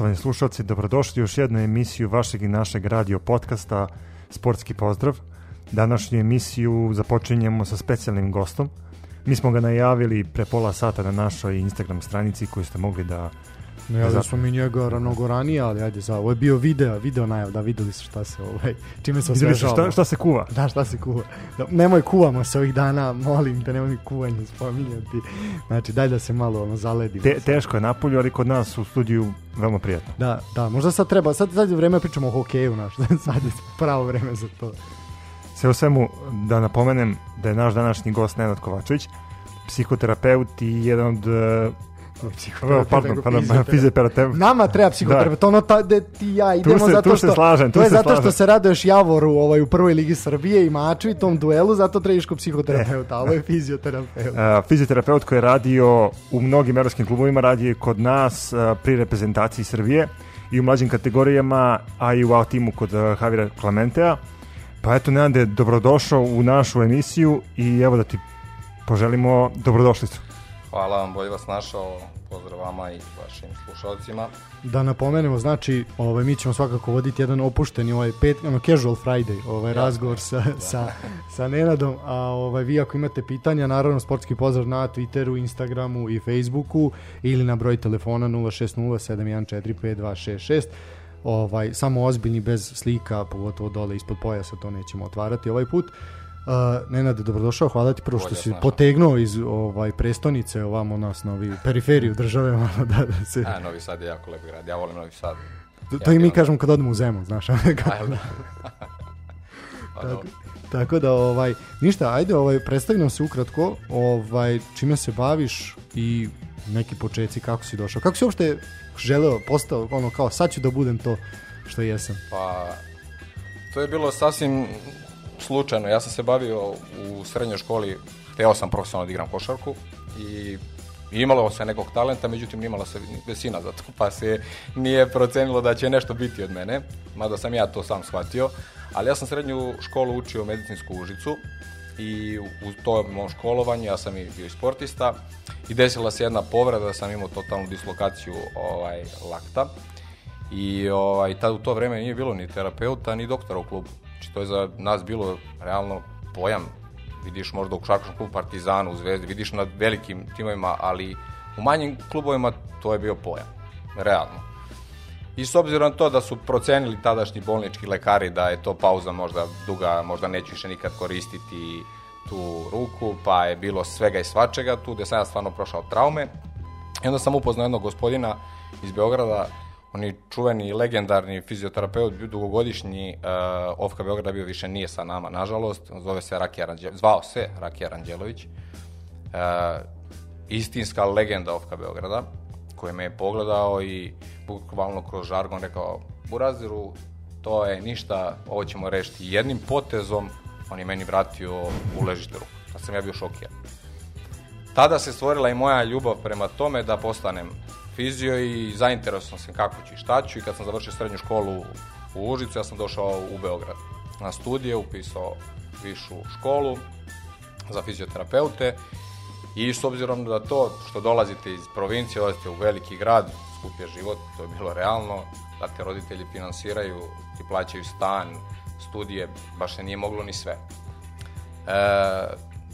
Poštovani slušalci, dobrodošli u još jednu emisiju vašeg i našeg radio podcasta Sportski pozdrav. Današnju emisiju započinjemo sa specijalnim gostom. Mi smo ga najavili pre pola sata na našoj Instagram stranici koju ste mogli da Ne, ali smo mi njega mnogo ranije, ali ajde, za, ovo je bio video, video najav, da videli su šta se, ovaj, čime se osvežao. Šta, šta se kuva. Da, šta se kuva. Da, nemoj kuvamo se ovih dana, molim te, nemoj mi kuvanje spominjati. Znači, daj da se malo ono, zaledimo. Te, teško je napolju, ali kod nas u studiju veoma prijatno. Da, da, možda sad treba, sad, sad je vreme da pričamo o hokeju naš, sad je pravo vreme za to. Sve o svemu, da napomenem da je naš današnji gost Nenad Kovačević, psihoterapeut i jedan od eh, psihoterapeuta. Pardon, pardon, fizioterapeut. Nama treba da. psihoterapeut, da. ono ta, da ti ja idemo tu se, zato što... Tu se slažem, tu to je zato što se raduješ Javoru ovaj, u prvoj ligi Srbije i Maču i tom duelu, zato trebaš kod psihoterapeuta, a e. ovo je fizioterapeut. Uh, fizioterapeut koji je radio u mnogim evropskim klubovima, radio je kod nas uh, pri reprezentaciji Srbije i u mlađim kategorijama, a i u timu kod uh, Javira Clementea. Pa eto, Nenade, dobrodošao u našu emisiju i evo da ti poželimo dobrodošlicu. Hvala vam, bolje vas našao, pozdrav vama i vašim slušalcima. Da napomenemo, znači, ovaj, mi ćemo svakako voditi jedan opušteni, ovaj, pet, ono, casual Friday, ovaj, Jasne, razgovor sa, da. sa, sa Nenadom, a ovaj, vi ako imate pitanja, naravno, sportski pozdrav na Twitteru, Instagramu i Facebooku ili na broj telefona 060 714 ovaj, samo ozbiljni bez slika, pogotovo dole ispod pojasa, to nećemo otvarati ovaj put. Uh, Nenade, dobrodošao, hvala ti prvo što Bolje, si snažno. potegnuo iz ovaj prestonice ovamo nas novi periferiju države malo da, da se... A, Novi Sad je jako lep grad, ja volim Novi Sad. To, to ja i mi kažemo kad odemo u Zemu, znaš. Kako... da. Pa tako, tako da, ovaj, ništa, ajde, ovaj, predstavi nam se ukratko, ovaj, čime se baviš i neki početci, kako si došao, kako si uopšte želeo, postao, ono, kao, sad ću da budem to što jesam. Pa, to je bilo sasvim slučajno, ja sam se bavio u srednjoj školi, teo sam profesionalno da igram košarku i imalo se nekog talenta, međutim imala se vesina za to, pa se nije procenilo da će nešto biti od mene, mada sam ja to sam shvatio, ali ja sam srednju školu učio medicinsku užicu i u tom mom školovanju ja sam i bio i sportista i desila se jedna povreda da sam imao totalnu dislokaciju ovaj, lakta i ovaj, tad u to vreme nije bilo ni terapeuta ni doktora u klubu Znači, to je za nas bilo realno pojam. Vidiš možda u Šakoškom klubu Partizanu, u Zvezdi, vidiš na velikim timovima, ali u manjim klubovima to je bio pojam. Realno. I s obzirom na to da su procenili tadašnji bolnički lekari da je to pauza možda duga, možda neću više nikad koristiti tu ruku, pa je bilo svega i svačega tu, gde sam ja stvarno prošao traume. I onda sam upoznao jednog gospodina iz Beograda, oni čuveni legendarni fizioterapeut, dugogodišnji uh, Ofka Beograda bio više nije sa nama, nažalost, zove se Rakija Ranđelović, zvao se Rakija Ranđelović, uh, istinska legenda Ofka Beograda, koji me je pogledao i bukvalno kroz žargon rekao, Buraziru, to je ništa, ovo ćemo rešiti jednim potezom, on je meni vratio u ležite ruku. Da sam ja bio šokiran. Tada se stvorila i moja ljubav prema tome da postanem fizio i zainteresovan sam kako ću i šta ću i kad sam završio srednju školu u Užicu, ja sam došao u Beograd na studije, upisao višu školu za fizioterapeute i s obzirom da to što dolazite iz provincije, dolazite u veliki grad, skup je život, to je bilo realno, da te roditelji finansiraju, i plaćaju stan, studije, baš se nije moglo ni sve. E,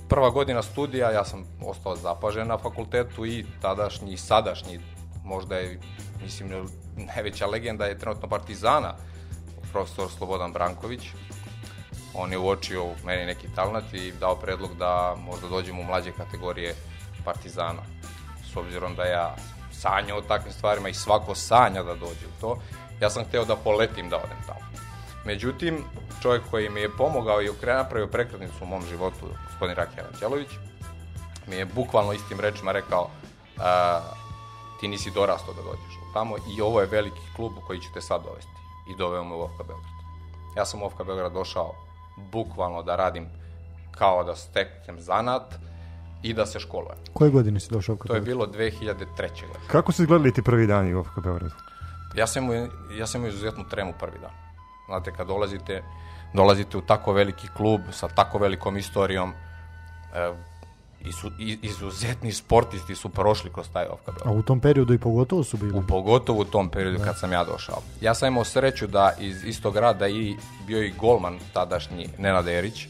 prva godina studija, ja sam ostao zapažen na fakultetu i tadašnji i sadašnji možda je, mislim, najveća legenda je trenutno Partizana, profesor Slobodan Branković. On je uočio u meni neki talent i dao predlog da možda dođem u mlađe kategorije Partizana. S obzirom da ja sanjao o takvim stvarima i svako sanja da dođe u to, ja sam hteo da poletim da odem tamo. Međutim, čovjek koji mi je pomogao i okre napravio prekretnicu u mom životu, gospodin Rakija Đelović, mi je bukvalno istim rečima rekao uh, ti nisi dorastao da dođeš tamo i ovo je veliki klub u koji ću te sad dovesti. I doveo me u Ofka Beograd. Ja sam u Ofka Beograd došao bukvalno da radim kao da steknem zanat i da se školujem. Koje godine si došao u Ofka To je bilo 2003. godine. Kako su izgledali ti prvi dani u Ofka Beogradu? Ja sam, ja sam imao izuzetnu tremu prvi dan. Znate, kad dolazite, dolazite u tako veliki klub sa tako velikom istorijom, e, i su, izuzetni sportisti su prošli kroz taj Ofka Beograd. A u tom periodu i pogotovo su bili? U pogotovo u tom periodu da. kad sam ja došao. Ja sam imao sreću da iz istog grada i bio i golman tadašnji Nenad Erić,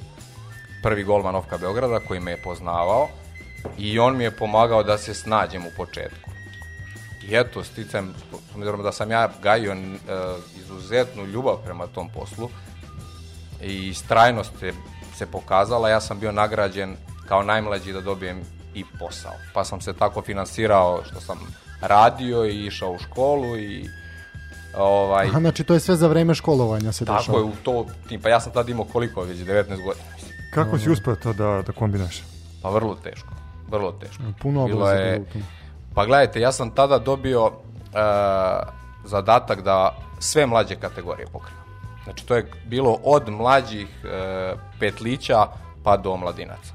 prvi golman Ofka Beograda koji me je poznavao i on mi je pomagao da se snađem u početku. I eto, sticam, obzirom da sam ja gajio e, izuzetnu ljubav prema tom poslu i strajnost je, se pokazala, ja sam bio nagrađen kao najmlađi da dobijem i posao. Pa sam se tako finansirao što sam radio i išao u školu i ovaj A znači to je sve za vreme školovanja se dešavalo. Tako je u to tim pa ja sam tad imao koliko već 19 godina. Kako um, si uspeo to da da kombinaš? Pa vrlo teško. Vrlo teško. Mm, puno oblaza je. Pa gledajte, ja sam tada dobio uh, zadatak da sve mlađe kategorije pokrivam. Znači to je bilo od mlađih uh, petlića pa do mladinaca.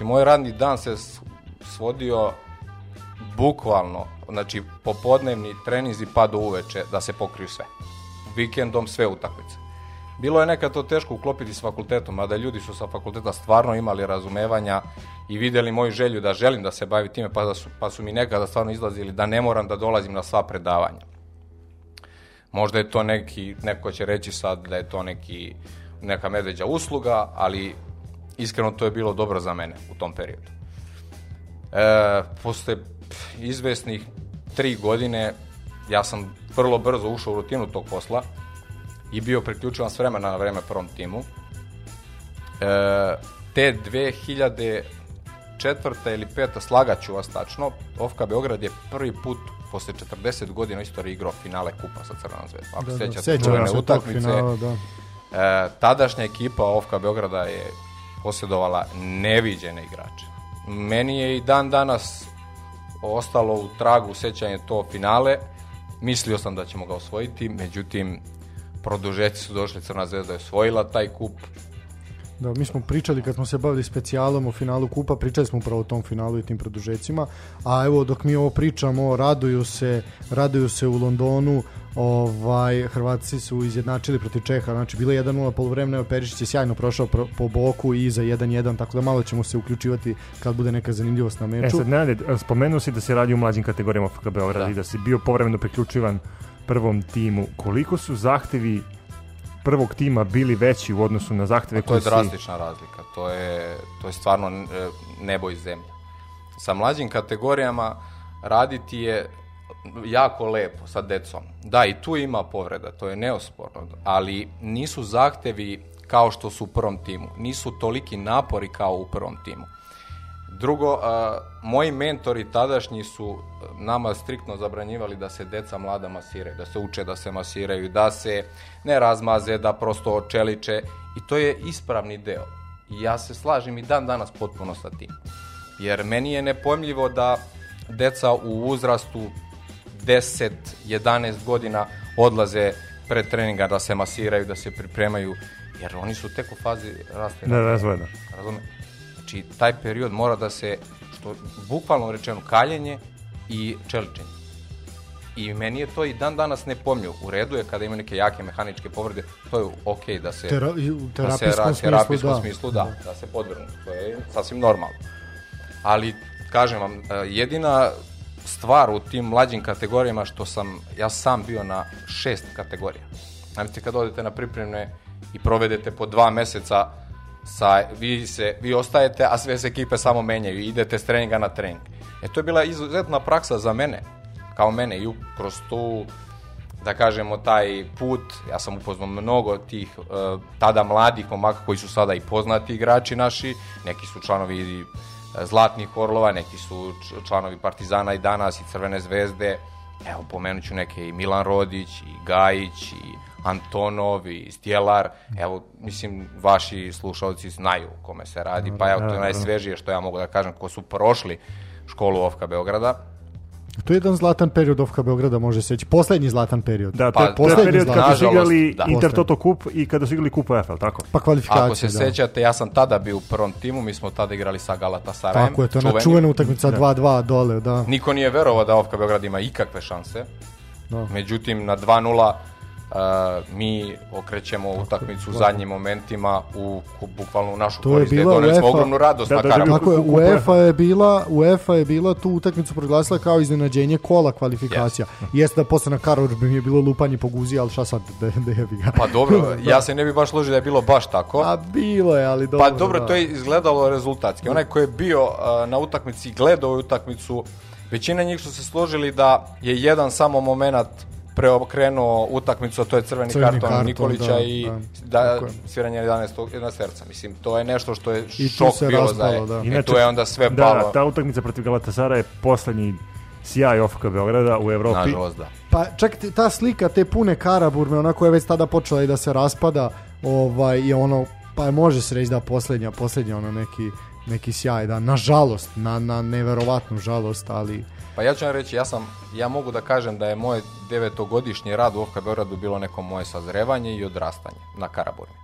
Znači, moj radni dan se svodio bukvalno, znači popodnevni treninzi pa do uveče da se pokriju sve. Vikendom sve utakmice. Bilo je nekad to teško uklopiti s fakultetom, mada da ljudi su sa fakulteta stvarno imali razumevanja i videli moju želju da želim da se bavim time, pa, da su, pa su mi nekada stvarno izlazili da ne moram da dolazim na sva predavanja. Možda je to neki, neko će reći sad da je to neki, neka medveđa usluga, ali iskreno to je bilo dobro za mene u tom periodu. E, posle izvesnih tri godine ja sam vrlo brzo ušao u rutinu tog posla i bio priključavan s vremena na vreme prvom timu. E, te 2004. ili 5. slagaću vas tačno, Ofka Beograd je prvi put posle 40 godina istorije igrao finale kupa sa Crvenom zvezdom. Ako da, da sećate da, utakmice, finala, da. E, tadašnja ekipa Ofka Beograda je posjedovala neviđene igrače. Meni je i dan danas ostalo u tragu sećanje to finale. Mislio sam da ćemo ga osvojiti, međutim, produžeci su došli, Crna zvezda je osvojila taj kup, Da, mi smo pričali kad smo se bavili specijalom o finalu kupa, pričali smo upravo o tom finalu i tim produžecima, a evo dok mi ovo pričamo, raduju se, raduju se u Londonu, ovaj, Hrvatsi su izjednačili protiv Čeha, znači bilo je 1-0 polovremena, evo Perišić je sjajno prošao pro, po boku i za 1-1, tako da malo ćemo se uključivati kad bude neka zanimljivost na meču. E sad, Nenade, spomenuo si da se radi u mlađim kategorijama FK Beograda da. i da si bio povremeno priključivan prvom timu. Koliko su zahtevi prvog tima bili veći u odnosu na zahteve koji To je drastična si... razlika, to je, to je stvarno e, nebo i zemlja. Sa mlađim kategorijama raditi je jako lepo sa decom. Da, i tu ima povreda, to je neosporno, ali nisu zahtevi kao što su u prvom timu, nisu toliki napori kao u prvom timu. Drugo, a, moji mentori tadašnji su e, nama striktno zabranjivali da se deca mlada masiraju, da se uče da se masiraju, da se ne razmaze, da prosto očeliče i to je ispravni deo. I ja se slažem i dan danas potpuno sa tim. Jer meni je nepojmljivo da deca u uzrastu 10, 11 godina odlaze pre treninga da se masiraju, da se pripremaju, jer oni su tek u fazi rasta. Ne, razvojna. Razumem. Znači, taj period mora da se, što bukvalno rečeno, kaljenje i čeličenje. I meni je to i dan danas ne pomnju. U redu je kada ima neke jake mehaničke povrede, to je okej da se... Tera, u da terapijskom, da se, ra, terapijskom smislu, smislu da. da. Da se podvrnu. To je sasvim normalno. Ali, kažem vam, e, jedina stvar u tim mlađim kategorijama što sam, ja sam bio na šest kategorija. Znate, kad odete na pripremne i provedete po dva meseca sa, vi, se, vi ostajete, a sve se ekipe samo menjaju idete s treninga na trening. E to je bila izuzetna praksa za mene, kao mene i kroz tu, da kažemo, taj put, ja sam upoznao mnogo tih e, tada mladih momaka koji su sada i poznati igrači naši, neki su članovi e, Zlatnih Orlova, neki su članovi Partizana i danas i Crvene zvezde, evo pomenut ću neke i Milan Rodić i Gajić i Antonov i Stjelar, evo, mislim, vaši slušalci znaju o kome se radi, pa evo, to je najsvežije što ja mogu da kažem, ko su prošli školu Ofka Beograda, to je jedan zlatan period Ofka Beograda, može se reći. Poslednji zlatan period. Da, to je period kada su igrali da. Inter Toto kup i kada su igrali kup EFL, tako? Pa kvalifikacije, Ako se da. sećate, ja sam tada bio u prvom timu, mi smo tada igrali sa Galatasarajem. Tako je, to je ona čuvena utakmica 2-2 da. dole, da. Niko nije verovao da Ofka Beograd ima ikakve šanse. Da. Međutim, na 2-0 mi okrećemo utakmicu u zadnjim momentima u, u bukvalno u našu to korist. Je bila Doneli UEFA, smo ogromnu radost da, da, da Tako je, UEFA je bila, UEFA je bila tu utakmicu proglasila kao iznenađenje kola kvalifikacija. Yes. Jeste da posle na Karor bi mi je bilo lupanje po guzi, ali šta sad da, da je ga. Pa dobro, da. ja se ne bi baš ložio da je bilo baš tako. A bilo je, ali pa dobro. Pa dobro, da. to je izgledalo rezultatski. Onaj ko je bio uh, na utakmici, gledao je utakmicu, većina njih su se složili da je jedan samo momenat preokrenuo utakmicu, a to je crveni, crveni karton, karton Nikolića da, i da, da sviranje 11. na srca. Mislim, to je nešto što je I šok bilo raspalo, za je. Da. E, Inače, tu je onda sve da, palo. Da, ta utakmica protiv Galatasara je poslednji sjaj OFK Beograda u Evropi. Nažalost, da. Pa čekajte, ta slika te pune Karaburme, onako je već tada počela i da se raspada, ovaj, i ono, pa može se reći da poslednja, poslednja ono neki, neki sjaj, da, nažalost, na, na neverovatnu žalost, ali Pa ja ću vam reći, ja sam, ja mogu da kažem da je moje devetogodišnje rad u Ofka Beogradu bilo neko moje sazrevanje i odrastanje na Karaburmi.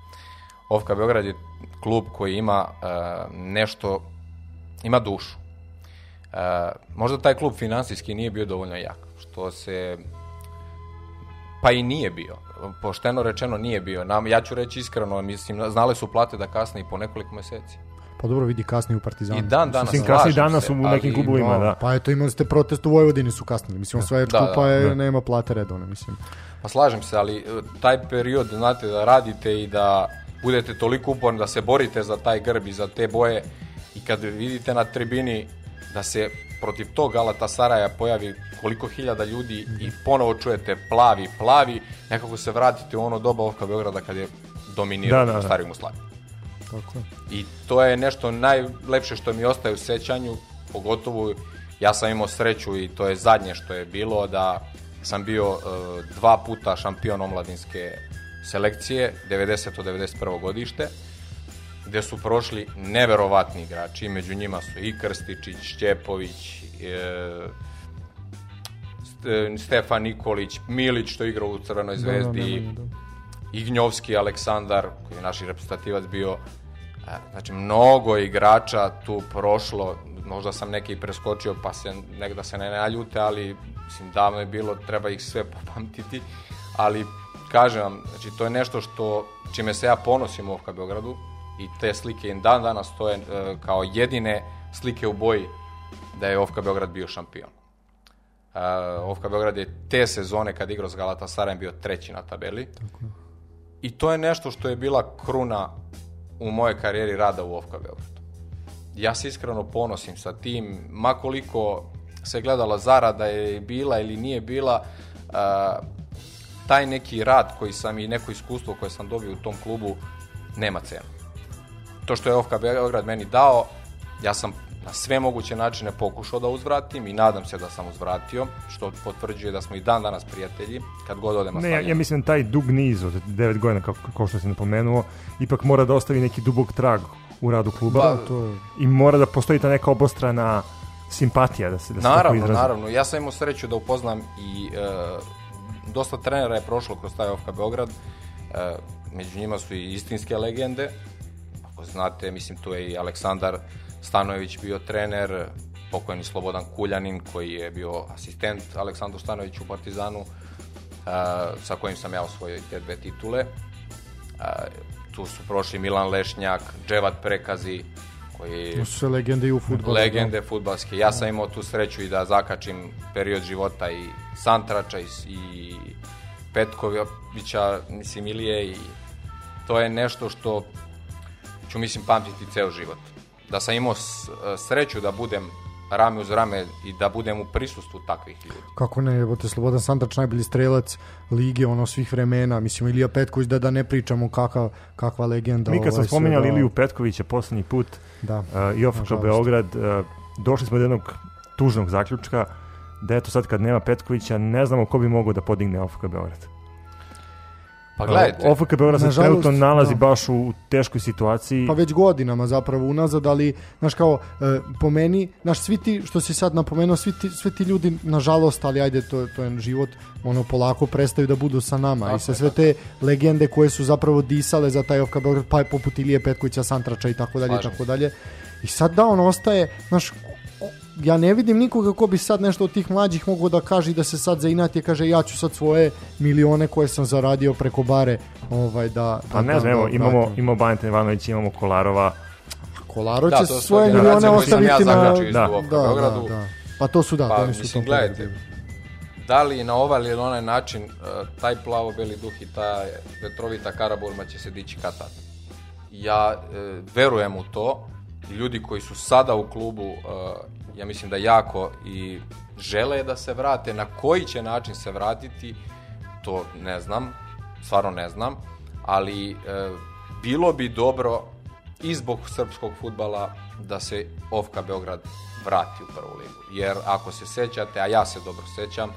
Ofka Beograd je klub koji ima e, nešto, ima dušu. Uh, možda taj klub finansijski nije bio dovoljno jak, što se pa i nije bio. Pošteno rečeno nije bio. Nam, ja ću reći iskreno, mislim, znale su plate da kasne i po nekoliko meseci. Pa dobro vidi kasnije u Partizanu. I dan danas. Mislim, kasnije danas u nekim klubovima, da. Pa eto, imali ste protest u Vojvodini su kasnili. Mislim, osvajač da, kupa da, je, da. nema plate redovne, mislim. Pa slažem se, ali e, taj period, znate, da radite i da budete toliko uporni da se borite za taj grb i za te boje i kad vidite na tribini da se protiv tog Alata Saraja pojavi koliko hiljada ljudi mhm. i ponovo čujete plavi, plavi, nekako se vratite u ono doba Ovka Beograda kad je dominirao da, da, da. stari Jugoslaviji. Tako je. I to je nešto najlepše što mi ostaje u sećanju, pogotovo ja sam imao sreću i to je zadnje što je bilo da sam bio e, dva puta šampion omladinske selekcije 90. 91. godište gde su prošli neverovatni igrači, među njima su i Krstičić, Šćepović, e, Stefan Nikolić, Milić što igrao u Crvenoj zvezdi, da, da, da, Ignjovski Aleksandar, koji je naš reprezentativac bio, e, znači mnogo igrača tu prošlo, možda sam neke i preskočio pa se, nek se ne naljute, ali mislim davno je bilo, treba ih sve popamtiti, ali kažem vam, znači to je nešto što, čime se ja ponosim u OFK Beogradu i te slike im dan danas stoje e, kao jedine slike u boji da je OFK Beograd bio šampion. Uh, e, OFK Beograd je te sezone kad igrao s Galatasarajem bio treći na tabeli. Tako I to je nešto što je bila kruna u moje karijeri rada u Ofka Beogradu. Ja se iskreno ponosim sa tim, makoliko se gledala zarada je bila ili nije bila, uh, taj neki rad koji sam i neko iskustvo koje sam dobio u tom klubu nema cenu. To što je OFK Beograd meni dao, ja sam na sve moguće načine pokušao da uzvratim i nadam se da sam uzvratio, što potvrđuje da smo i dan danas prijatelji, kad god odem na Ne, ja, ja mislim taj dug niz od 9 godina, kako, kako što sam napomenuo, ipak mora da ostavi neki dubog trag u radu kluba ba, pa, to je... i mora da postoji ta neka obostrana simpatija da se da se Naravno, tako naravno. Ja sam imao sreću da upoznam i e, dosta trenera je prošlo kroz taj OFK Beograd. E, među njima su i istinske legende. Ako znate, mislim tu je i Aleksandar Stanojević bio trener, pokojni Slobodan Kuljanin koji je bio asistent Aleksandru Stanojeviću u Partizanu e, sa kojim sam ja osvojio te dve titule. E, tu su prošli Milan Lešnjak, Dževat Prekazi, koji... To su sve legende i u futbolu. Da. Legende futbalske. Ja sam imao tu sreću i da zakačim period života i Santrača i, i Petkovića, mislim, Ilije i to je nešto što ću, mislim, pamtiti ceo život da sam imao eh, sreću da budem rame uz rame i da budem u prisustvu takvih ljudi. Kako ne, evo te Slobodan Santač, najbolji strelac lige, ono svih vremena, mislim Ilija Petković, da, da ne pričamo kakav, kakva legenda. Mi kad ovaj, smo spominjali da... Iliju Petkovića poslednji put da, uh, i Ofka Beograd, uh, došli smo do jednog tužnog zaključka da eto sad kad nema Petkovića ne znamo ko bi mogao da podigne Ofka Beograd. Pa gledajte. OFK Beograd se trenutno nalazi no. Da. baš u teškoj situaciji. Pa već godinama zapravo unazad, ali znaš kao e, po meni, znaš svi ti što si sad napomenuo, svi ti, svi ti ljudi nažalost, ali ajde to to je život, ono polako prestaju da budu sa nama tako, i sa sve te legende koje su zapravo disale za taj OFK Beograd, pa je poput Ilije Petkovića, Santrača i tako dalje i tako dalje. I sad da on ostaje, znaš, ja ne vidim nikoga ko bi sad nešto od tih mlađih mogao da kaže i da se sad zainati i kaže ja ću sad svoje milione koje sam zaradio preko bare ovaj, da... da pa da, ne znam, da, evo, da, imamo, imamo Baneta Ivanović, imamo Kolarova. Kolaro da, će da, svoje milione ostaviti ja na... Da. da, da, da, da. Pa to su da, pa, to nisu mislim, gledajte, da li na ovaj ili onaj način e, taj plavo-beli duh i ta vetrovita karaburma će se dići katat. Ja e, verujem u to, ljudi koji su sada u klubu e, ja mislim da jako i žele da se vrate, na koji će način se vratiti, to ne znam, stvarno ne znam, ali e, bilo bi dobro i zbog srpskog futbala da se Ofka Beograd vrati u prvu ligu. Jer ako se sećate, a ja se dobro sećam, e,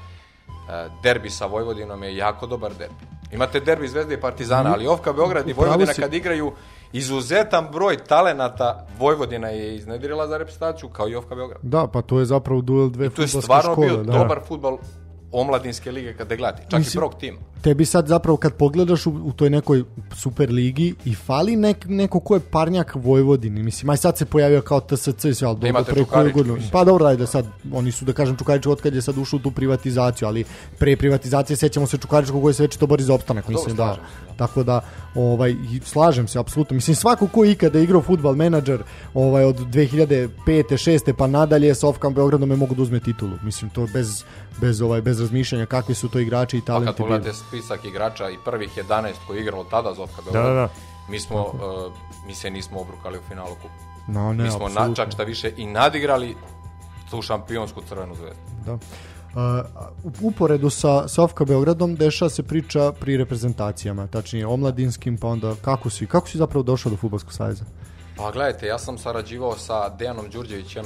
derbi sa Vojvodinom je jako dobar derbi. Imate derbi Zvezde i Partizana, mhm. ali Ofka Beograd i Vojvodina kad igraju izuzetan broj talenata Vojvodina je iznedrila za reprezentaciju kao i Ofka Beograd. Da, pa to je zapravo duel dve I to je stvarno škole, bio da. dobar futbal omladinske lige kada gledate, čak Mislim, i prog tima. Tebi sad zapravo kad pogledaš u, u toj nekoj super ligi i fali nek, neko ko je parnjak Vojvodini. Mislim, aj sad se pojavio kao TSC i sve, ali dobro, pre koju godinu. Pa dobro, ajde sad, oni su da kažem Čukarić otkad je sad ušao u tu privatizaciju, ali pre privatizacije sećamo se Čukaričkog koji se već to bori za opstanak, pa, mislim da. slažem, da. Tako da, ovaj, slažem se, apsolutno. Mislim, svako ko ikada igrao futbal menadžer ovaj, od 2005. 6. pa nadalje sa Ofkan Beogradom je mogu da uzme titulu. Mislim, to bez, bez, ovaj, bez razmišljanja kakvi su to igrači i talenti. Pa kad pogledate spisak igrača i prvih 11 koji je igralo tada Zofka Beograd, da, da, da. mi smo, uh, mi se nismo obrukali u finalu kupa. No, ne, mi smo na, čak šta više i nadigrali tu šampionsku crvenu zvezdu. Da. Uh, uporedu sa Sofka Beogradom dešava se priča pri reprezentacijama, tačnije omladinskim, pa onda kako si, kako si zapravo došao do Futbolskog saveza? Pa gledajte, ja sam sarađivao sa Dejanom Đurđevićem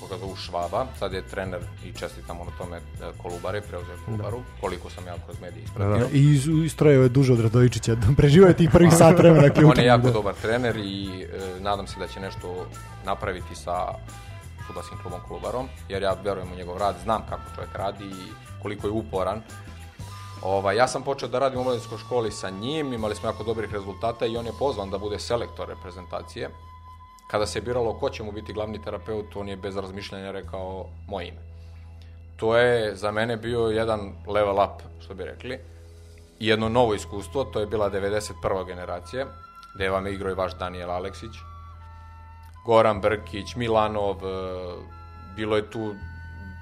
koga zovu Švaba, sad je trener i čestitamo na tome e, Kolubare, preuzeo da. Kolubaru, da. koliko sam ja kroz medije da, da. ispratio. Da, I istrajao je duže od Radovičića, preživao je tih prvih sat vremena. Dakle, On je jako da. dobar trener i e, nadam se da će nešto napraviti sa futbalskim klubom Kolubarom, jer ja verujem u njegov rad, znam kako čovjek radi i koliko je uporan. Ovaj, ja sam počeo da radim u omladinskoj školi sa njim, imali smo jako dobrih rezultata i on je pozvan da bude selektor reprezentacije. Kada se je biralo ko će mu biti glavni terapeut, on je bez razmišljanja rekao moje ime. To je za mene bio jedan level up, što bi rekli, jedno novo iskustvo, to je bila 91. generacija, gde vam je igrao i vaš Daniel Aleksić, Goran Brkić, Milanov, e, bilo je tu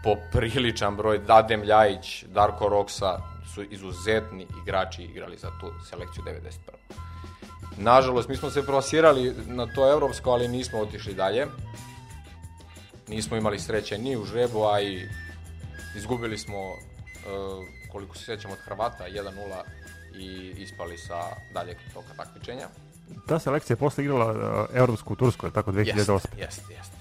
popriličan broj, Dadem Ljajić, Darko Roksa, su izuzetni igrači igrali za tu selekciju 91. Nažalost, mi smo se prosirali na to evropsko, ali nismo otišli dalje. Nismo imali sreće ni u žrebu, a i izgubili smo, e, koliko se sjećam, od Hrvata 1-0 i ispali sa daljeg toka takmičenja. Ta selekcija je posle igrala e, Evropsku u Turskoj, tako 2008. Jeste, jeste, jeste.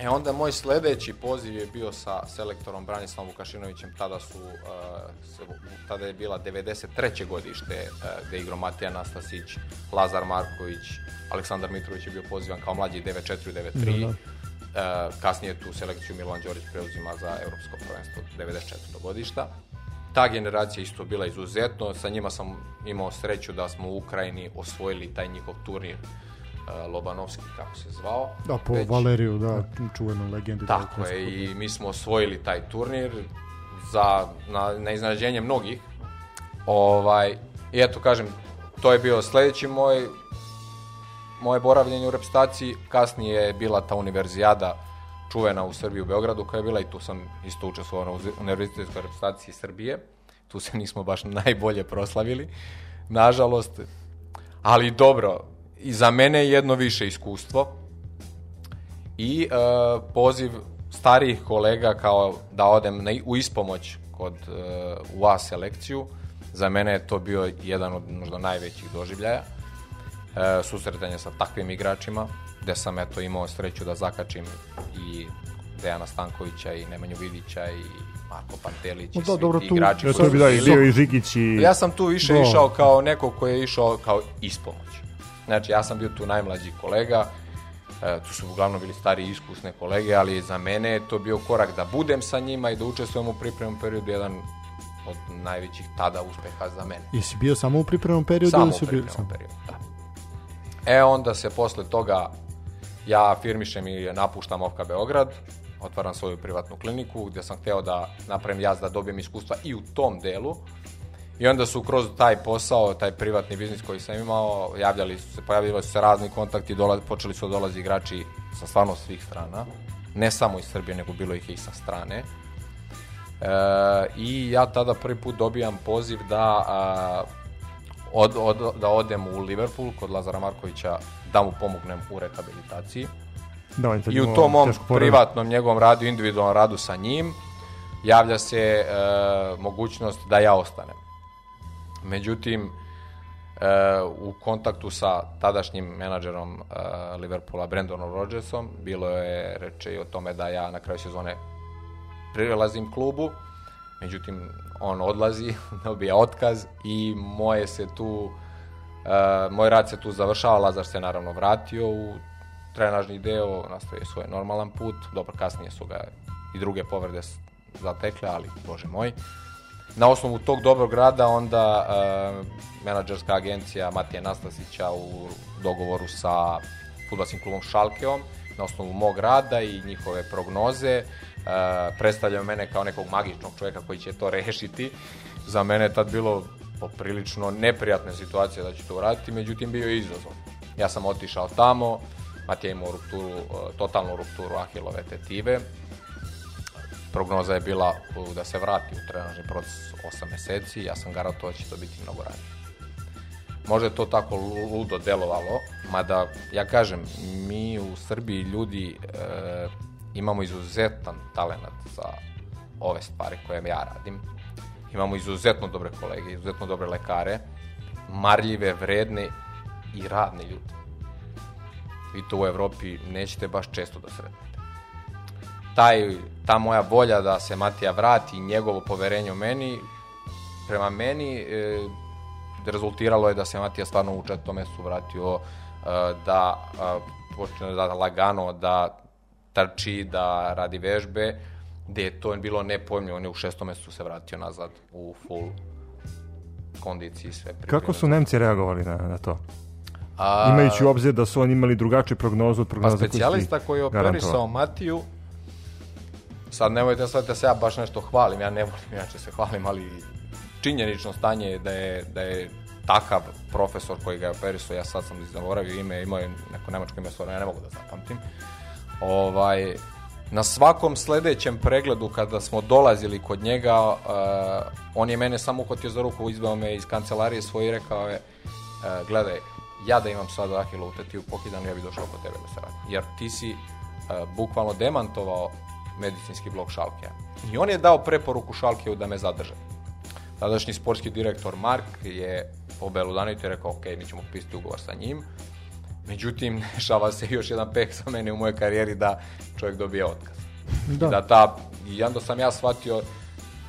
E onda moj sledeći poziv je bio sa selektorom Branislavom Vukašinovićem, tada su uh, tada je bila 93. godište uh, gde igro Matija Nastasić, Lazar Marković, Aleksandar Mitrović je bio pozivan kao mlađi 94 93. Da, da. Uh, kasnije tu selekciju Milan Đorić preuzima za evropsko prvenstvo 94. godišta. Ta generacija isto bila izuzetno, sa njima sam imao sreću da smo u Ukrajini osvojili taj njihov turnir Eh, Lobanovski, kako se zvao. Da, po Već, Valeriju, da, čuvenom legendi. Tako je, i mi smo osvojili taj turnir za, na, na iznarađenje mnogih. Ovaj, I eto, kažem, to je bio sledeći moj moje boravljenje u repstaciji. Kasnije je bila ta univerzijada čuvena u Srbiji u Beogradu koja je bila i tu sam isto učestvovao na univerzitetskoj repstaciji Srbije. Tu se nismo baš najbolje proslavili, nažalost. Ali dobro, i za mene jedno više iskustvo i e, poziv starijih kolega kao da odem na, u ispomoć kod e, u A selekciju. Za mene je to bio jedan od možda najvećih doživljaja. E, susretanje sa takvim igračima, gde sam eto imao sreću da zakačim i Dejana Stankovića i Nemanju Vidića i Marko Pantelić i da, svi dobro, tu, igrači. Ja, koji su, da, i Žikić i... Ja sam tu više Do. išao kao neko koji je išao kao ispomoć. Znači, ja sam bio tu najmlađi kolega, e, tu su uglavnom bili stari i iskusne kolege, ali za mene je to bio korak da budem sa njima i da učestvujem u pripremnom periodu jedan od najvećih tada uspeha za mene. Jesi bio samo u pripremnom periodu? Samo ili si u pripremnom bio... periodu, da. E onda se posle toga ja firmišem i napuštam OFK Beograd, otvaram svoju privatnu kliniku gde sam hteo da napravim jaz da dobijem iskustva i u tom delu. I onda su kroz taj posao, taj privatni biznis koji sam imao, javljali su se, pojavili su se razni kontakti, dola, počeli su da dolazi igrači sa stvarno svih strana, ne samo iz Srbije, nego bilo ih i sa strane. E, I ja tada prvi put dobijam poziv da, a, od, od, da odem u Liverpool kod Lazara Markovića da mu pomognem u rehabilitaciji. Da, I u tom mom privatnom njegovom radu, individualnom radu sa njim, javlja se e, mogućnost da ja ostanem. Međutim, e, u kontaktu sa tadašnjim menadžerom e, Liverpoola Brendonom Rodgersom bilo je reče o tome da ja na kraju sezone prilazim klubu, međutim on odlazi, dobija otkaz i moje se tu e, moj rad se tu završava, Lazar se naravno vratio u trenažni deo, nastavio svoj normalan put, dobro kasnije su ga i druge povrede zatekle, ali bože moj na osnovu tog dobrog rada onda e, menadžerska agencija Matija Nastasića u dogovoru sa futbalskim klubom Šalkeom na osnovu mog rada i njihove prognoze e, predstavljaju mene kao nekog magičnog čovjeka koji će to rešiti. Za mene je tad bilo poprilično neprijatna situacija da ću to uraditi, međutim bio je izazov. Ja sam otišao tamo, Matija imao rupturu, e, totalnu rupturu ahilove tetive, prognoza je bila da se vrati u trenažni proces 8 meseci, ja sam garantovao da će to biti mnogo ranije. Možda je to tako ludo delovalo, mada ja kažem, mi u Srbiji ljudi e, imamo izuzetan talent za ove stvari koje ja radim. Imamo izuzetno dobre kolege, izuzetno dobre lekare, marljive, vredne i radne ljude. Vi to u Evropi nećete baš često da sretnete taj, ta moja volja da se Matija vrati i njegovo poverenje u meni, prema meni, e, rezultiralo je da se Matija stvarno u četvrtom mesecu vratio, e, da e, počne da lagano, da trči, da radi vežbe, gde je to bilo nepojmljivo, on je u šestom mesecu se vratio nazad u full kondiciji sve. Pripremio. Kako su Nemci reagovali na, na to? A, Imajući u obzir da su oni imali drugačiju prognozu od prognoza pa, specijalista koji je operisao Matiju Sad nemojte da shvatite da se ja baš nešto hvalim, ja ne volim, ja ću se hvalim, ali činjenično stanje je da je, da je takav profesor koji ga je operisao, ja sad sam zaboravio ime, imao je neko nemačko ime, stvarno ja ne mogu da zapamtim. Ovaj, na svakom sledećem pregledu kada smo dolazili kod njega, uh, on je mene samo uhvatio za ruku, izveo me iz kancelarije svoje i rekao je, uh, gledaj, ja da imam sad Ahilovu tetiju pokidanu, ja bih došao kod tebe da se radi. Jer ti si uh, bukvalno demantovao medicinski blok Šalke. I on je dao preporuku Šalkeu da me zadrže. Tadašnji sportski direktor Mark je obeludanio i rekao, ok, mi ćemo pisati ugovor sa njim. Međutim, dešava se još jedan peh za mene u mojoj karijeri da čovjek dobije otkaz. Da. da ta, i onda sam ja shvatio,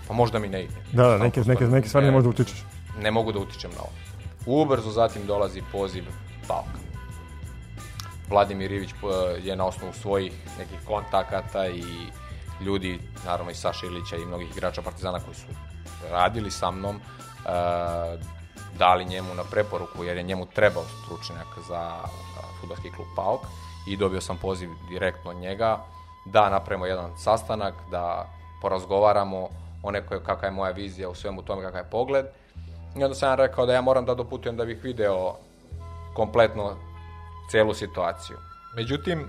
pa možda mi ne ide. Da, da, neke, neke, neke stvari ne, ne možda utičeš. Ne mogu da utičem na ovo. Ubrzo zatim dolazi poziv Balka. Vladimir Ivić je na osnovu svojih nekih kontakata i ljudi, naravno i Saša Ilića i mnogih igrača Partizana koji su radili sa mnom, e, dali njemu na preporuku jer je njemu trebao stručnjak za e, futbalski klub PAOK i dobio sam poziv direktno od njega da napravimo jedan sastanak, da porazgovaramo o nekoj kakva je moja vizija u svemu tome, kakav je pogled. I onda sam ja rekao da ja moram da doputujem da bih video kompletno celu situaciju. Međutim,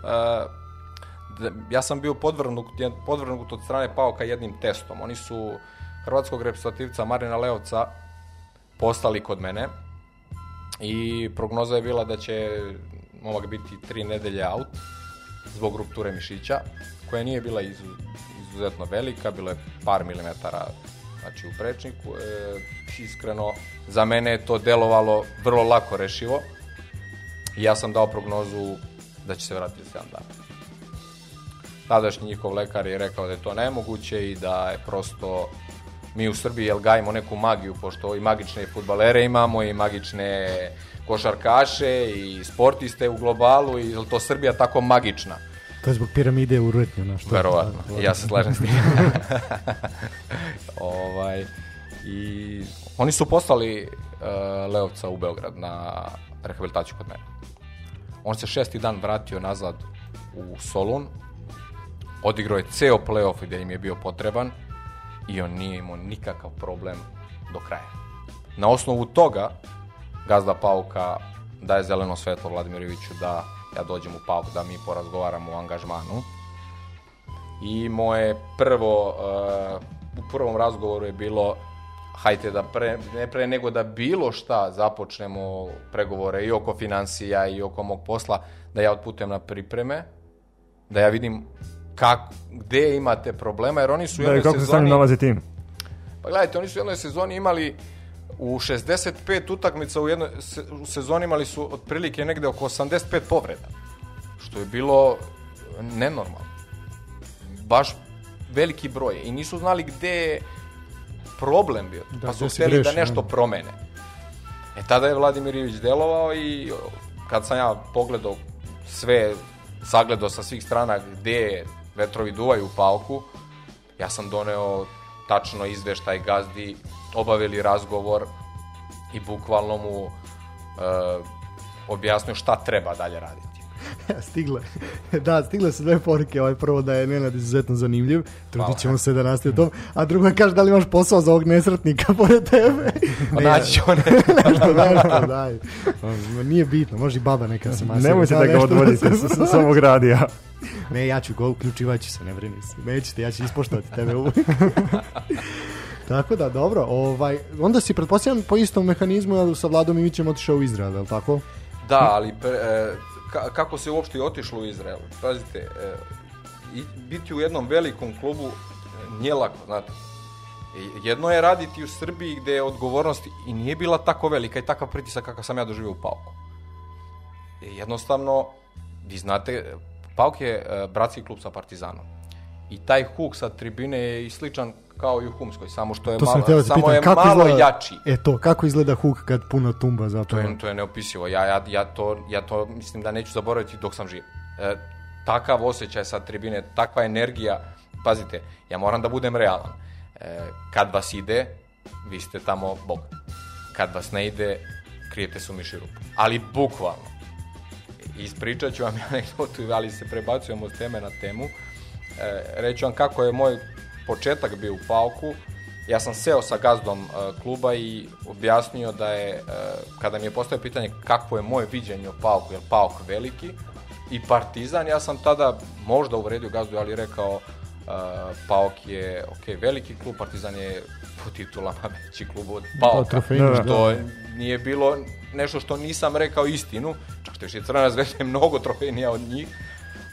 e, ja sam bio podvrnut, podvrnut od strane Pauka jednim testom. Oni su hrvatskog reprezentativca Marina Leovca postali kod mene i prognoza je bila da će momak biti tri nedelje out zbog rupture mišića, koja nije bila izuzetno velika, bilo je par milimetara znači, u prečniku. E, iskreno, za mene je to delovalo vrlo lako rešivo ja sam dao prognozu da će se vratiti za 7 dana. Tadašnji njihov lekar je rekao da je to nemoguće i da je prosto mi u Srbiji jel gajimo neku magiju, pošto i magične futbalere imamo i magične košarkaše i sportiste u globalu i jel to Srbija tako magična. To je zbog piramide u Rutnju, na što? Verovatno, ja da. se slažem s tim. ovaj, I oni su poslali uh, Leovca u Beograd na rehabilitaciju kod mene. On se šesti dan vratio nazad u Solun, odigrao je ceo playoff gde im je bio potreban i on nije imao nikakav problem do kraja. Na osnovu toga gazda Pauka daje zeleno svetlo Vladimiroviću da ja dođem u Pauk, da mi porazgovaramo o angažmanu. I moje prvo, uh, u prvom razgovoru je bilo hajte da pre, ne pre nego da bilo šta započnemo pregovore i oko financija i oko mog posla, da ja otputujem na pripreme, da ja vidim kak, gde imate problema, jer oni su u da, jednoj sezoni... da, kako sezoni... Kako se tim? Pa gledajte, oni su u jednoj sezoni imali u 65 utakmica u jednoj se, u sezoni imali su otprilike negde oko 85 povreda, što je bilo nenormalno. Baš veliki broj i nisu znali gde problem bio. Da, pa su hteli da nešto ne. Da. promene. E tada je Vladimir Ivić delovao i kad sam ja pogledao sve, sagledao sa svih strana gde vetrovi duvaju u pauku, ja sam doneo tačno izveštaj gazdi, obavili razgovor i bukvalno mu e, objasnio šta treba dalje raditi. stigle, da, stigle su dve poruke, ovaj prvo da je Nenad izuzetno zanimljiv, trudit ćemo se da nastaje to, a drugo kaže da li imaš posao za ovog nesretnika pored tebe. Pa naći ću ne. nešto, nešto, daj. Nije bitno, može i baba neka se masira. Nemojte da, da ga odvodite sa samog radija. Ne, ja ću go, uključivaću se, ne brini se. Nećete, ja ću ispoštovati tebe uvijek. Tako da, dobro. Ovaj, onda si, pretpostavljam, po istom mehanizmu sa Vladom Ivićem otišao u Izrael, je li tako? Da, ali pre, e ka, kako se uopšte otišlo u Izrael. Pazite, e, biti u jednom velikom klubu e, nije lako, znate. E, jedno je raditi u Srbiji gde je odgovornost i nije bila tako velika i takav pritisak kakav sam ja doživio u Pauku. E, jednostavno, vi znate, Pauk je bratski klub sa Partizanom. I taj huk sa tribine je i sličan kao i u humskoj, samo što je to malo, sam da samo je kako malo izgleda, jači. E to, kako izgleda huk kad puna tumba zapravo? To je, to je neopisivo, ja, ja, ja, to, ja to mislim da neću zaboraviti dok sam živ. E, takav osjećaj sa tribine, takva energija, pazite, ja moram da budem realan. E, kad vas ide, vi ste tamo bog. Kad vas ne ide, krijete su miši rupu. Ali bukvalno. Ispričat ću vam anegdotu, ali se prebacujemo s teme na temu. E, reću vam kako je moj početak bio u Pauku, ja sam seo sa gazdom uh, kluba i objasnio da je, uh, kada mi je postavio pitanje kako je moje viđenje o Pauku, je Pauk veliki i partizan, ja sam tada možda uvredio gazdu, ali rekao uh, Pauk je ok, veliki klub, partizan je po titulama veći klub od Pauka, da, što da. da. nije bilo nešto što nisam rekao istinu, čak što je Crna zvezda mnogo trofejnija od njih,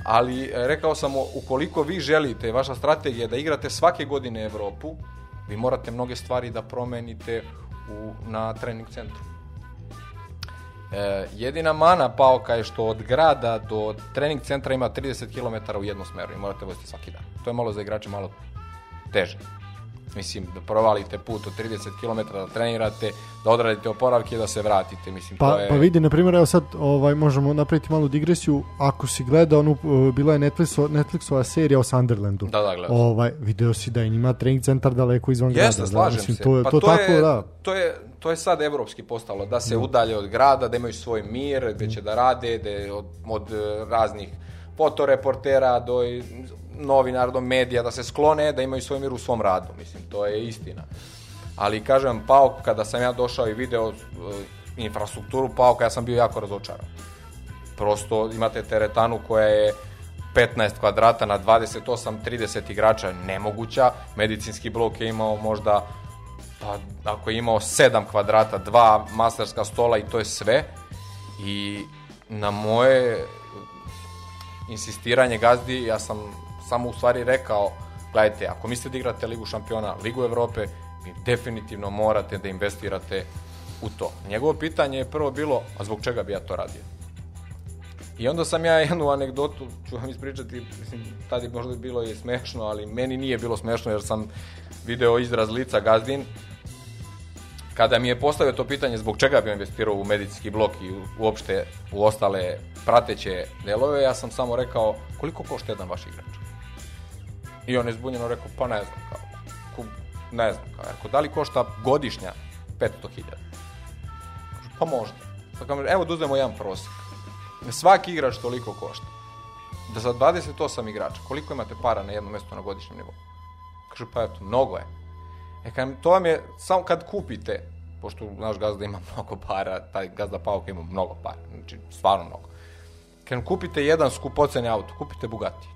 ali e, rekao sam ukoliko vi želite, vaša strategija da igrate svake godine Evropu, vi morate mnoge stvari da promenite u, na trening centru. E, jedina mana Paoka je što od grada do trening centra ima 30 km u jednom smeru i morate voziti svaki dan. To je malo za igrače malo teže. Mislim, da provalite put od 30 km, da trenirate, da odradite oporavke da se vratite. Mislim, pa, to je... pa vidi, na primjer, evo sad ovaj, možemo napraviti malu digresiju. Ako si gleda, onu, e, bila je Netflix, Netflixova serija o Sunderlandu. Da, da, gledam. Ovaj, video si da je njima trening centar daleko izvan Jeste, grada. Jeste, da, slažem da, mislim, se. To je, pa to, to, tako, je, da. to je to je sad evropski postalo, da se da. udalje od grada, da imaju svoj mir, gde će da rade, da od, od e, raznih fotoreportera do novi novinarno medija da se sklone, da imaju svoj mir u svom radu. Mislim, to je istina. Ali kažem, Pauk, kada sam ja došao i video uh, infrastrukturu Pauka, ja sam bio jako razočaran. Prosto imate teretanu koja je 15 kvadrata na 28, 30 igrača nemoguća. Medicinski blok je imao možda, pa ako je imao 7 kvadrata, dva masterska stola i to je sve. I na moje insistiranje gazdi, ja sam samo u stvari rekao, gledajte, ako mislite da igrate Ligu šampiona, Ligu Evrope, vi definitivno morate da investirate u to. Njegovo pitanje je prvo bilo, a zbog čega bi ja to radio? I onda sam ja jednu anegdotu, ću vam ispričati, mislim, tad je možda bilo i smešno, ali meni nije bilo smešno jer sam video izraz lica gazdin. Kada mi je postavio to pitanje zbog čega bi investirao u medicinski blok i uopšte u ostale prateće delove, ja sam samo rekao koliko košta jedan vaš igrač? I on je zbunjeno rekao, pa ne znam, kao, ku, ne znam, kao, rekao, da li košta godišnja 500.000? Pa možda. Pa kao, evo da uzmemo jedan prosjek. Svaki igrač toliko košta. Da za 28 igrača, koliko imate para na jedno mesto na godišnjem nivou? Kažu, pa eto, mnogo je. E, kad, to vam je, samo kad kupite, pošto naš gazda ima mnogo para, taj gazda Pauka ima mnogo para, znači stvarno mnogo. Kad kupite jedan skupoceni auto, kupite Bugatti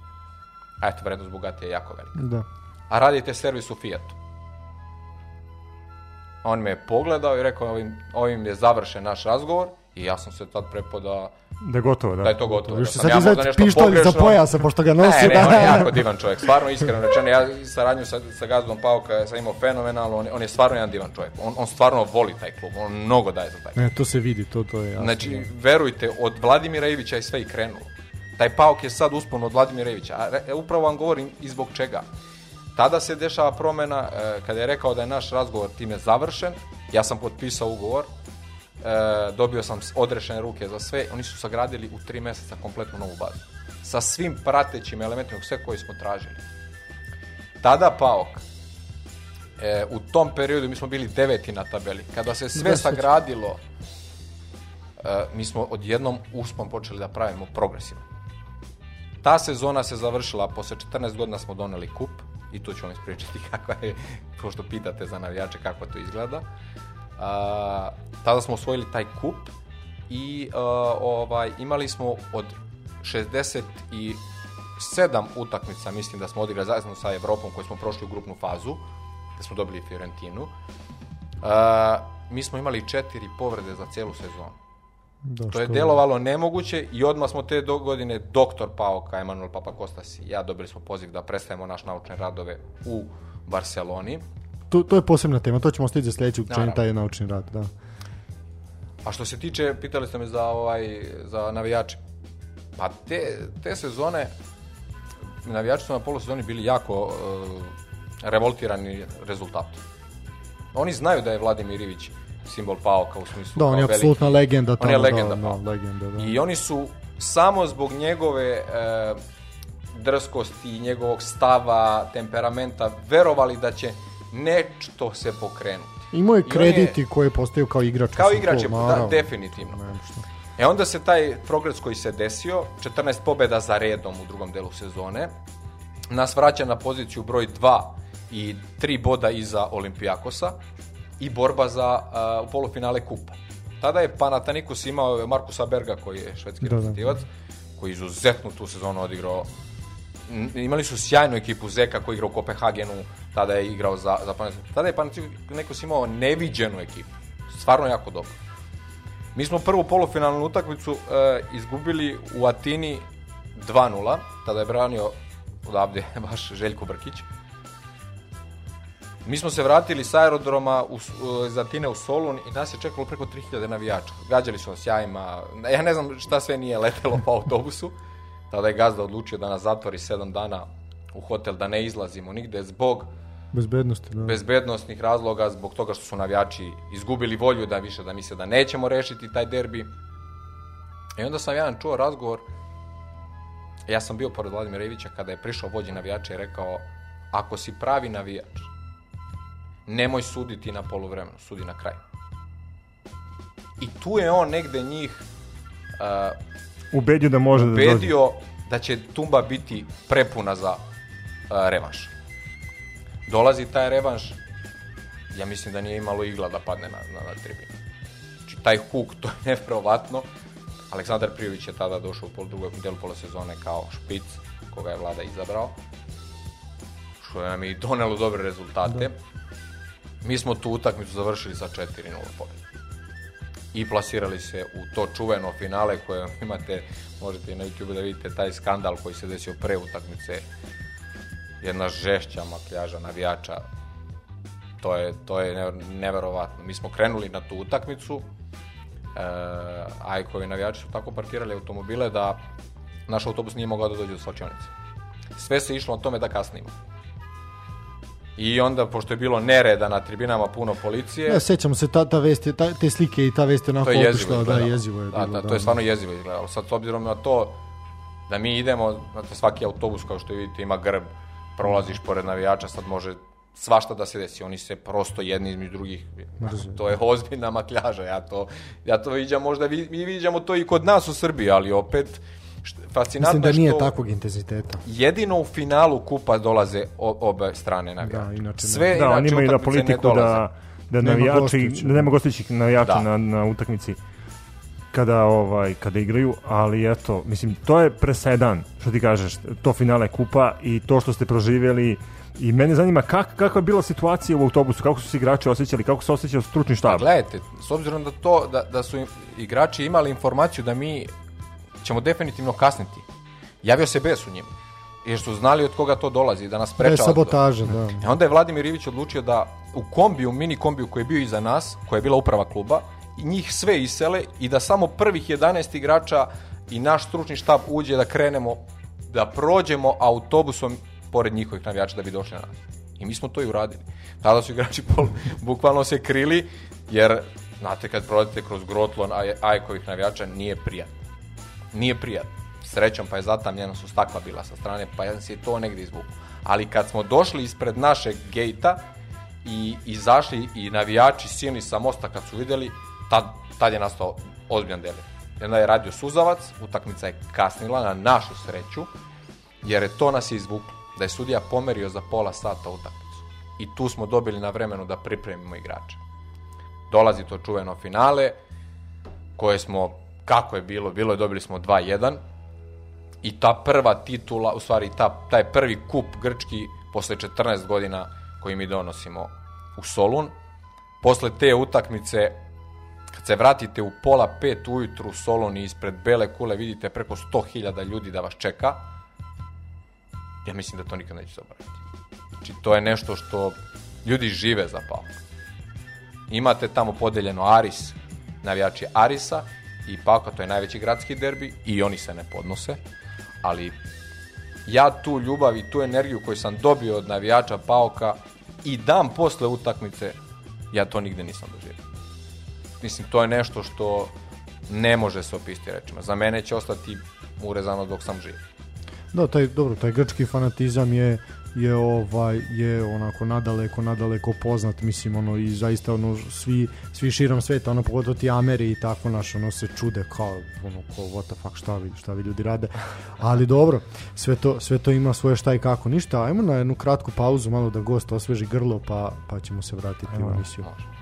eto, vrednost Bugatti je jako velika. Da. A radite servis u Fiatu. On me je pogledao i rekao, ovim, ovim je završen naš razgovor i ja sam se tad prepao da... Da je gotovo, da. Da je to gotovo. Da, da sam sad ja možda nešto pogrešno. za pojasa, pošto ga nosi. Ne, ne, on je da. jako divan čovjek. Stvarno, iskreno rečeno, ja saradnju sa, sa Gazdom Pauka sam imao fenomenalno. On, on je stvarno jedan divan čovjek. On, on stvarno voli taj klub. On mnogo daje za taj klub. Ne, to se vidi, to, to je jasno. Znači, verujte, od Vladimira Ivića je sve i krenulo. Taj pauk je sad uspon od Vladimirevića. A upravo vam govorim i zbog čega. Tada se dešava promjena, e, kada je rekao da je naš razgovor time završen, ja sam potpisao ugovor, e, dobio sam odrešene ruke za sve, oni su sagradili u tri meseca kompletnu novu bazu. Sa svim pratećim elementima, sve koji smo tražili. Tada paok, E, u tom periodu mi smo bili deveti na tabeli. Kada se sve sagradilo, e, mi smo odjednom uspom počeli da pravimo progresivno. Ta sezona se završila, posle 14 godina smo doneli kup i tu ću vam ispričati kako je, što pitate za navijače kako to izgleda. A, tada smo osvojili taj kup i a, ovaj, imali smo od 67 utakmica, mislim da smo odigrali zajedno sa Evropom koji smo prošli u grupnu fazu, da smo dobili Fiorentinu. Uh, mi smo imali četiri povrede za celu sezonu. Da, To je delovalo nemoguće i odmah smo te do godine doktor Paoka Emanuel Papakostas i ja dobili smo poziv da predstavimo naš naučne radove u Barceloni. To, to je posebna tema, to ćemo stići za sljedeću učenje, taj naučni rad, da. A što se tiče, pitali ste me za, ovaj, za navijače. Pa te, te sezone, navijači su na polusezoni bili jako uh, revoltirani rezultat. Oni znaju da je Vladimir Ivić simbol pao u smislu da, on je apsolutna legenda tamo, on je legenda, da, Da, legenda da. i oni su samo zbog njegove e, drskosti njegovog stava temperamenta verovali da će nešto se pokrenuti imao je krediti je, koje postaju kao igrač kao igrač je, da, definitivno E onda se taj progres koji se desio, 14 pobjeda za redom u drugom delu sezone, nas vraća na poziciju broj 2 i 3 boda iza Olimpijakosa i borba za uh, polufinale kupa. Tada je Panatanikos imao Markusa Berga koji je švedski da, da. reprezentativac, koji je izuzetno tu sezonu odigrao. Imali su sjajnu ekipu Zeka koji igrao u Kopenhagenu, tada je igrao za, za Panatanikos. Tada je Panatanikos imao neviđenu ekipu. Stvarno jako dobro. Mi smo prvu polufinalnu utakmicu uh, izgubili u Atini 2-0. Tada je branio odavde baš Željko Brkić. Mi smo se vratili sa aerodroma u, za Tine u Solun i nas je čekalo preko 3000 navijača. Gađali su nas jajima, ja ne znam šta sve nije letelo po autobusu. Tada je gazda odlučio da nas zatvori 7 dana u hotel, da ne izlazimo nigde zbog Bezbednosti, da. bezbednostnih razloga, zbog toga što su navijači izgubili volju da više da misle da nećemo rešiti taj derbi. I onda sam jedan čuo razgovor, ja sam bio pored Vladimira Ivića kada je prišao vođi navijača i rekao, ako si pravi navijač, nemoj suditi na polovremenu, sudi na kraju. I tu je on negde njih uh, ubedio da može ubedio da, dođe. da će tumba biti prepuna za uh, revanš. Dolazi taj revanš, ja mislim da nije imalo igla da padne na, na, na tribinu. Znači, taj huk, to je nevjerovatno. Aleksandar Prijović je tada došao u pol drugog delu pola sezone kao špic, koga je vlada izabrao, što je nam i donelo dobre rezultate. Da Mi smo tu utakmicu završili sa 4-0 pobjede. I plasirali se u to čuveno finale koje imate, možete i na YouTube da vidite taj skandal koji se desio pre utakmice. Jedna žešća makljaža navijača. To je, to je neverovatno. Mi smo krenuli na tu utakmicu, e, Ajkovi navijači su tako parkirali automobile da naš autobus nije mogao da dođe do slačionice. Sve se išlo o tome da kasnimo. I onda, pošto je bilo nereda na tribinama, puno policije... Da, e, sećam se, ta, ta vest, ta, te slike i ta vest je onako je otišla, da, jezivo je da, bilo. Da, da, to je stvarno jezivo izgledalo. Sad, s obzirom na to da mi idemo, znate, svaki autobus, kao što vidite, ima grb, prolaziš pored navijača, sad može svašta da se desi, oni se prosto jedni između drugih, to je ozbiljna makljaža, ja to, ja to viđam, možda vi, mi viđamo to i kod nas u Srbiji, ali opet Fascinantno Mislim da nije što takvog intenziteta. Jedino u finalu kupa dolaze obe strane navijača. Da, inače Sve da, oni imaju na politiku da, da nema navijači, da nema gostićih navijača da. na, na utakmici kada ovaj kada igraju, ali eto, mislim to je presedan, što ti kažeš, to finale kupa i to što ste proživeli I mene zanima kak, kakva je bila situacija u autobusu, kako su se igrači osjećali, kako se osjećao stručni štab. A pa gledajte, s obzirom da to da, da su igrači imali informaciju da mi ćemo definitivno kasniti. Javio se bes u njima. Jer su znali od koga to dolazi, da nas preča. sabotaže, da. A e onda je Vladimir Ivić odlučio da u kombiju, mini kombiju koji je bio iza nas, koja je bila uprava kluba, njih sve isele i da samo prvih 11 igrača i naš stručni štab uđe da krenemo, da prođemo autobusom pored njihovih navijača da bi došli na nas. I mi smo to i uradili. Tada su igrači pol, bukvalno se krili, jer, znate, kad prolazite kroz grotlon Ajkovih navijača, nije prijatno nije prijatno. Srećom pa je zatamljeno su stakla bila sa strane, pa jedan se je to negde izvukao. Ali kad smo došli ispred našeg gejta i izašli i navijači silni sa mosta kad su videli, tad, tad je nastao ozbiljan delir. Onda je radio suzavac, utakmica je kasnila na našu sreću, jer je to nas je izvuklo. Da je sudija pomerio za pola sata utakmicu. I tu smo dobili na vremenu da pripremimo igrače. Dolazi to čuveno finale, koje smo kako je bilo, bilo je dobili smo 2-1 i ta prva titula, u stvari ta, taj prvi kup grčki posle 14 godina koji mi donosimo u Solun. Posle te utakmice kad se vratite u pola pet ujutru u Solun i ispred Bele Kule vidite preko 100.000 ljudi da vas čeka, ja mislim da to nikad neće zaboraviti. Znači, to je nešto što ljudi žive za Pauk. Imate tamo podeljeno Aris, navijači Arisa i Paka, to je najveći gradski derbi i oni se ne podnose, ali ja tu ljubav i tu energiju koju sam dobio od navijača Pauka i dan posle utakmice, ja to nigde nisam doživio. Mislim, to je nešto što ne može se opisati rečima. Za mene će ostati urezano dok sam živ. Da, taj, dobro, taj grčki fanatizam je je ovaj je onako nadaleko nadaleko poznat mislim ono i zaista ono svi svi širom sveta ono pogotovo ti Ameri i tako naš ono se čude kao ono ko what the fuck šta vi šta vi ljudi rade ali dobro sve to sve to ima svoje šta i kako ništa ajmo na jednu kratku pauzu malo da gost osveži grlo pa pa ćemo se vratiti Evo, u emisiju može.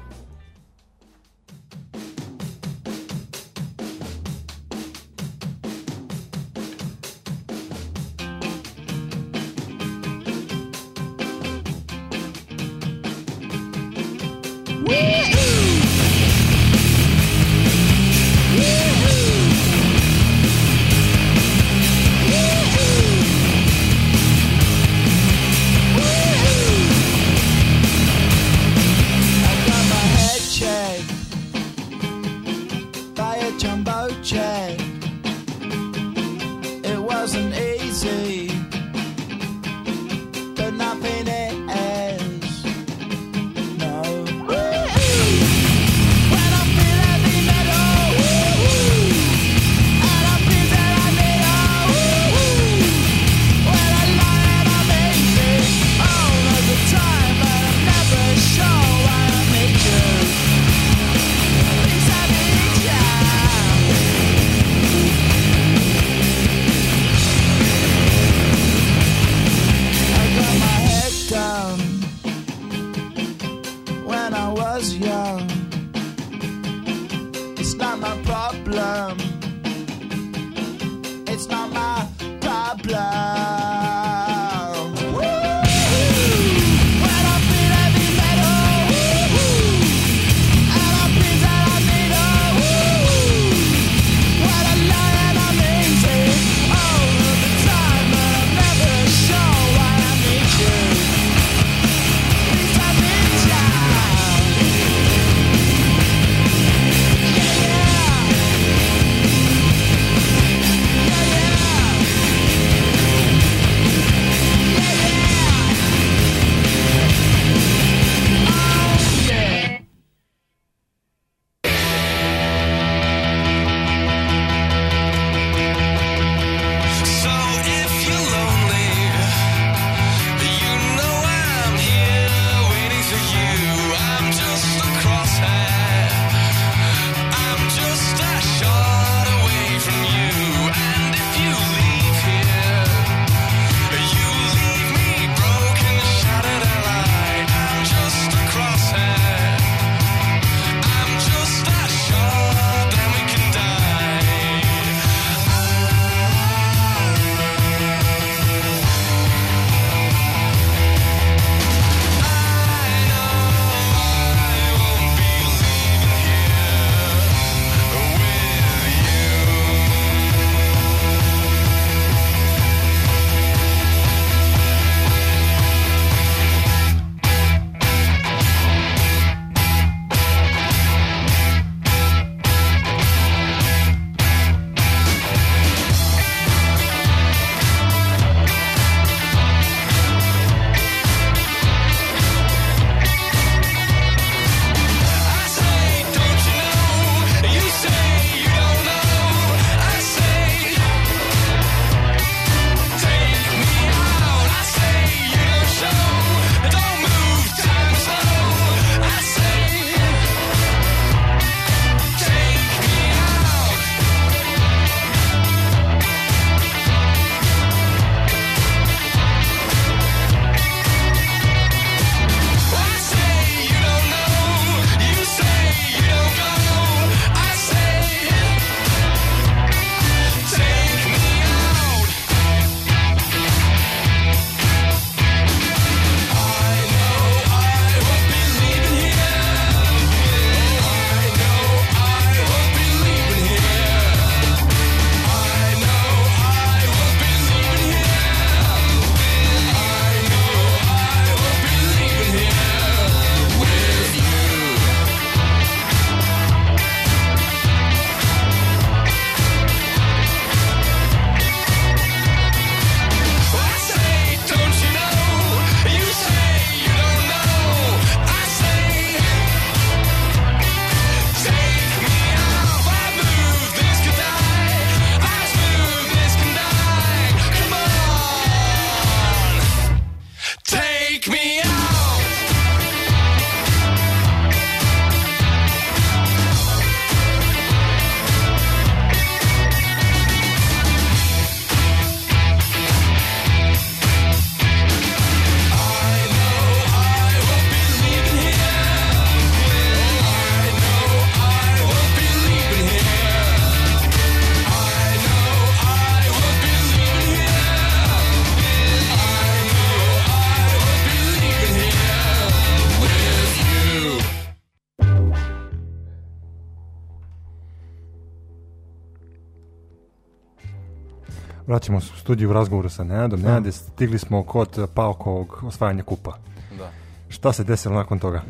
vraćamo se u studiju razgovoru sa Nenadom. Da. Nenade, stigli smo kod Paukovog osvajanja kupa. Da. Šta se desilo nakon toga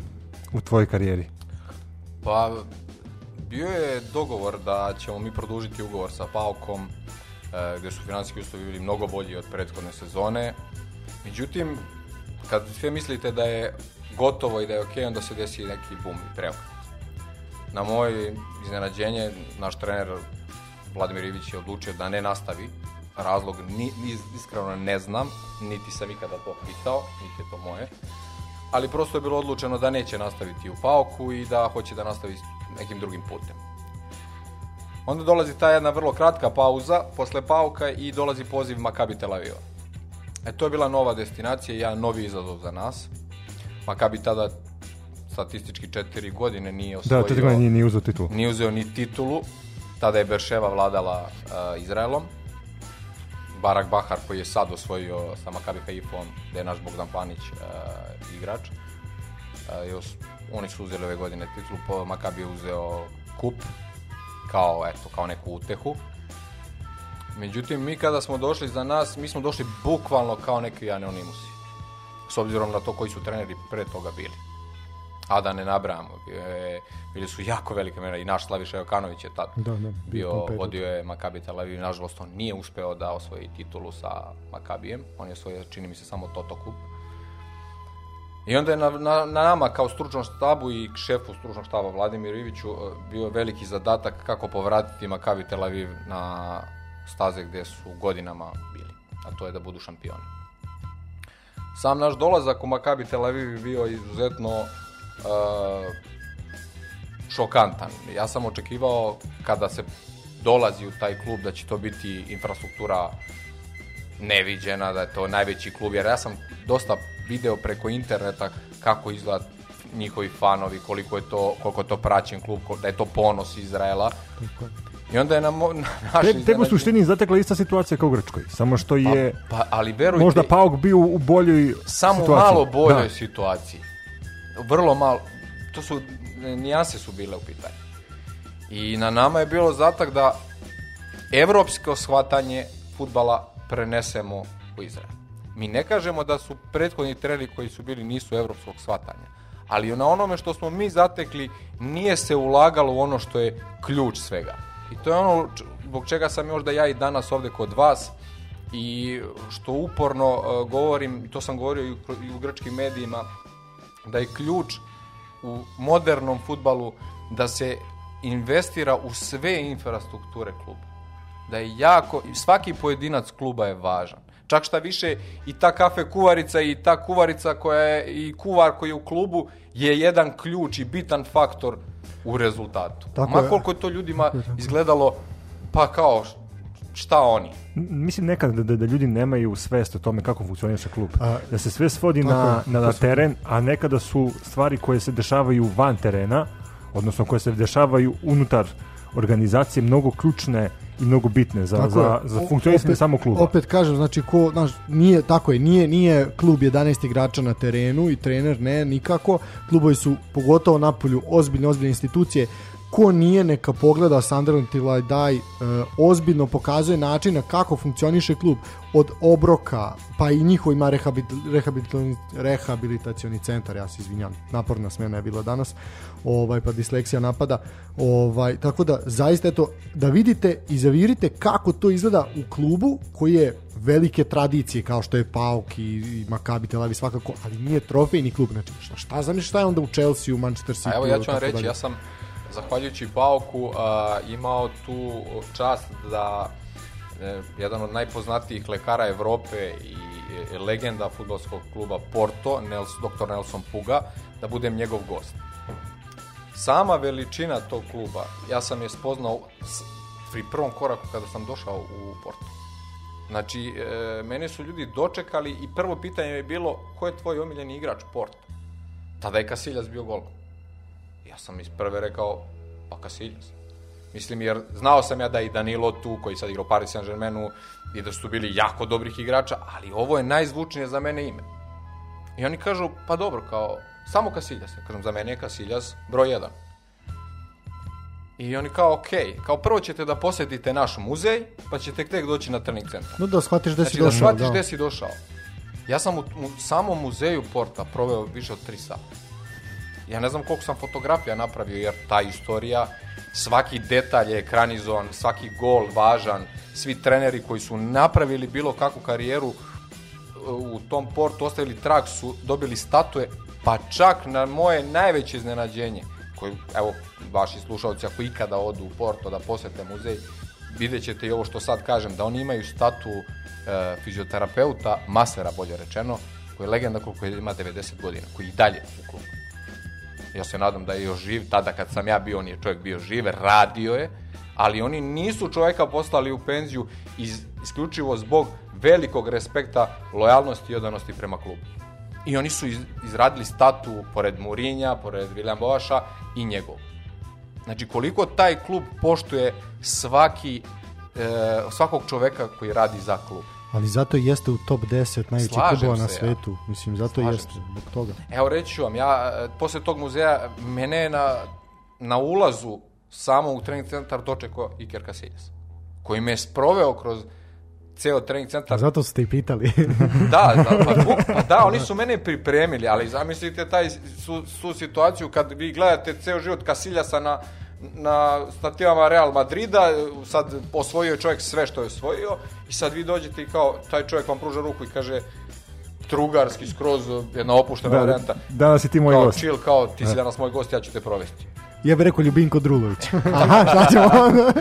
u tvojoj karijeri? Pa, bio je dogovor da ćemo mi produžiti ugovor sa Paukom, e, gdje su finansijski uslovi bili mnogo bolji od prethodne sezone. Međutim, kad sve mislite da je gotovo i da je ok, onda se desi neki bum i preokret. Na moje iznenađenje, naš trener Vladimir Ivić je odlučio da ne nastavi razlog ni, iskreno ne znam, niti sam ikada to pitao, niti je to moje. Ali prosto je bilo odlučeno da neće nastaviti u Pauku i da hoće da nastavi nekim drugim putem. Onda dolazi ta jedna vrlo kratka pauza posle Pauka i dolazi poziv Makabi Tel Aviva. E, to je bila nova destinacija i jedan novi izazov za nas. Makabi tada statistički četiri godine nije da, osvojio... Da, četiri godine nije, nije uzeo titulu. Nije uzeo ni titulu. Tada je Berševa vladala uh, Izraelom. Barak Bahar koji je sad osvojio sa Makabi Haifom, gde da je naš Bogdan Panić uh, igrač. Uh, još, oni su uzeli ove godine titulu, po Makabi je uzeo kup kao, eto, kao neku utehu. Međutim, mi kada smo došli za nas, mi smo došli bukvalno kao neki anonimusi. S obzirom na to koji su treneri pre toga bili a da ne nabramo, bio je, bili su jako velike mene i naš Slaviša Jokanović je tad da, da, bio, vodio je Makabi Tel Aviv, nažalost on nije uspeo da osvoji titulu sa Makabijem, on je osvojio, čini mi se, samo Toto Kup. I onda je na, na, na nama kao stručnom štabu i šefu stručnog štaba Vladimiru Iviću eh, bio veliki zadatak kako povratiti Makabi Tel Aviv na staze gde su godinama bili, a to je da budu šampioni. Sam naš dolazak u Makabi Tel Aviv bio izuzetno uh, šokantan. Ja sam očekivao kada se dolazi u taj klub da će to biti infrastruktura neviđena, da je to najveći klub, jer ja sam dosta video preko interneta kako izgleda njihovi fanovi, koliko je to, koliko je to praćen klub, da je to ponos Izraela. I onda je na, mo, na naš Te, Tebe u suštini zatekla ista situacija kao u Grčkoj, samo što pa, je pa, pa, ali verujte, možda Pauk bio u boljoj samo situaciji. Samo malo boljoj da. situaciji vrlo malo, to su, nijanse su bile u pitanju. I na nama je bilo zatak da evropsko shvatanje futbala prenesemo u Izrael. Mi ne kažemo da su prethodni treneri koji su bili nisu evropskog shvatanja, ali na onome što smo mi zatekli nije se ulagalo u ono što je ključ svega. I to je ono zbog čega sam možda ja i danas ovde kod vas i što uporno e, govorim, to sam govorio i u grčkim medijima, da je ključ u modernom futbalu da se investira u sve infrastrukture kluba. Da je jako, svaki pojedinac kluba je važan. Čak šta više i ta kafe kuvarica i ta kuvarica koja je i kuvar koji je u klubu je jedan ključ i bitan faktor u rezultatu. Tako Ma koliko je to ljudima izgledalo pa kao šta oni? Mislim nekad da, da, da, ljudi nemaju svest o tome kako funkcioniše klub. A, da se sve svodi tako, na, na, teren, a nekada da su stvari koje se dešavaju van terena, odnosno koje se dešavaju unutar organizacije, mnogo ključne i mnogo bitne za, tako za, za funkcionisanje samo kluba. Opet kažem, znači, ko, znaš, nije, tako je, nije, nije klub 11 igrača na terenu i trener ne, nikako. Klubovi su, pogotovo napolju, ozbiljne, ozbiljne institucije ko nije neka pogleda Sunderland Till I Die, ozbiljno pokazuje načina kako funkcioniše klub od obroka, pa i njihov ima rehabilit, rehabilit, rehabilitacioni centar, ja se izvinjam, naporna smena je bila danas, ovaj, pa disleksija napada, ovaj, tako da zaista eto, da vidite i zavirite kako to izgleda u klubu koji je velike tradicije kao što je Pauk i, i Maccabi Tel svakako, ali nije trofejni klub, znači šta, šta zamisliš šta je onda u Chelsea, u Manchester City? A evo ja ću vam reći, da ja sam zahvaljujući Bauku imao tu čast da e, jedan od najpoznatijih lekara Evrope i e, legenda futbolskog kluba Porto, Nels, dr. Nelson Puga, da budem njegov gost. Sama veličina tog kluba, ja sam je spoznao pri prvom koraku kada sam došao u Porto. Znači, e, mene su ljudi dočekali i prvo pitanje je bilo ko je tvoj omiljeni igrač Porto? Tada je Kasiljas bio golman. Ja sam iz prve rekao, pa Kasiljas. Mislim, jer znao sam ja da i Danilo tu, koji sad igra u Paris Saint-Germainu, i da su bili jako dobrih igrača, ali ovo je najzvučnije za mene ime. I oni kažu, pa dobro, kao, samo Kasiljas. Ja kažem, za mene je Kasiljas broj 1. I oni kao, ok, kao prvo ćete da posetite naš muzej, pa ćete tek doći na trening centar. No da shvatiš gde si znači, da došao. da shvatiš da. gde si došao. Ja sam u, u samom muzeju Porta proveo više od 3 sata. Ja ne znam koliko sam fotografija napravio, jer ta istorija, svaki detalj je ekranizovan, svaki gol važan, svi treneri koji su napravili bilo kakvu karijeru uh, u tom portu, ostavili trag, su dobili statue, pa čak na moje najveće iznenađenje, koji, evo, vaši slušalci, ako ikada odu u Porto da posete muzej, vidjet ćete i ovo što sad kažem, da oni imaju statu e, uh, fizioterapeuta, masera bolje rečeno, koji je legenda koliko ima 90 godina, koji i dalje u klubu ja se nadam da je još živ, tada kad sam ja bio, on je čovjek bio živ, radio je, ali oni nisu čovjeka poslali u penziju iz, isključivo zbog velikog respekta, lojalnosti i odanosti prema klubu. I oni su iz, izradili statu pored Murinja, pored William Bovaša i njegov. Znači koliko taj klub poštuje svaki, e, svakog čovjeka koji radi za klub. Ali zato jeste u top 10 najvećih klubova na svetu. Ja. Mislim, zato Slažem jeste, se. zbog toga. Evo, reći ću vam, ja, e, posle tog muzeja, mene je na, na ulazu samo u trening centar dočekao Iker Casillas, koji me je sproveo kroz ceo trening centar. Zato su te i pitali. da, da, pa, pa da, oni su mene pripremili, ali zamislite taj, su, su situaciju kad vi gledate ceo život Kasiljasa na na stativama Real Madrida, sad osvojio je čovjek sve što je osvojio i sad vi dođete i kao, taj čovjek vam pruža ruku i kaže trugarski skroz jedna opuštena da, da varijanta. Danas si ti moj kao, gost. Chill, kao ti si da. danas moj gost, ja ću te provesti. Ja bih rekao Ljubinko Drulović. Aha, šta ćemo onda?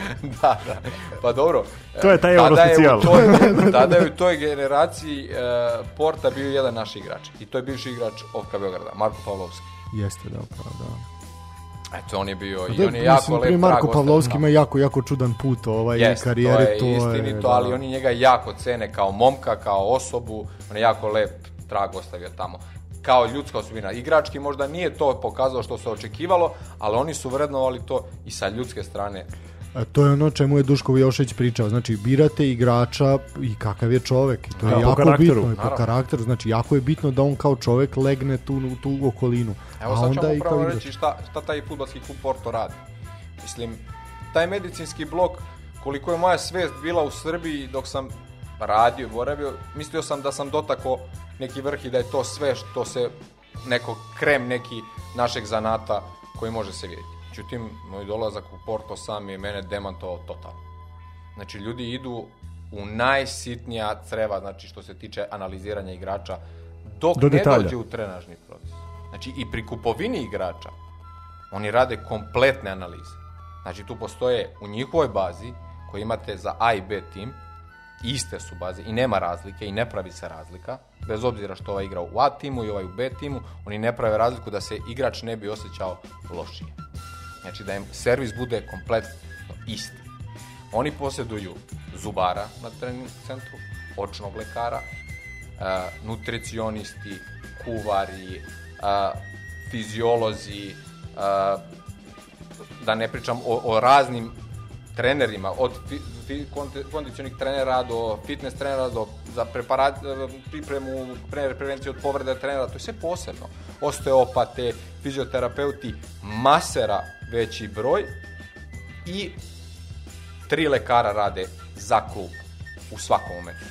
da, da. Pa dobro. To je taj eurospecial. Tada je u toj generaciji uh, Porta bio jedan naš igrač. I to je bivši igrač Ovka Beograda, Marko Pavlovski. Jeste, da, upravo, da. Eto, on je bio pa i da, on je jako lep prije Marko Pavlovski ima jako, jako čudan put ovaj, yes, karijere. To je to istinito, je, da. ali da. oni njega jako cene kao momka, kao osobu. On je jako lep trag ostavio tamo kao ljudska osobina. Igrački možda nije to pokazao što se očekivalo, ali oni su vrednovali to i sa ljudske strane. A e, to je ono čemu je Duško Jošić pričao, znači birate igrača i kakav je čovek. I to je A, da, jako po bitno, i po karakteru, znači jako je bitno da on kao čovek legne tu, tu okolinu. Evo sad ćemo upravo reći šta, šta taj futbalski klub Porto radi. Mislim, taj medicinski blok, koliko je moja svest bila u Srbiji dok sam radio, boravio, mislio sam da sam dotako neki vrh i da je to sve što se neko krem neki našeg zanata koji može se vidjeti. Međutim, moj dolazak u Porto sam je mene demantovao totalno. Znači, ljudi idu u najsitnija creva, znači što se tiče analiziranja igrača, dok Do ne detalja. dođe u trenažni proces. Znači i pri kupovini igrača oni rade kompletne analize. Znači tu postoje u njihovoj bazi koji imate za A i B tim iste su baze i nema razlike i ne pravi se razlika. Bez obzira što ovaj igra u A timu i ovaj u B timu, oni ne prave razliku da se igrač ne bi osjećao lošije. Znači da im servis bude kompletno isti. Oni posjeduju zubara na trening centru, očnog lekara, eh, nutricionisti, kuvari, a, fiziolozi, a, da ne pričam o, o raznim trenerima, od fi, fi, kondicionih trenera do fitness trenera, do, za preparat, e, pripremu, trener prevencije od povreda trenera, to je sve posebno. Osteopate, fizioterapeuti, masera veći broj i tri lekara rade za klub u svakom momentu.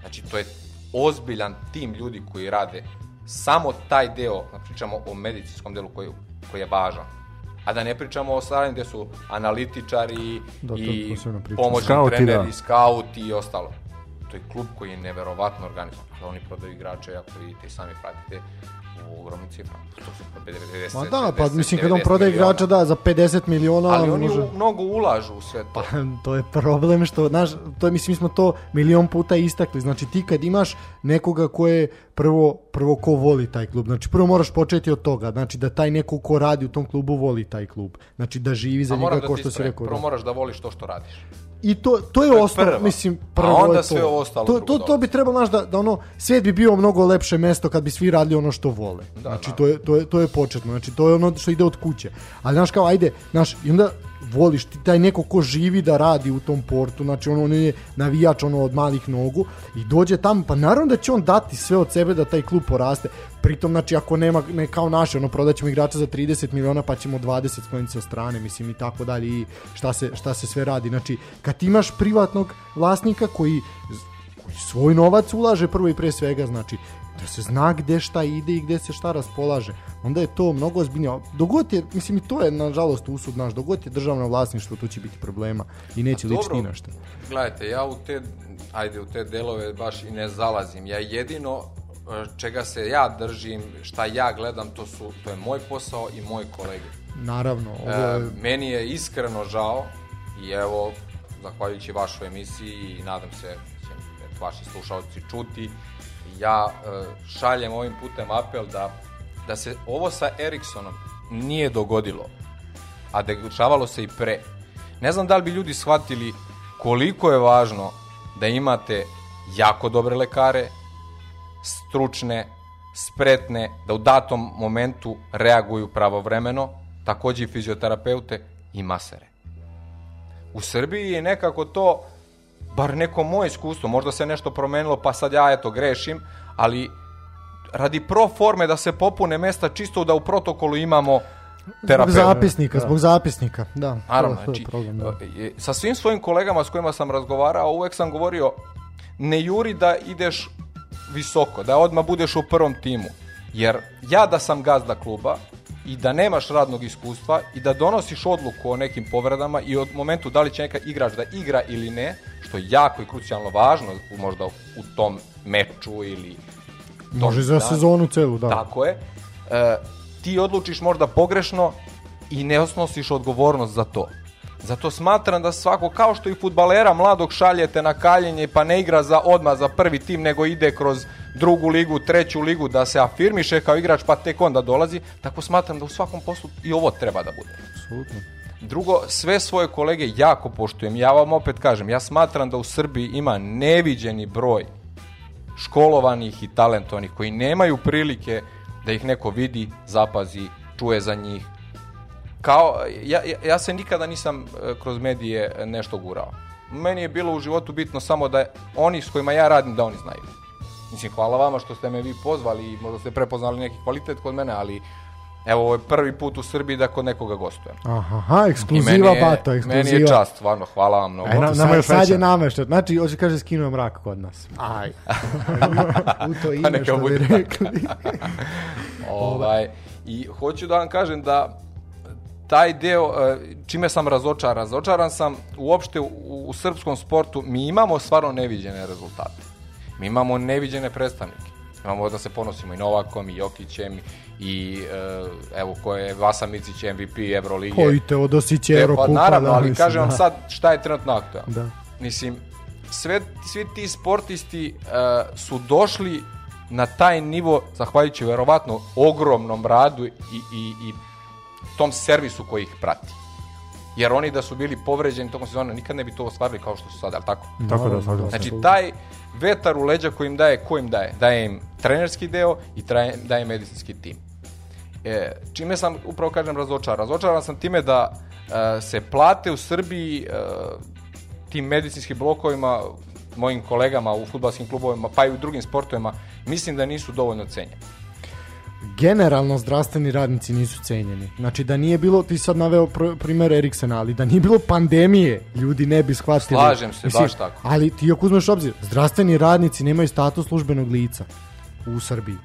Znači, to je ozbiljan tim ljudi koji rade samo taj deo, da pričamo o medicinskom delu koji, koji je važan, a da ne pričamo o stvarima gde su analitičari da, i pomoćni skauti, treneri, da. skauti i ostalo. To je klub koji je neverovatno organizovan, oni prodaju igrače, ako vidite i sami pratite, ogromna cifra. Pa to su pa 90, Ma da, pa mislim kad on prodaje igrača da za 50 miliona, ali oni može... mnogo ulažu u sve to. Pa to je problem što znaš, to je mislim mi smo to milion puta istakli. Znači ti kad imaš nekoga ko je prvo prvo ko voli taj klub. Znači prvo moraš početi od toga, znači da taj neko ko radi u tom klubu voli taj klub. Znači da živi za njega da kao što ispre. si rekao. Da. Prvo moraš da voliš to što radiš. I to, to je, to je osnov, mislim, prvo A onda je to. sve ostalo. To, to, to bi trebalo, znaš, da, da ono, svijet bi bio mnogo lepše mesto kad bi svi radili ono što vole. Da, znači, da. To, je, to, je, to je početno, znači, to je ono što ide od kuće. Ali, znaš, kao, ajde, znaš, i onda voliš ti taj neko ko živi da radi u tom portu, znači ono, on je navijač ono od malih nogu i dođe tamo, pa naravno da će on dati sve od sebe da taj klub poraste. Pritom, znači, ako nema, ne kao naše, ono, prodaćemo igrača za 30 miliona, pa ćemo 20 skloniti sa strane, mislim, i tako dalje, i šta se, šta se sve radi. Znači, kad imaš privatnog vlasnika koji koji svoj novac ulaže prvo i pre svega, znači da se zna gde šta ide i gde se šta raspolaže. Onda je to mnogo ozbiljnije. Dogod je, mislim i to je nažalost usud naš, dogod je državno vlasništvo, tu će biti problema i neće A ličiti ni Gledajte, ja u te, ajde, u te delove baš i ne zalazim. Ja jedino e, čega se ja držim, šta ja gledam, to, su, to je moj posao i moj kolege. Naravno. E, ovo je... E, meni je iskreno žao i evo, zahvaljujući vašoj emisiji i nadam se da će vaši slušalci čuti ja e, šaljem ovim putem apel da, da se ovo sa Eriksonom nije dogodilo, a dešavalo se i pre. Ne znam da li bi ljudi shvatili koliko je važno da imate jako dobre lekare, stručne, spretne, da u datom momentu reaguju pravovremeno, takođe i fizioterapeute i masere. U Srbiji je nekako to bar neko moje iskustvo, možda se nešto promenilo pa sad ja eto grešim, ali radi pro forme da se popune mesta čisto da u protokolu imamo terapeuta. Zbog zapisnika, da. zbog zapisnika, da. Naravno, to, znači, problem, da. E, sa svim svojim kolegama s kojima sam razgovarao, uvek sam govorio, ne juri da ideš visoko, da odmah budeš u prvom timu. Jer ja da sam gazda kluba, i da nemaš radnog iskustva i da donosiš odluku o nekim povredama i od momentu da li će neka igrač da igra ili ne, što je jako i krucijalno važno možda u tom meču ili... Tom Može za dan. sezonu celu, da. Tako je. E, ti odlučiš možda pogrešno i ne osnosiš odgovornost za to. Zato smatram da svako, kao što i futbalera mladog šaljete na kaljenje pa ne igra za odmah za prvi tim, nego ide kroz drugu ligu, treću ligu, da se afirmiše kao igrač pa tek onda dolazi, tako smatram da u svakom poslu i ovo treba da bude. Absolutno. Drugo, sve svoje kolege jako poštujem. Ja vam opet kažem, ja smatram da u Srbiji ima neviđeni broj školovanih i talentovanih koji nemaju prilike da ih neko vidi, zapazi, čuje za njih, kao, ja, ja se nikada nisam e, kroz medije e, nešto gurao. Meni je bilo u životu bitno samo da oni s kojima ja radim, da oni znaju. Mislim, hvala vama što ste me vi pozvali i možda ste prepoznali neki kvalitet kod mene, ali evo, ovo je prvi put u Srbiji da kod nekoga gostujem. Aha, ekskluziva I je, Bato, ekskluziva. Meni je čast, stvarno, hvala vam mnogo. E, na, sad, sad je namešta, znači, hoće da kaže skinuo mrak kod nas. Aj. u to ime pa što bi rekli. ovaj, I hoću da vam kažem da taj deo, e, čime sam razočaran? Razočaran sam uopšte u, u srpskom sportu, mi imamo stvarno neviđene rezultate. Mi imamo neviđene predstavnike. Imamo da se ponosimo i Novakom, i Jokićem, i e, evo ko je Vasa Micić, MVP Evrolige. Pa i Teodosić je e, Pa da, naravno, ali mislim, kažem da. vam sad šta je trenutno aktualno. Da. Mislim, sve, svi ti sportisti uh, su došli na taj nivo, zahvaljujući verovatno ogromnom radu i, i, i tom servisu koji ih prati. Jer oni da su bili povređeni tokom sezone, nikad ne bi to ostvarili kao što su sada, ali tako? No, tako da, Znači, taj vetar u leđa koji im daje, ko im daje? Daje im trenerski deo i traje, daje medicinski tim. E, čime sam, upravo kažem, razočaran. Razočaran sam time da e, se plate u Srbiji e, tim medicinskim blokovima mojim kolegama u futbalskim klubovima, pa i u drugim sportovima, mislim da nisu dovoljno cenjene generalno zdravstveni radnici nisu cenjeni. Znači da nije bilo, ti sad naveo pr primer Eriksena, ali da nije bilo pandemije, ljudi ne bi shvatili. Slažem se, Mislim, baš tako. Ali ti ako uzmeš obzir, zdravstveni radnici nemaju status službenog lica u Srbiji.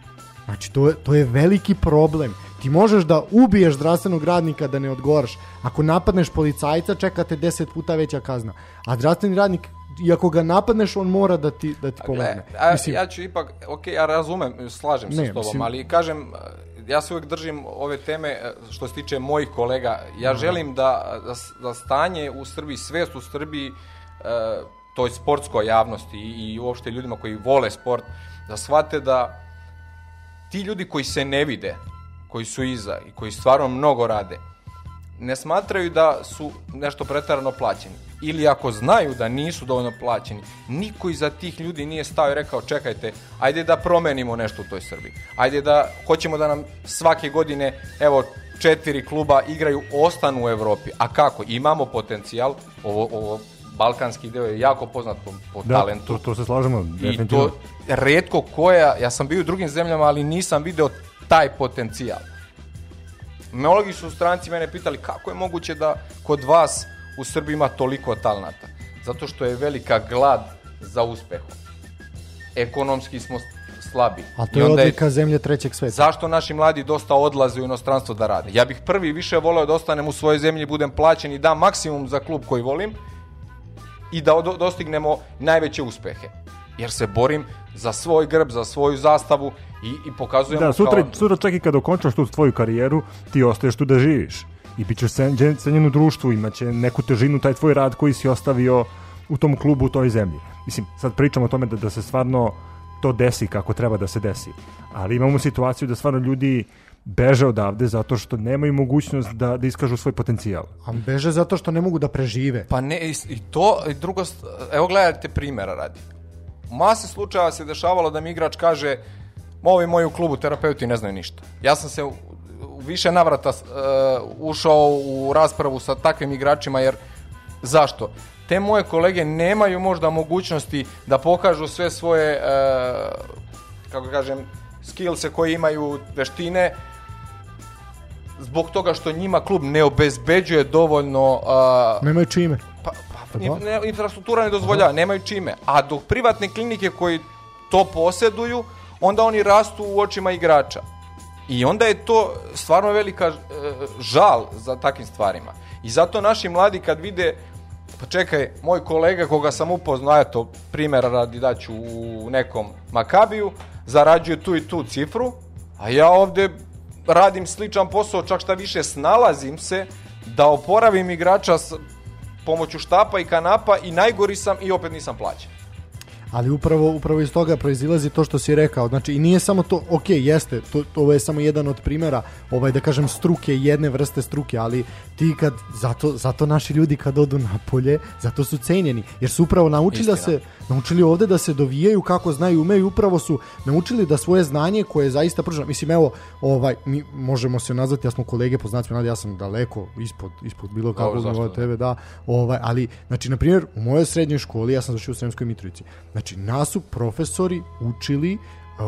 Znači, to je, to je veliki problem. Ti možeš da ubiješ zdravstvenog radnika da ne odgoraš. Ako napadneš policajca, čekate 10 puta veća kazna. A zdravstveni radnik i ako ga napadneš, on mora da ti, da ti pomogne. E, a, mislim, ja ću ipak, ok, ja razumem, slažem se ne, s tobom, mislim, ali kažem, ja se uvek držim ove teme e, što se tiče mojih kolega. Ja aha. želim da, da, da, stanje u Srbiji, svest u Srbiji, e, toj sportskoj javnosti i, i uopšte ljudima koji vole sport, da shvate da ti ljudi koji se ne vide, koji su iza i koji stvarno mnogo rade, ne smatraju da su nešto pretarano plaćeni ili ako znaju da nisu dovoljno plaćeni, niko iza tih ljudi nije stao i rekao čekajte, ajde da promenimo nešto u toj Srbiji. Ajde da hoćemo da nam svake godine, evo, četiri kluba igraju, ostanu u Evropi. A kako? Imamo potencijal, ovo, ovo balkanski deo je jako poznat po, po da, talentu. To, to se slažemo, I to redko koja, ja sam bio u drugim zemljama, ali nisam video taj potencijal. Meologi su stranci mene pitali kako je moguće da kod vas u Srbiji ima toliko talnata? Zato što je velika glad za uspehom. Ekonomski smo slabi. A to je odlika je... zemlje trećeg sveta. Zašto naši mladi dosta odlaze u inostranstvo da rade? Ja bih prvi više voleo da ostanem u svojoj zemlji, budem plaćen i da maksimum za klub koji volim i da dostignemo najveće uspehe. Jer se borim za svoj grb, za svoju zastavu i, i pokazujem... Da, sutra, kao... sutra čak i kada okončaš tu tvoju karijeru, ti ostaješ tu da živiš i bit će cenjen u društvu, imaće neku težinu taj tvoj rad koji si ostavio u tom klubu, u toj zemlji. Mislim, sad pričamo o tome da, da se stvarno to desi kako treba da se desi. Ali imamo situaciju da stvarno ljudi beže odavde zato što nemaju mogućnost da, da iskažu svoj potencijal. A beže zato što ne mogu da prežive. Pa ne, i to, i drugo, evo gledajte primjera radi. Mase slučajeva se dešavalo da mi igrač kaže, ovi moji u klubu terapeuti ne znaju ništa. Ja sam se više navrata uh, ušao u raspravu sa takvim igračima jer zašto? Te moje kolege nemaju možda mogućnosti da pokažu sve svoje uh, kako kažem skillse koje imaju veštine zbog toga što njima klub ne obezbeđuje dovoljno uh, nemaju čime pa, pa, pa da. ne, infrastruktura ne dozvoljava, nemaju čime a dok privatne klinike koji to posjeduju onda oni rastu u očima igrača I onda je to stvarno velika e, žal za takim stvarima. I zato naši mladi kad vide pa čekaj, moj kolega koga sam upoznao, eto, primjer radi daću u nekom Makabiju, zarađuje tu i tu cifru, a ja ovde radim sličan posao, čak šta više snalazim se da oporavim igrača s pomoću štapa i kanapa i najgori sam i opet nisam plaćen ali upravo, upravo iz toga proizilazi to što si rekao. Znači, i nije samo to, ok, jeste, to, ovo je samo jedan od primera ovaj, da kažem, struke, jedne vrste struke, ali ti kad, zato, zato naši ljudi kad odu na polje zato su cenjeni, jer su upravo naučili da Istina. da se, naučili ovde da se dovijaju kako znaju umeju, upravo su naučili da svoje znanje koje je zaista pruženo, mislim evo, ovaj, mi možemo se nazvati, ja smo kolege po znacima ja sam daleko ispod, ispod bilo kako nivoa tebe, da, ovaj, ali, znači, na primjer, u mojoj srednjoj školi, ja sam zašao u Sremskoj Mitrovici, znači, nas su profesori učili eh,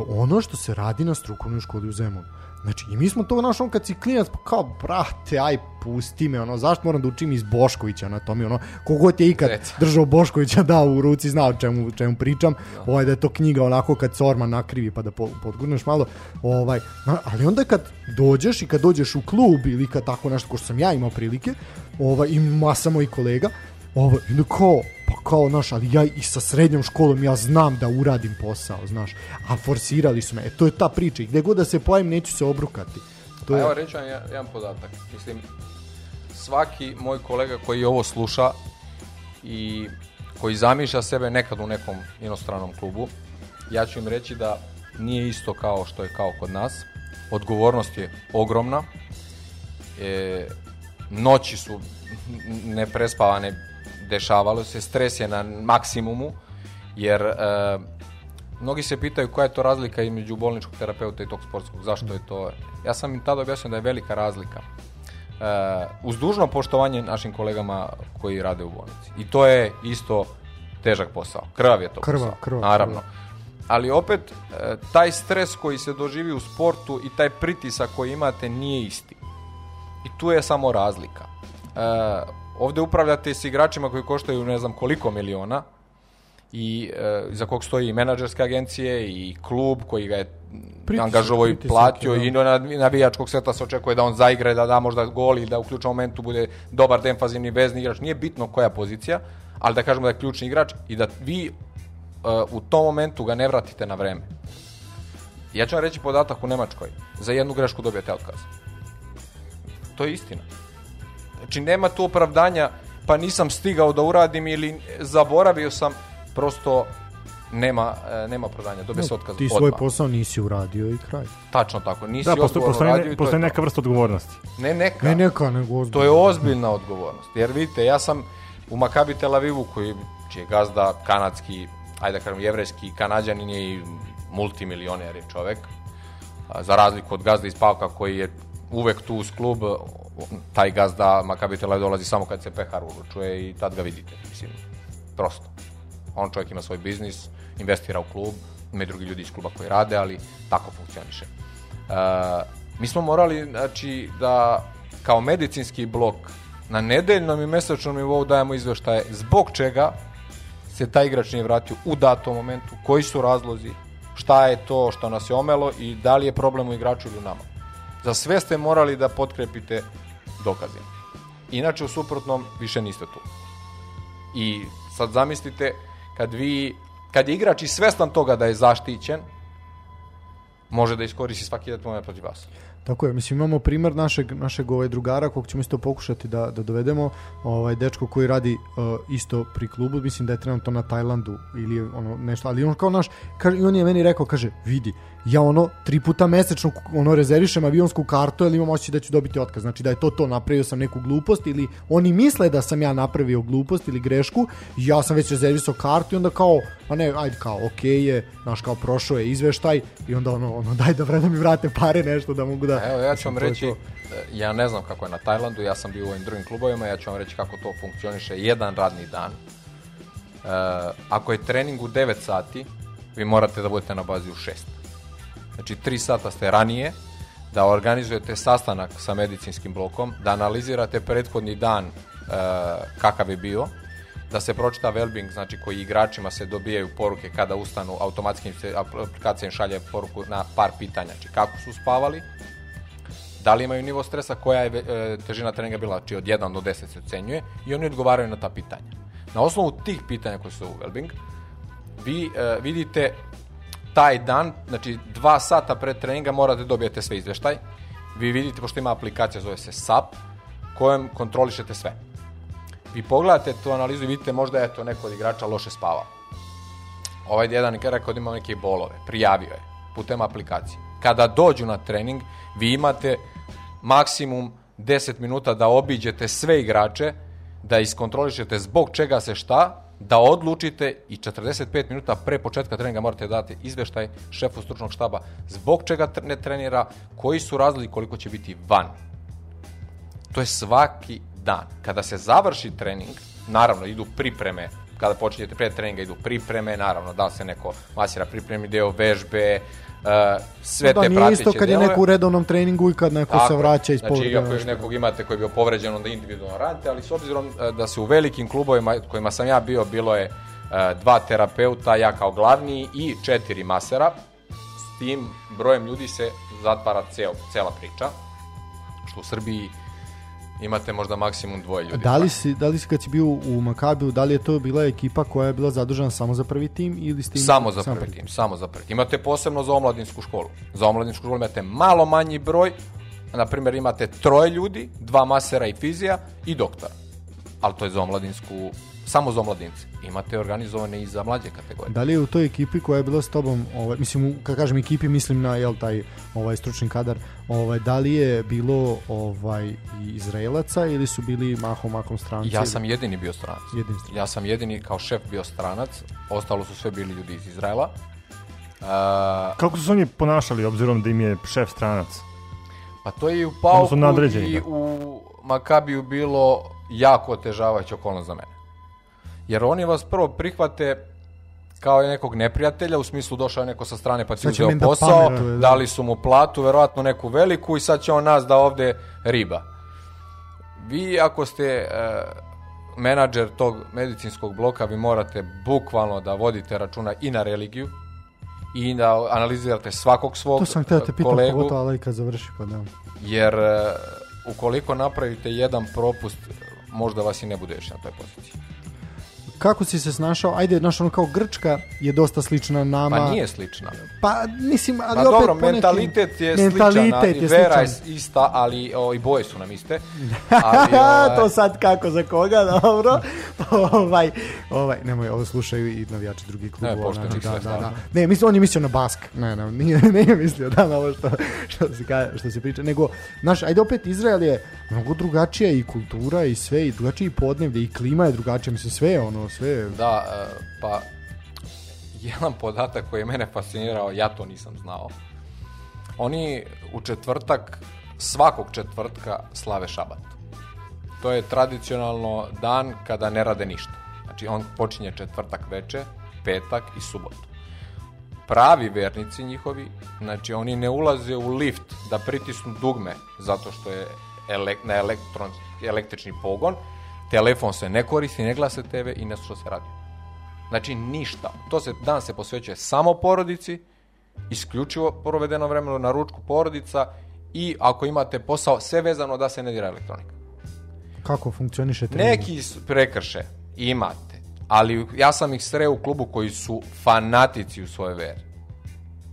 ono što se radi na strukovnoj školi u Zemunu. Znači, i mi smo to, znaš, on kad si klinac, pa kao, brate, aj, pusti me, ono, zašto moram da učim iz Boškovića anatomiju, ono, kogod je ikad Reci. držao Boškovića, da, u ruci, znao čemu, čemu pričam, da. ovaj, da je to knjiga onako kad se orman nakrivi pa da po, podgurneš malo, ovaj, na, ali onda kad dođeš i kad dođeš u klub ili kad tako nešto, ko što sam ja imao prilike, ovaj, i masa mojih kolega, ovo, ili kao, pa kao, znaš, ali ja i sa srednjom školom ja znam da uradim posao, znaš, a forsirali su me, e, to je ta priča, i gde god da se pojavim, neću se obrukati. To pa je... A evo, reći vam jedan podatak, mislim, svaki moj kolega koji ovo sluša i koji zamišlja sebe nekad u nekom inostranom klubu, ja ću im reći da nije isto kao što je kao kod nas. Odgovornost je ogromna. E, noći su neprespavane dešavalo se, stres je na maksimumu, jer e, mnogi se pitaju koja je to razlika između bolničkog terapeuta i tog sportskog, zašto je to? Ja sam im tada objasnio da je velika razlika. E, uz dužno poštovanje našim kolegama koji rade u bolnici. I to je isto težak posao. Krv je to krva, posao. Krva, naravno. Krva. Ali opet, e, taj stres koji se doživi u sportu i taj pritisak koji imate nije isti. I tu je samo razlika. E, ovde upravljate s igračima koji koštaju ne znam koliko miliona i e, za kog stoji i menadžerske agencije i klub koji ga je angažovao i platio da. i na, navijačkog sveta se očekuje da on zaigra da da možda gol i da u ključnom momentu bude dobar defanzivni vezni igrač. Nije bitno koja pozicija, ali da kažemo da je ključni igrač i da vi uh, u tom momentu ga ne vratite na vreme. Ja ću vam reći podatak u Nemačkoj. Za jednu grešku dobijete otkaz. To je istina. Znači, nema tu opravdanja, pa nisam stigao da uradim ili zaboravio sam, prosto nema, e, nema prodanja, dobije no, se otkaz Ti svoj odmah. posao nisi uradio i kraj. Tačno tako, nisi da, postoji, postoji, uradio ne, postoji neka vrsta odgovornosti. Ne neka, ne neka nego to je ozbiljna odgovornost. Jer vidite, ja sam u Makabi Tel Avivu, koji je gazda kanadski, ajde da kažem, jevrejski kanadjanin je i multimilioner je čovek, za razliku od gazda iz Pavka koji je uvek tu uz klub, taj gazda Makabi Tel da dolazi samo kad se pehar uručuje i tad ga vidite, mislim, prosto. On čovjek ima svoj biznis, investira u klub, ima drugi ljudi iz kluba koji rade, ali tako funkcioniše. E, mi smo morali, znači, da kao medicinski blok na nedeljnom i mesečnom nivou dajemo izveštaje zbog čega se taj igrač nije vratio u datom momentu, koji su razlozi, šta je to što nas je omelo i da li je problem u igraču ili u nama. Za sve ste morali da potkrepite dokazima. Inače, u suprotnom, više niste tu. I sad zamislite, kad vi, kad je igrač i svestan toga da je zaštićen, može da iskoristi svaki jedan moment protiv vas. Tako je, mislim imamo primer našeg našeg ovaj drugara kog ćemo isto pokušati da da dovedemo, ovaj dečko koji radi uh, isto pri klubu, mislim da je trenutno na Tajlandu ili ono nešto, ali on kao naš, kaže i on je meni rekao, kaže, vidi, ja ono tri puta mesečno ono rezervišem avionsku kartu ili imam osjećaj da ću dobiti otkaz. Znači da je to to, napravio sam neku glupost ili oni misle da sam ja napravio glupost ili grešku, ja sam već rezervisao kartu i onda kao, a ne, ajde kao, ok je, znaš kao prošao je izveštaj i onda ono, ono daj da vrede mi vrate pare nešto da mogu da... Evo ja ću vam reći, e, ja ne znam kako je na Tajlandu, ja sam bio u ovim drugim klubovima, ja ću vam reći kako to funkcioniše jedan radni dan. E, ako je trening u 9 sati, vi morate da budete na bazi u 6 znači 3 sata ste ranije, da organizujete sastanak sa medicinskim blokom, da analizirate prethodni dan e, kakav je bio, da se pročita Wellbeing, znači koji igračima se dobijaju poruke kada ustanu, automatski se aplikacija šalje poruku na par pitanja, znači kako su spavali, da li imaju nivo stresa, koja je e, težina treninga bila, znači od 1 do 10 se ocenjuje i oni odgovaraju na ta pitanja. Na osnovu tih pitanja koje su u Wellbeing, vi e, vidite taj dan, znači dva sata pre treninga morate da dobijete sve izveštaj. Vi vidite, pošto ima aplikacija, zove se SAP, kojom kontrolišete sve. Vi pogledate tu analizu i vidite možda je to neko od igrača loše spavao. Ovaj jedan je rekao da ima neke bolove, prijavio je putem aplikacije. Kada dođu na trening, vi imate maksimum 10 minuta da obiđete sve igrače, da iskontrolišete zbog čega se šta da odlučite i 45 minuta pre početka treninga morate dati izveštaj šefu stručnog štaba zbog čega ne trenira, koji su razlozi, koliko će biti van. To je svaki dan. Kada se završi trening, naravno idu pripreme kada počinjete pre treninga idu pripreme, naravno da se neko masira pripremi deo vežbe, Uh, sve pa da, te prateće isto kad je neko u redovnom treningu i kad neko Tako, se vraća iz znači, povrede. Znači, ako još nekog imate koji je bio povređen, onda individualno radite, ali s obzirom uh, da se u velikim klubovima kojima sam ja bio, bilo je uh, dva terapeuta, ja kao glavni i četiri masera, s tim brojem ljudi se zatvara ceo, cela priča, što u Srbiji imate možda maksimum dvoje ljudi. Da li, si, da li si kad si bio u Makabiju, da li je to bila ekipa koja je bila zadužena samo za prvi tim ili ste imali... Samo za prvi, samo prvi tim, samo za prvi tim. Imate posebno za omladinsku školu. Za omladinsku školu imate malo manji broj, na primjer imate troje ljudi, dva masera i fizija i doktor. Ali to je za omladinsku samo za omladince. Imate organizovane i za mlađe kategorije. Da li je u toj ekipi koja je bila s tobom, ovaj, mislim, kad kažem ekipi, mislim na jel, taj ovaj, stručni kadar, ovaj, da li je bilo ovaj, Izraelaca ili su bili mahom, makom stranci? Ja sam jedini bio stranac. Jedini stranac. Ja sam jedini kao šef bio stranac, ostalo su sve bili ljudi iz Izraela. Uh, Kako su se oni ponašali, obzirom da im je šef stranac? Pa to je i u Pauku i da. u Makabiju bilo jako otežavajuća okolnost za mene jer oni vas prvo prihvate kao je nekog neprijatelja, u smislu došao je neko sa strane pa ti uzeo da posao, da dali su mu platu, verovatno neku veliku i sad će on nas da ovde riba. Vi ako ste e, menadžer tog medicinskog bloka, vi morate bukvalno da vodite računa i na religiju, i da analizirate svakog svog kolegu. To sam htio da te pitam, pogotovo ali kad završi, pa da. Jer e, ukoliko napravite jedan propust, možda vas i ne bude još na toj poziciji kako si se snašao? Ajde, znaš, ono kao Grčka je dosta slična nama. Pa nije slična. Pa, mislim, pa ali pa, opet dobro, ponekim... mentalitet je mentalitet sličan, je i vera sličan. je ista, ali o, i boje su nam iste. Ali, ovaj... to sad kako za koga, dobro. ovaj, ovaj, nemoj, ovo slušaju i navijači drugih klubova. Ne, pošteni, da, da, da, da. Ne, mislim, on je mislio na Bask. Ne, ne, nije, nije mislio da na ovo što, što, se, što se priča. Nego, znaš, ajde opet, Izrael je mnogo drugačija i kultura i sve i drugačiji podnevlje i klima je drugačija, mislim sve ono, sve. Da, e, pa jedan podatak koji je mene fascinirao, ja to nisam znao. Oni u četvrtak, svakog četvrtka slave šabat. To je tradicionalno dan kada ne rade ništa. Znači on počinje četvrtak veče, petak i subotu pravi vernici njihovi, znači oni ne ulaze u lift da pritisnu dugme zato što je elek, na elektron, električni pogon, telefon se ne koristi, ne glasa TV i ne se radi. Znači ništa. To se, dan se posvećuje samo porodici, isključivo provedeno vremeno na ručku porodica i ako imate posao, sve vezano da se ne dira elektronika. Kako funkcioniše? Neki prekrše, imate, ali ja sam ih sreo u klubu koji su fanatici u svoje veri.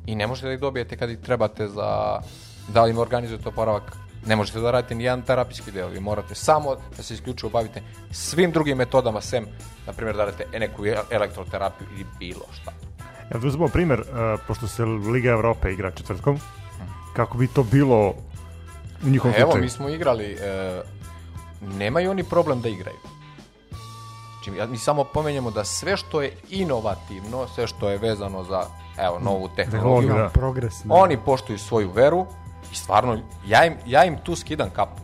I ne možete da ih dobijete kad ih trebate za da li im organizujete oporavak Ne možete da radite ni jedan terapijski deo, vi morate samo da se isključivo bavite svim drugim metodama, sem, na primjer, da radite e, neku e, elektroterapiju ili bilo šta. Ja da uzmemo primjer, uh, e, pošto se Liga Evrope igra četvrtkom, mhm. kako bi to bilo u njihovom pa Evo, mi smo igrali, uh, nemaju oni problem da igraju. Znači, mi samo pomenjamo da sve što je inovativno, sve što je vezano za evo, novu mhm. tehnologiju, da, progres, oni poštuju svoju veru, I stvarno, ja im, ja im tu skidam kapu.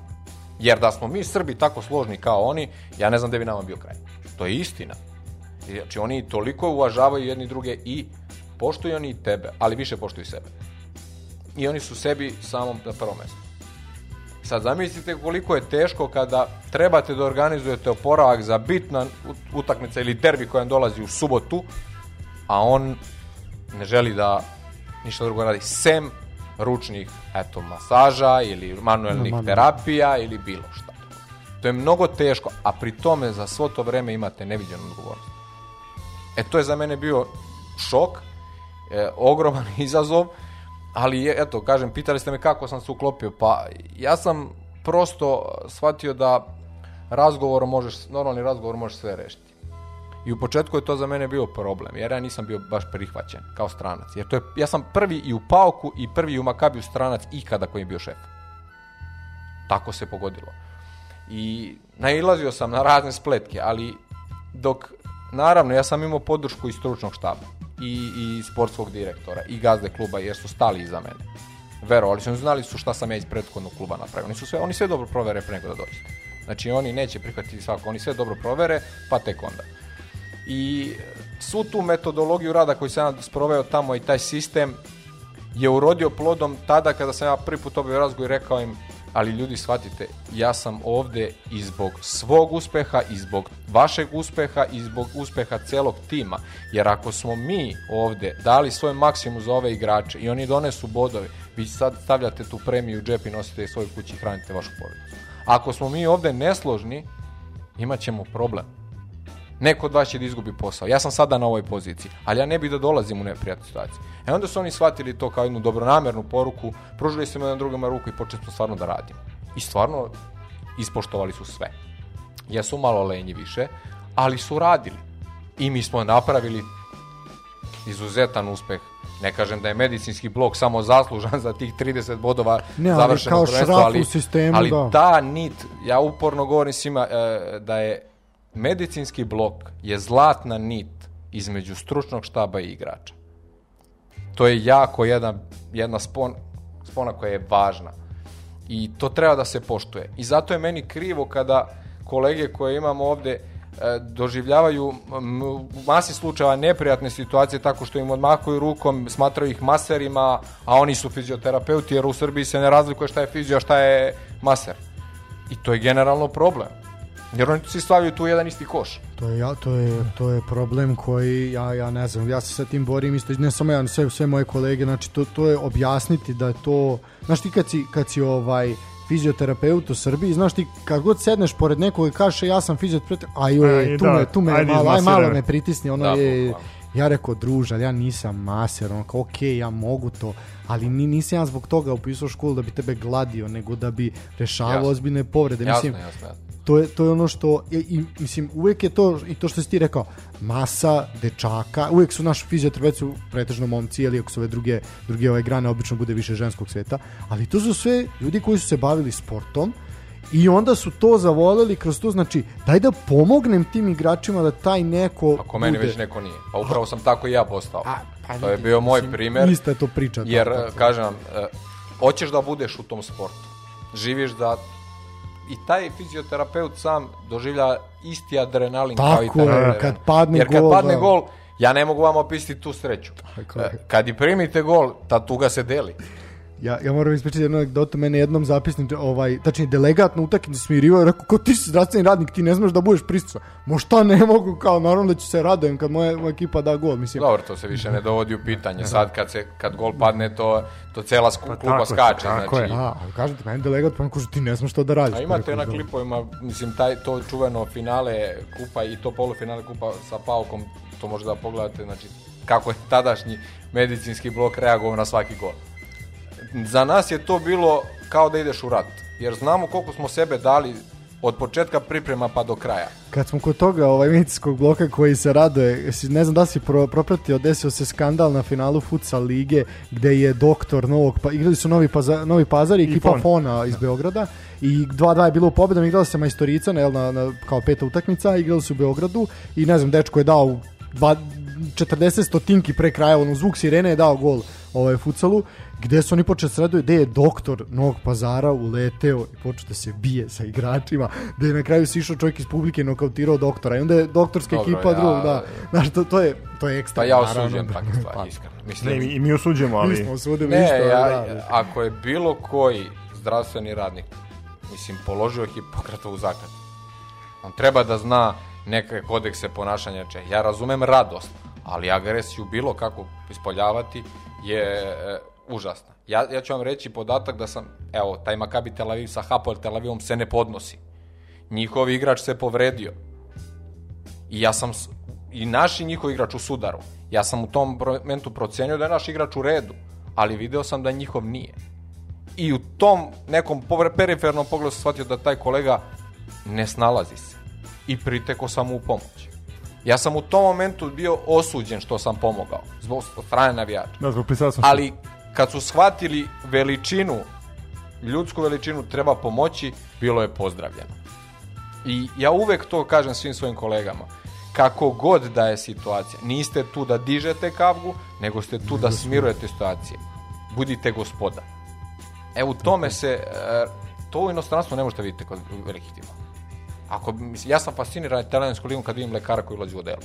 Jer da smo mi Srbi tako složni kao oni, ja ne znam da bi nama bio kraj. To je istina. Znači, oni toliko uvažavaju jedni druge i poštuju oni tebe, ali više poštuju sebe. I oni su sebi samom na prvom mestu. Sad zamislite koliko je teško kada trebate da organizujete oporavak za bitna utakmica ili derbi koja vam dolazi u subotu, a on ne želi da ništa drugo radi, sem ručnih eto, masaža ili manuelnih Normalno. terapija ili bilo šta. To je mnogo teško, a pri tome za svo to vreme imate neviđenu odgovornost. E to je za mene bio šok, e, ogroman izazov, ali eto, kažem, pitali ste me kako sam se uklopio, pa ja sam prosto shvatio da razgovor možeš, normalni razgovor možeš sve rešiti. I u početku je to za mene bio problem, jer ja nisam bio baš prihvaćen kao stranac. Jer to je, ja sam prvi i u Pauku i prvi i u Makabiju stranac ikada koji je bio šef. Tako se pogodilo. I nailazio sam na razne spletke, ali dok, naravno, ja sam imao podršku i stručnog štaba i, i sportskog direktora i gazde kluba jer su stali iza mene. Verovali su, znali su šta sam ja iz prethodnog kluba napravio. Oni, su sve, oni sve dobro provere pre nego da dođete. Znači oni neće prihvatiti svako, oni sve dobro provere, pa tek onda i svu tu metodologiju rada koji sam ja sproveo tamo i taj sistem je urodio plodom tada kada sam ja prvi put obio razgovor i rekao im ali ljudi shvatite, ja sam ovde i zbog svog uspeha, i zbog vašeg uspeha, i zbog uspeha celog tima. Jer ako smo mi ovde dali svoj maksimum za ove igrače i oni donesu bodove, vi sad stavljate tu premiju u džep i nosite je svoju kući i hranite vašu porodicu. Ako smo mi ovde nesložni, imat ćemo problem neko od vas će da izgubi posao. Ja sam sada na ovoj poziciji, ali ja ne bih da dolazim u neprijatnu situaciju. E onda su oni shvatili to kao jednu dobronamernu poruku, pružili su im jedan drugima ruku i počeli smo stvarno da radimo. I stvarno ispoštovali su sve. Jesu malo lenji više, ali su radili. I mi smo napravili izuzetan uspeh ne kažem da je medicinski blok samo zaslužan za tih 30 bodova ne, ali završenog kao prvenstva, ali, sistemu, ali da. ta nit, ja uporno govorim svima e, da je medicinski blok je zlatna nit između stručnog štaba i igrača. To je jako jedna, jedna spon, spona koja je važna. I to treba da se poštuje. I zato je meni krivo kada kolege koje imamo ovde e, doživljavaju u masi slučajeva neprijatne situacije tako što im odmakuju rukom, smatraju ih maserima, a oni su fizioterapeuti jer u Srbiji se ne razlikuje šta je fizio, šta je maser. I to je generalno problem. Jer oni svi stavljaju tu jedan isti koš. To je, ja, to je, to je problem koji ja, ja ne znam, ja se sa tim borim isto, ne samo ja, sve, sve moje kolege, znači to, to je objasniti da je to, znaš ti kad si, kad si ovaj, fizioterapeut u Srbiji, znaš ti kad god sedneš pored nekog i kaže e, ja sam fizioterapeut, aj joj, tu, da, me, tu me, ajde, malo, aj malo me pritisni, ono da, je, ja rekao druža, ja nisam maser, ono kao okej, okay, ja mogu to, ali ni, nisam ja zbog toga upisao školu da bi tebe gladio, nego da bi rešavao ozbiljne povrede. Mislim, jasno, jasno, jasno to je, to je ono što, i, i, mislim, uvek je to, i to što si ti rekao, masa dečaka, uvek su naši fizioterapeuti pretežno momci, ali ako su ove druge, druge ove grane, obično bude više ženskog sveta, ali to su sve ljudi koji su se bavili sportom, I onda su to zavoleli kroz to, znači, daj da pomognem tim igračima da taj neko... Ako meni bude. već neko nije. Pa upravo sam tako i ja postao. A, pa, to je bio moj mislim, primer. Ista je to priča. Jer, tako, tako. kažem, eh, hoćeš da budeš u tom sportu. Živiš da i taj fizioterapeut sam doživlja isti adrenalin Tako kao i trener. Je, kad padne Jer kad gol, padne da. gol, ja ne mogu vam opisati tu sreću. Tako e, Kad i primite gol, ta tuga se deli. Ja, ja moram ispričati jednu anegdotu, mene jednom zapisnik, ovaj, tačnije delegat na utakmici smirivao i rekao, kao ti si zdravstveni radnik, ti ne znaš da budeš prisutan. Mo šta ne mogu, kao naravno da ću se radojem kad moja, moja ekipa da gol, mislim. Dobro, to se više ne dovodi u pitanje. Sad kad, se, kad gol padne, to, to cela sku, pa, kluba tako, skače. Tako znači... je. A, ali kažem ti, meni delegat, pa kaže, ti ne znaš što da radiš. A imate pa na da. klipovima, mislim, taj, to čuveno finale kupa i to polufinale kupa sa Paukom, to možete da pogledate, znači, kako je tadašnji medicinski blok reagovao na svaki gol za nas je to bilo kao da ideš u rat, jer znamo koliko smo sebe dali od početka priprema pa do kraja. Kad smo kod toga ovaj medicinskog bloka koji se raduje, ne znam da si pro, propratio, desio se skandal na finalu futsal lige gde je doktor Novog, pa igrali su Novi Pazar, Novi Pazar i, ekipa fon. Fona iz da. Beograda i 2-2 je bilo u pobedom, igrala se Majstorica na, na, na, kao peta utakmica, igrali su u Beogradu i ne znam, dečko je dao dva, 40 stotinki pre kraja, ono, zvuk sirene je dao gol ovaj, futsalu gde su oni počeli sredu gde je doktor Novog pazara uleteo i počeo da se bije sa igračima, gde je na kraju sišao čovjek iz publike i nokautirao doktora i onda je doktorska Dobro, ekipa ja, drugog, da. Znaš, to, to, je, to je ekstra. Pa ja osuđujem takve stvari, pa. iskreno. Mislim, ne, i mi osuđujemo, ali... Mi smo osudili ne, ništa, ja, da, ako je bilo koji zdravstveni radnik, mislim, položio Hipokratovu zakat on treba da zna neke kodekse ponašanja. Če. Znači, ja razumem radost, ali agresiju bilo kako ispoljavati je e, užasna. Ja, ja ću vam reći podatak da sam, evo, taj Makabi Tel Aviv sa Hapoel Tel Avivom se ne podnosi. Njihov igrač se povredio. I ja sam, i naš i njihov igrač u sudaru. Ja sam u tom momentu procenio da je naš igrač u redu, ali video sam da njihov nije. I u tom nekom perifernom pogledu sam shvatio da taj kolega ne snalazi se. I priteko sam mu u pomoć. Ja sam u tom momentu bio osuđen što sam pomogao. Zbog strane navijača. Da, zbog Ali kad su shvatili veličinu, ljudsku veličinu treba pomoći, bilo je pozdravljeno. I ja uvek to kažem svim svojim kolegama. Kako god da je situacija, niste tu da dižete kavgu, nego ste tu da smirujete situacije. Budite gospoda. E u tome se, e, to u inostranstvu ne možete vidjeti kod velikih timova. Ako, ja sam fasciniran italijanskom ligom kad vidim lekara koji ulazi u odelu.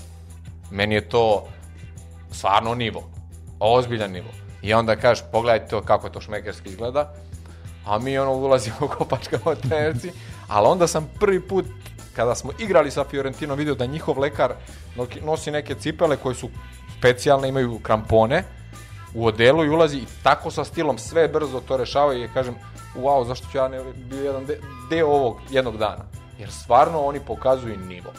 Meni je to stvarno nivo. Ozbiljan nivo. I onda kažeš, pogledaj to kako to šmekerski izgleda. A mi ono ulazimo u kopačkama trenerci. Ali onda sam prvi put kada smo igrali sa Fiorentinom vidio da njihov lekar nosi neke cipele koje su specijalne, imaju krampone u odelu i ulazi i tako sa stilom sve brzo to rešavaju i kažem wow, zašto ću ja ne bio jedan deo ovog jednog dana? Jer stvarno oni pokazuju nivo.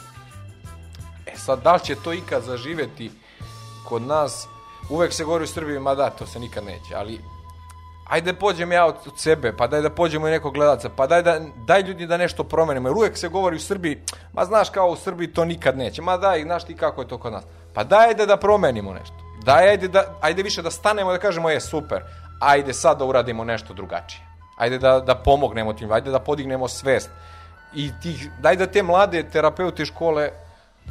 E sad, da li će to ikad zaživeti kod nas? uvek se govori u Srbiji, ma da, to se nikad neće, ali ajde da pođem ja od, od sebe, pa daj da pođemo i nekog gledaca, pa daj, da, daj ljudi da nešto promenimo, jer uvek se govori u Srbiji, ma znaš kao u Srbiji to nikad neće, ma daj, znaš ti kako je to kod nas, pa daj ajde da promenimo nešto, daj ajde, da, ajde više da stanemo da kažemo je super, ajde sad da uradimo nešto drugačije, ajde da, da pomognemo tim, ajde da podignemo svest i tih, daj da te mlade terapeute škole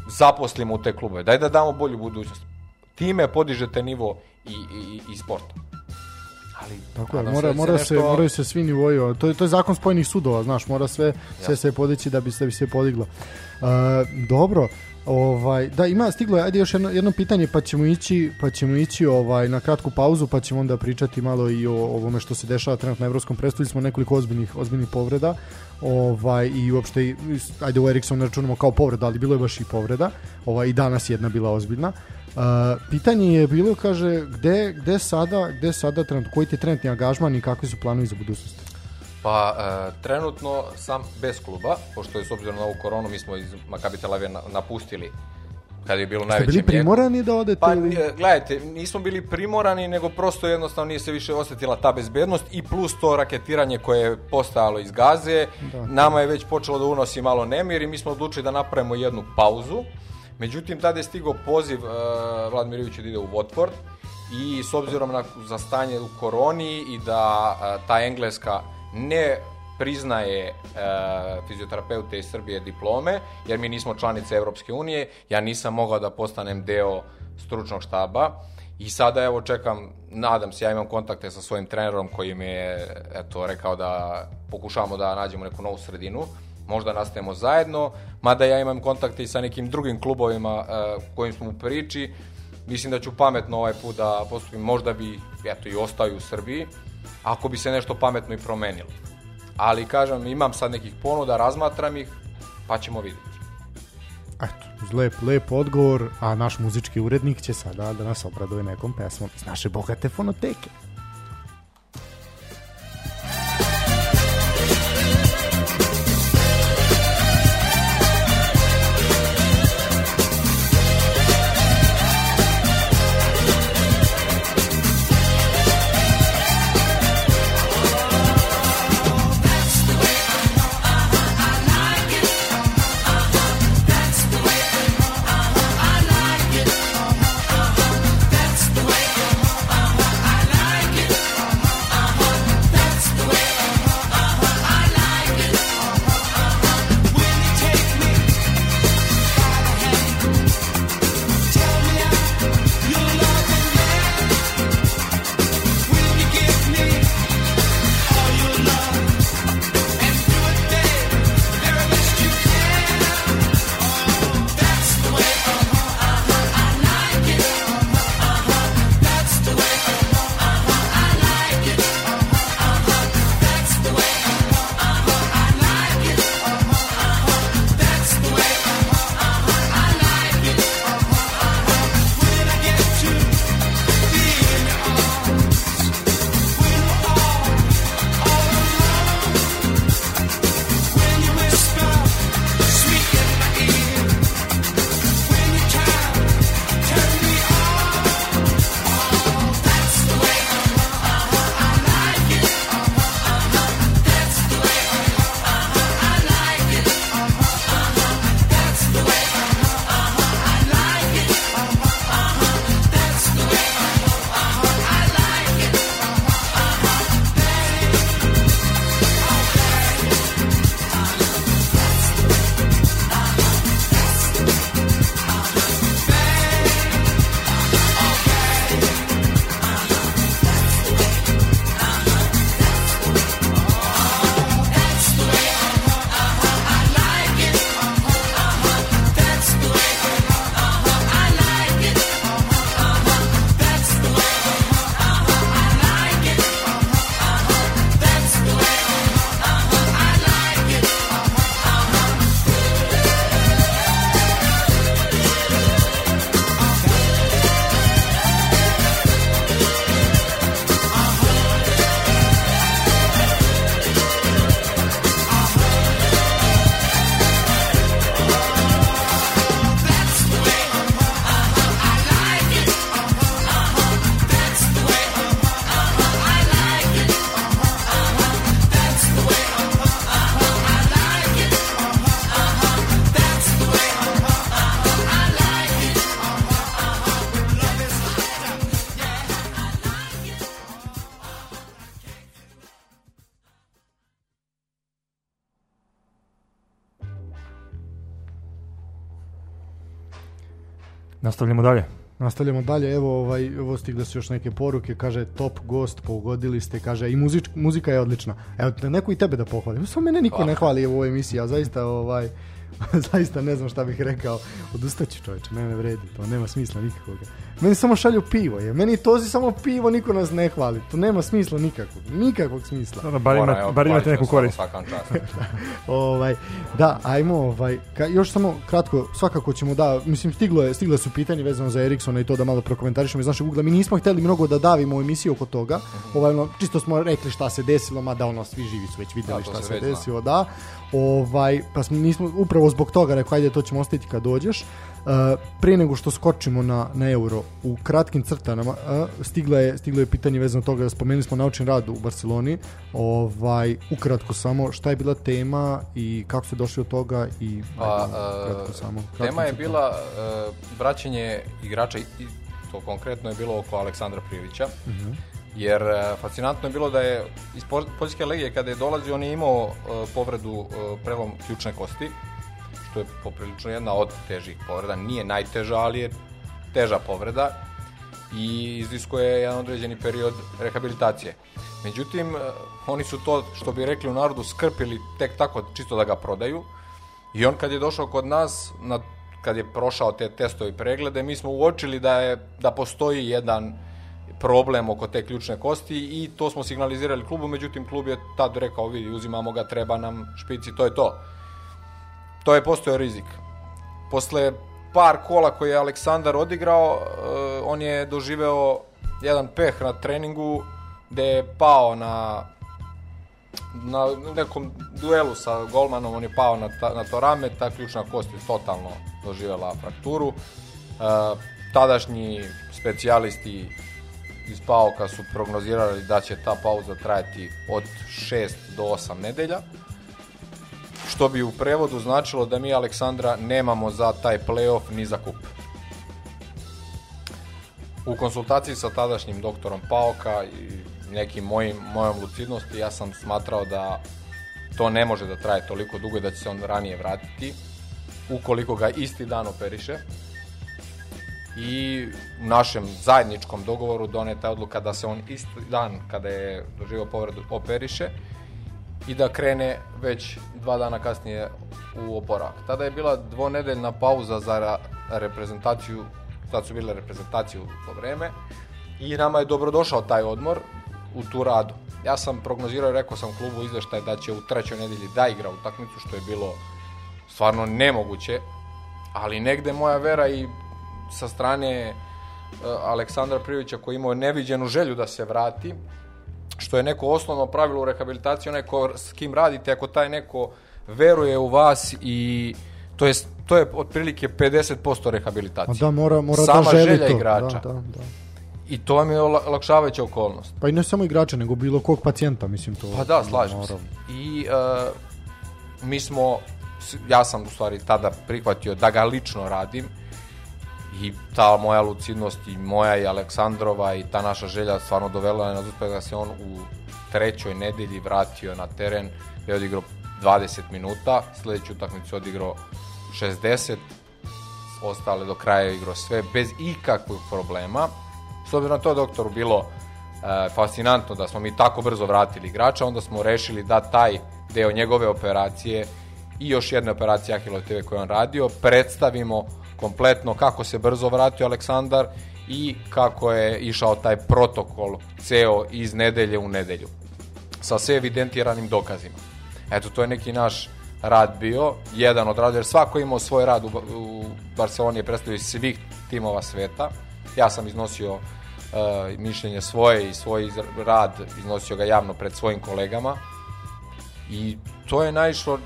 zaposlimo u te klubove, daj da damo bolju budućnost time podižete nivo i, i, i sporta. Ali, Tako je, mora, se, mora se, da nešto... se, moraju se svi nivoji, to je, to je zakon spojenih sudova, znaš, mora sve, ja. sve se podići da bi se, da bi se podiglo. Uh, dobro, Ovaj, da, ima stiglo, ajde još jedno, jedno pitanje, pa ćemo ići, pa ćemo ići ovaj, na kratku pauzu, pa ćemo onda pričati malo i o ovome što se dešava trenutno na evropskom prestolju, smo nekoliko ozbiljnih, ozbiljnih povreda ovaj, i uopšte, ajde u Eriksonu računamo kao povreda, ali bilo je baš i povreda, ovaj, i danas jedna bila ozbiljna. Uh, pitanje je bilo, kaže, gde, gde sada, gde sada trenutno, koji ti je trenutni angažman i kakvi su planovi za budućnost? Pa, e, trenutno sam bez kluba, pošto je s obzirom na ovu koronu, mi smo iz Makabi Tel napustili kad je bilo najveće Ste bili primorani da odete? Pa, ili? E, gledajte, nismo bili primorani, nego prosto jednostavno nije se više osetila ta bezbednost i plus to raketiranje koje je postajalo iz Gaze. Da. Nama je već počelo da unosi malo nemir i mi smo odlučili da napravimo jednu pauzu Međutim, tada je stigao poziv uh, Vladimir Ivić da ide u Watford i s obzirom na zastanje u koroni i da uh, ta engleska ne priznaje e, fizioterapeute iz Srbije diplome, jer mi nismo članice Evropske unije, ja nisam mogao da postanem deo stručnog štaba i sada evo čekam, nadam se, ja imam kontakte sa svojim trenerom koji mi je eto, rekao da pokušavamo da nađemo neku novu sredinu, možda nastavimo zajedno, mada ja imam kontakte i sa nekim drugim klubovima e, kojim smo u priči, mislim da ću pametno ovaj put da postupim, možda bi eto, i ostao u Srbiji, ako bi se nešto pametno i promenilo. Ali kažem, imam sad nekih ponuda, razmatram ih, pa ćemo vidjeti. Eto, uz lep, lep odgovor, a naš muzički urednik će sada da nas obraduje nekom pesmom iz naše bogate fonoteke. Nastavljamo dalje. Nastavljamo dalje, evo, ovaj, ovo stigle su još neke poruke, kaže top gost, pogodili ste, kaže i muzič, muzika je odlična. Evo, neko i tebe da pohvali, samo mene niko ne ah. hvali u ovoj emisiji, a zaista ovaj, zaista ne znam šta bih rekao. Odustaću čoveče, ne, ne vredi, to nema smisla nikakvog. Meni samo šalju pivo, je. Meni tozi samo pivo, niko nas ne hvali. To nema smisla nikakvog, nikakvog smisla. Dobro, bar, ima, bar imate neku korist. Da. ovaj, da, ajmo, ovaj, ka, još samo kratko, svakako ćemo da, mislim, stiglo je, stigla su pitanje vezano za Eriksona i to da malo prokomentarišemo iz našeg ugla. Mi nismo hteli mnogo da davimo emisiju oko toga, mhm. ovaj, no, čisto smo rekli šta se desilo, mada ono, svi živi su već videli da, šta se, se desilo, da. Ovaj, pa nismo, upravo zbog toga rekao, ajde, to ćemo ostaviti kad dođeš. Uh, pre nego što skočimo na, na euro, u kratkim crtanama uh, stigla je, stiglo je pitanje vezano toga, spomenuli smo naučni rad u Barceloni, ovaj, ukratko samo, šta je bila tema i kako se došli od toga i pa, ajde, e, samo. Kratko tema je bila uh, vraćanje igrača, i, to konkretno je bilo oko Aleksandra Prilića, uh mhm. -huh Jer e, fascinantno je bilo da je iz Poljske legije kada je dolazio on je imao e, povredu e, prelom ključne kosti, što je poprilično jedna od težih povreda. Nije najteža, ali je teža povreda i je jedan određeni period rehabilitacije. Međutim, oni su to, što bi rekli u narodu, skrpili tek tako, čisto da ga prodaju. I on kad je došao kod nas, na, kad je prošao te testove i preglede, mi smo uočili da, je, da postoji jedan problem oko te ključne kosti i to smo signalizirali klubu, međutim klub je tad rekao vidi uzimamo ga, treba nam špici, to je to. To je postojao rizik. Posle par kola koje je Aleksandar odigrao, eh, on je doživeo jedan peh na treningu gde je pao na na nekom duelu sa golmanom, on je pao na, ta, na to rame, ta ključna kost je totalno doživela frakturu. E, tadašnji specijalisti iz Pauka su prognozirali da će ta pauza trajati od 6 do 8 nedelja, što bi u prevodu značilo da mi Aleksandra nemamo za taj playoff ni za kup. U konsultaciji sa tadašnjim doktorom Pauka i nekim mojim, mojom lucidnosti ja sam smatrao da to ne može da traje toliko dugo i da će se on ranije vratiti ukoliko ga isti dan operiše i u našem zajedničkom dogovoru doneta odluka da se on isti dan kada je doživao povredu operiše i da krene već dva dana kasnije u oporavak. Tada je bila dvonedeljna pauza za reprezentaciju, sad su bile reprezentaciju u to vreme i nama je dobrodošao taj odmor u tu radu. Ja sam prognozirao i rekao sam klubu izveštaj da će u trećoj nedelji da igra utakmicu, što je bilo stvarno nemoguće, ali negde moja vera i sa strane e, Aleksandra Privića koji je imao neviđenu želju da se vrati, što je neko osnovno pravilo u rehabilitaciji, onaj ko, s kim radite, ako taj neko veruje u vas i to je, to je otprilike 50% rehabilitacije. A da, mora, mora da Sama da želi želja to. igrača. Da, da, da. I to vam je olakšavajuća okolnost. Pa i ne samo igrača, nego bilo kog pacijenta, mislim to. Pa da, slažem mora. se. I uh, mi smo, ja sam u stvari tada prihvatio da ga lično radim, i ta moja lucidnost i moja i Aleksandrova i ta naša želja stvarno dovela na uspeh da se on u trećoj nedelji vratio na teren je odigrao 20 minuta, sledeću utakmicu odigrao 60, ostale do kraja igrao sve bez ikakvog problema. S obzirom na to doktoru bilo e, fascinantno da smo mi tako brzo vratili igrača, onda smo rešili da taj deo njegove operacije i još jedne operacije Ahiloteve koje on radio predstavimo kompletno kako se brzo vratio Aleksandar i kako je išao taj protokol ceo iz nedelje u nedelju sa sve evidentiranim dokazima. Eto, to je neki naš rad bio, jedan od rada, jer svako je imao svoj rad u, u Barceloni je predstavio svih timova sveta. Ja sam iznosio uh, mišljenje svoje i svoj rad, iznosio ga javno pred svojim kolegama i to je naišlo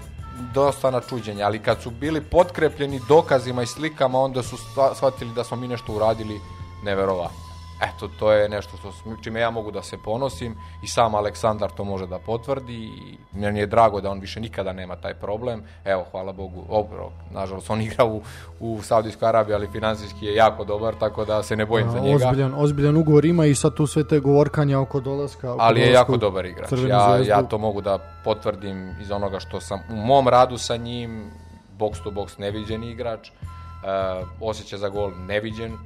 dosta na čuđenje, ali kad su bili potkrepljeni dokazima i slikama, onda su shvatili da smo mi nešto uradili neverovatno eto, to je nešto što, čime ja mogu da se ponosim i sam Aleksandar to može da potvrdi i meni je drago da on više nikada nema taj problem. Evo, hvala Bogu, obro, nažalost, on igra u, u Saudijskoj Arabiji, ali finansijski je jako dobar, tako da se ne bojim A, za njega. Ozbiljan, ozbiljan ugovor ima i sad tu sve te govorkanja oko dolaska. Oko ali je jako dobar igrač. Ja, ja to mogu da potvrdim iz onoga što sam u mom radu sa njim, box to box neviđeni igrač, uh, e, osjeća za gol neviđen,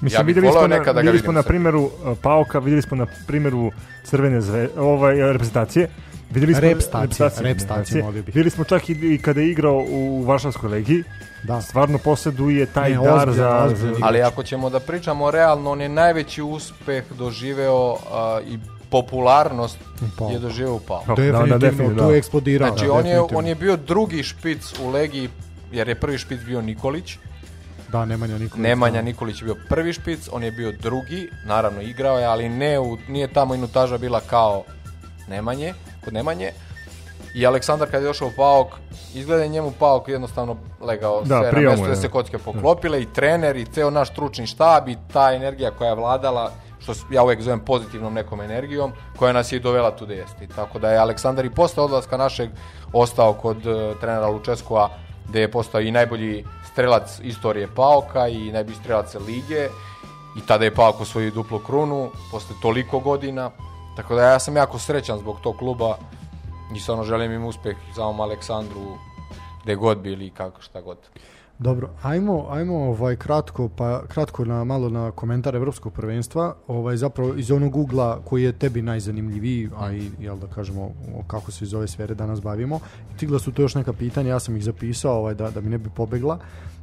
Mislim, ja videli smo, na, da videli smo na primjeru Pauka, videli smo na primjeru Crvene zve, ovaj, uh, reprezentacije, Videli smo repstacije, repstacije, Videli smo čak i, i kada je igrao u Varšavskoj legiji. Da. Stvarno poseduje taj ne, dar ozbilj, za, ozbilj. za, Ali ako ćemo da pričamo realno, on je najveći uspeh doživeo uh, i popularnost Pao. je doživeo u Pau. Definitivno, da, da, definitivno, tu je da. eksplodirao. Znači, da, on, je, on je bio drugi špic u legi, jer je prvi špic bio Nikolić. Da, Nemanja Nikolić. Nemanja da. Nikolić je bio prvi špic, on je bio drugi, naravno igrao je, ali ne u, nije ta minutaža bila kao Nemanje, kod Nemanje. I Aleksandar kad je došao u Paok, izgleda je njemu Paok jednostavno legao da, sve na mesto da se kocke poklopile da. i trener i ceo naš stručni štab i ta energija koja je vladala što ja uvek zovem pozitivnom nekom energijom, koja nas je i dovela tu da jeste. Tako da je Aleksandar i posle odlaska našeg ostao kod uh, trenera Lučeskova, gde je postao i najbolji strelac istorije Paoka i najbolji strelac lige i tada je Paok osvojio duplu krunu posle toliko godina. Tako da ja sam jako srećan zbog tog kluba i stvarno želim im uspeh samom Aleksandru gde god bili i kako šta god. Dobro, ajmo, ajmo ovaj kratko, pa kratko na malo na komentar evropskog prvenstva, ovaj zapravo iz onog ugla koji je tebi najzanimljiviji, a i jel da kažemo kako se iz ove sfere danas bavimo. Tigla su to još neka pitanja, ja sam ih zapisao ovaj da da mi ne bi pobegla.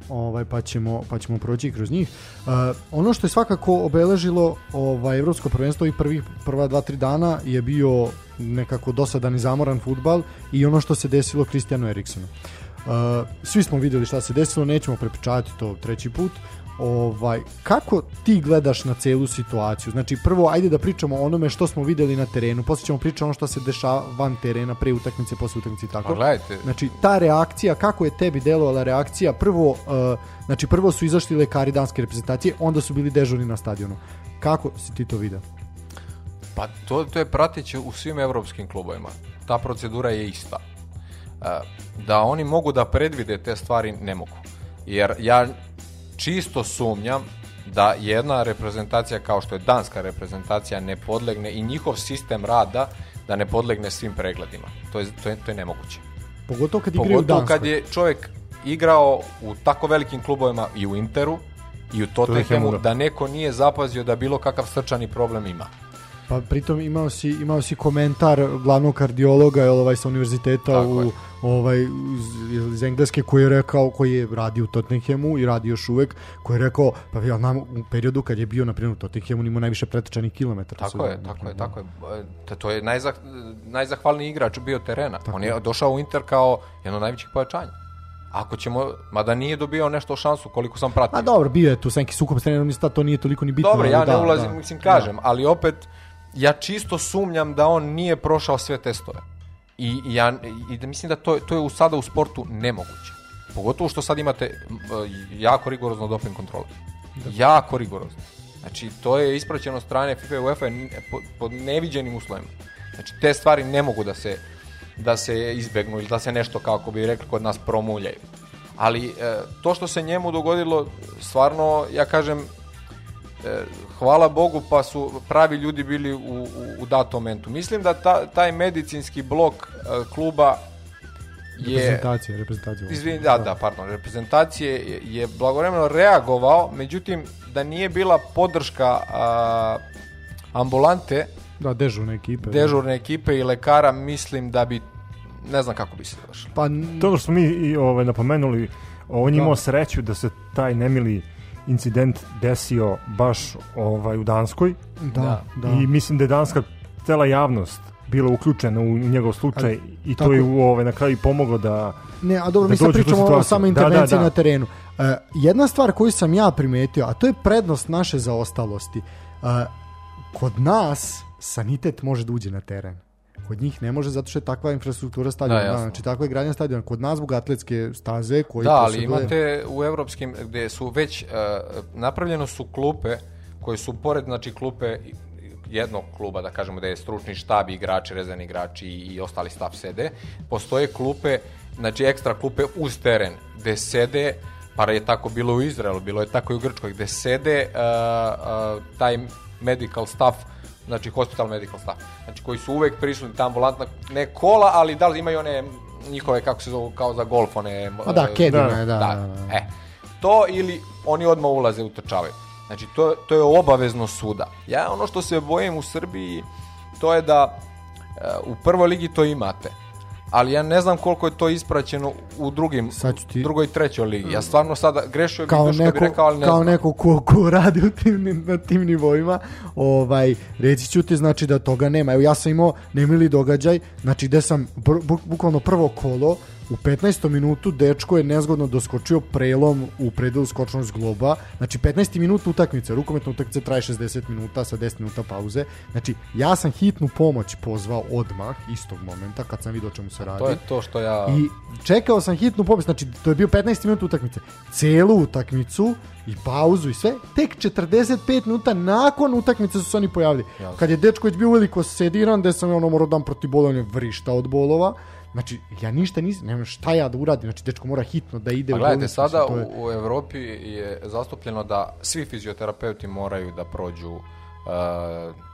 Ovaj pa ćemo pa ćemo proći kroz njih. Uh, ono što je svakako obeležilo ovaj evropsko prvenstvo i prvih prva 2 3 dana je bio nekako dosadan i zamoran fudbal i ono što se desilo Kristijanu Eriksonu. Uh, Uh, svi smo videli šta se desilo, nećemo prepričavati to treći put. Ovaj, kako ti gledaš na celu situaciju? Znači, prvo, ajde da pričamo o onome što smo videli na terenu, posle ćemo pričati ono što se dešava van terena, pre utakmice, posle utakmice i tako. Pa, gledajte. Znači, ta reakcija, kako je tebi delovala reakcija? Prvo, uh, znači, prvo su izašli lekari danske reprezentacije, onda su bili dežurni na stadionu. Kako si ti to vidio? Pa to, to je prateće u svim evropskim klubovima. Ta procedura je ista. E, da oni mogu da predvide te stvari ne mogu. Jer ja čisto sumnjam da jedna reprezentacija kao što je danska reprezentacija ne podlegne i njihov sistem rada da ne podlegne svim pregledima. To je, to je, to je nemoguće. Pogotovo kad igraju Pogotovo kad je čovjek igrao u tako velikim klubovima i u Interu i u Tottenhamu da neko nije zapazio da bilo kakav srčani problem ima. Pa pritom imao si, imao si komentar glavnog kardiologa jel, ovaj, sa univerziteta Tako u, je. ovaj, iz, iz, Engleske koji je rekao, koji je radio u Tottenhamu i radi još uvek, koji je rekao, pa ja znam u periodu kad je bio na primjer u Tottenhamu imao najviše pretečanih kilometara. Tako je, tako je, da. tako je. E, to je najzah, najzahvalniji igrač bio terena. Tako On je došao u Inter kao jedno najvećih pojačanja ako ćemo, mada nije dobio nešto šansu koliko sam pratio. A dobro, bio je tu neki sukob s trenerom, to nije toliko ni bitno. Dobro, ja da, ne ulazim, da, mislim, kažem, da. ali opet ja čisto sumnjam da on nije prošao sve testove. I, i ja, i da mislim da to, to je u, sada u sportu nemoguće. Pogotovo što sad imate uh, jako rigorozno doping kontrolu. Da. Jako rigorozno. Znači, to je ispraćeno strane FIFA i UEFA pod, pod neviđenim uslovima. Znači, te stvari ne mogu da se, da se izbegnu ili da se nešto, kako bi rekli kod nas, promuljaju. Ali e, to što se njemu dogodilo, stvarno, ja kažem, E, hvala Bogu pa su pravi ljudi bili u, u, u datom momentu. Mislim da ta, taj medicinski blok e, kluba je... Reprezentacije, reprezentacije. Izvin, da, da, da, pardon, reprezentacije je blagovremeno reagovao, međutim da nije bila podrška a, ambulante da, dežurne ekipe. Dežurne da. ekipe i lekara mislim da bi ne znam kako bi se završilo. Pa to što smo mi i ove, ovaj, napomenuli, on je da. imao sreću da se taj nemili incident desio baš ovaj u Danskoj. Da, da, da. I mislim da je Danska cela javnost bila uključena u njegov slučaj a, i tako, to je u ovaj na kraju pomoglo da Ne, a dobro, da mi sad pričamo o samo intervenciji da, da, da. na terenu. Uh, jedna stvar koju sam ja primetio, a to je prednost naše zaostalosti. Uh, kod nas sanitet može da uđe na teren. Kod njih ne može zato što je takva infrastruktura stadiona. Da, znači takva je gradnja stadiona. Kod nas zbog atletske staze koji Da, ali posuduje... imate u evropskim gdje su već uh, e, napravljeno su klupe koje su pored znači klupe jednog kluba, da kažemo da je stručni štab, igrači, rezervni igrači i ostali stav sede, postoje klupe, znači ekstra klupe uz teren, gde sede, pa je tako bilo u Izraelu, bilo je tako i u Grčkoj, gde sede uh, uh, taj medical staff znači hospital medical staff, znači koji su uvek prisutni, ta ambulantna, ne kola, ali da li imaju one njihove, kako se zove, kao za golf, one... A da, e, kedine, da. Da da. da, da, da, E, to ili oni odmah ulaze u trčave. Znači, to, to je obavezno suda. Ja ono što se bojim u Srbiji, to je da e, u prvoj ligi to imate ali ja ne znam koliko je to ispraćeno u drugim, ti... drugoj trećoj ligi. Ja mm. stvarno sada grešio kao neko, bi rekao, ali ne Kao znam. neko ko, ko radi u tim, na tim nivoima, ovaj, reći ću ti znači da toga nema. Evo ja sam imao nemili događaj, znači gde sam bukvalno prvo kolo, U 15. minutu dečko je nezgodno doskočio prelom u predelu skočnog zgloba. Znači 15. minut utakmice, rukometna utakmica traje 60 minuta sa 10 minuta pauze. Znači ja sam hitnu pomoć pozvao odmah istog momenta kad sam video čemu se radi. To je to što ja I čekao sam hitnu pomoć, znači to je bio 15. minut utakmice. Celu utakmicu i pauzu i sve, tek 45 minuta nakon utakmice su se oni pojavili. Jasne. Kad je dečko Dečković bio veliko sediran, da sam ja ono morao dan protiv bolonje vrišta od bolova, Znači, ja ništa nisam, nemam šta ja da uradim, znači dečko mora hitno da ide. A pa gledajte, sada je... u Evropi je zastupljeno da svi fizioterapeuti moraju da prođu uh,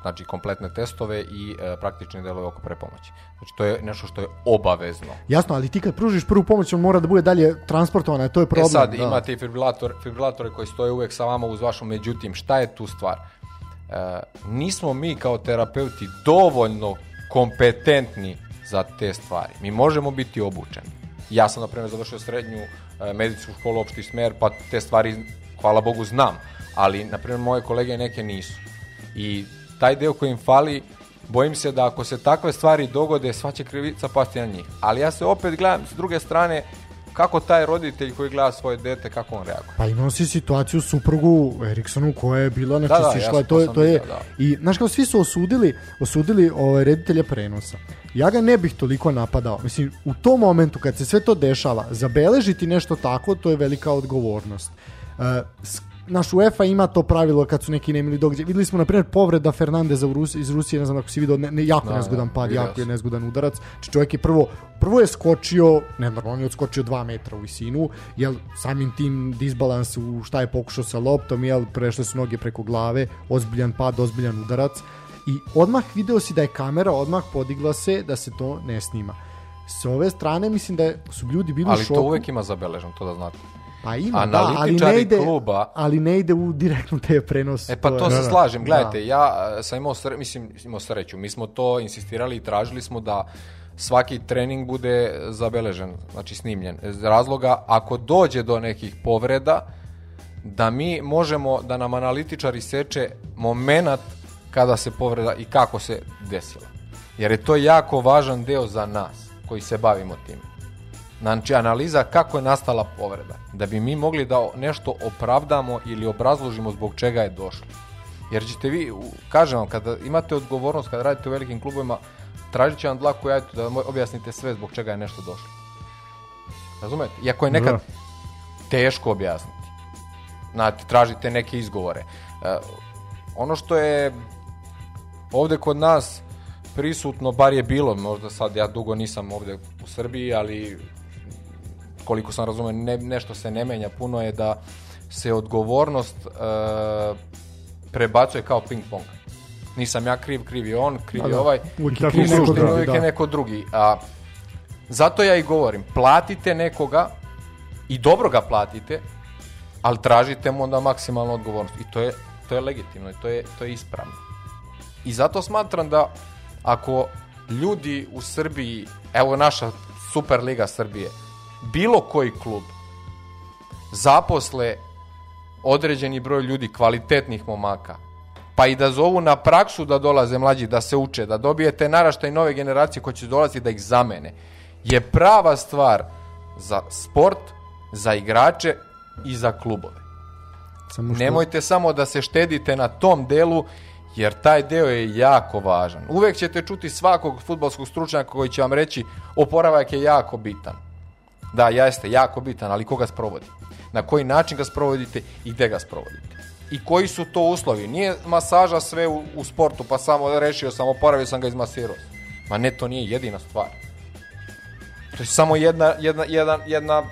znači kompletne testove i uh, praktične delove oko prepomoći. Znači to je nešto što je obavezno. Jasno, ali ti kad pružiš prvu pomoć, on mora da bude dalje transportovan, to je e problem. E sad, da. imate fibrilator, fibrilatore koji stoje uvek sa vama uz vašom, međutim, šta je tu stvar? Uh, nismo mi kao terapeuti dovoljno kompetentni za te stvari. Mi možemo biti obučeni. Ja sam, na primjer, završio srednju e, medicinsku školu, opšti smer, pa te stvari, hvala Bogu, znam. Ali, na primjer, moje kolege neke nisu. I taj deo koji im fali, bojim se da ako se takve stvari dogode, sva će krivica pasti na njih. Ali ja se opet gledam s druge strane, kako taj roditelj koji gleda svoje dete, kako on reaguje? Pa imao si situaciju suprugu Eriksonu koja je bila, znači da, da, sišla, ja to, je, to je, da, i znaš kao svi su osudili, osudili ovaj, reditelja prenosa. Ja ga ne bih toliko napadao. Mislim, u tom momentu kad se sve to dešava, zabeležiti nešto tako, to je velika odgovornost. Uh, naš UEFA ima to pravilo kad su neki nemili događaj. Videli smo, na primjer, povreda Fernandeza u Rusi, iz Rusije, ne znam ako si vidio, ne, ne, jako da, nezgodan pad, da, jako je nezgodan udarac. Či znači, čovjek je prvo, prvo je skočio, ne normalno, on je odskočio 2 metra u visinu, jel samim tim disbalans u šta je pokušao sa loptom, jel prešle su noge preko glave, ozbiljan pad, ozbiljan udarac. I odmah video si da je kamera odmah podigla se da se to ne snima. S ove strane mislim da su ljudi bili u šoku. Ali to uvek ima zabeleženo, to da znate. Pa ima, da, ali ne ide, kluba. Ali ne ide u direktno te prenos. E pa to, to da, se da. slažem. Gledajte, da. ja e, sam imao, sre, mislim, imao sreću. Mi smo to insistirali i tražili smo da svaki trening bude zabeležen, znači snimljen. Z razloga, ako dođe do nekih povreda, da mi možemo, da nam analitičari seče moment kada se povreda i kako se desila. Jer je to jako važan deo za nas koji se bavimo tim. Znači, analiza kako je nastala povreda, da bi mi mogli da nešto opravdamo ili obrazložimo zbog čega je došlo. Jer ćete vi, kažem vam, kada imate odgovornost, kada radite u velikim klubovima, tražit će vam dlaku jajtu da objasnite sve zbog čega je nešto došlo. Razumete? Iako je nekad da. teško objasniti. Znate, tražite neke izgovore. E, ono što je ovde kod nas prisutno, bar je bilo, možda sad ja dugo nisam ovde u Srbiji, ali koliko sam razumem, ne, nešto se ne menja puno je da se odgovornost e, prebacuje kao ping pong. Nisam ja kriv, kriv je on, kriv da, je da. ovaj, da. kriv je neko, drugi, da. neko drugi. A, zato ja i govorim, platite nekoga i dobro ga platite, ali tražite mu onda maksimalnu odgovornost. I to je, to je legitimno i to je, to je ispravno. I zato smatram da ako ljudi u Srbiji, evo naša Superliga Srbije, bilo koji klub zaposle određeni broj ljudi, kvalitetnih momaka, pa i da zovu na praksu da dolaze mlađi, da se uče, da dobijete naraštaj nove generacije koji će dolaziti da ih zamene, je prava stvar za sport, za igrače i za klubove. Samo što... Nemojte samo da se štedite na tom delu, jer taj deo je jako važan. Uvek ćete čuti svakog futbalskog stručnjaka koji će vam reći oporavak je jako bitan Da, jeste, jako bitan, ali koga ga sprovodi? Na koji način ga sprovodite i gde ga sprovodite? I koji su to uslovi? Nije masaža sve u, u sportu, pa samo rešio sam, oporavio sam ga iz masirao. Ma ne, to nije jedina stvar. To je samo jedna, jedna, jedna, jedna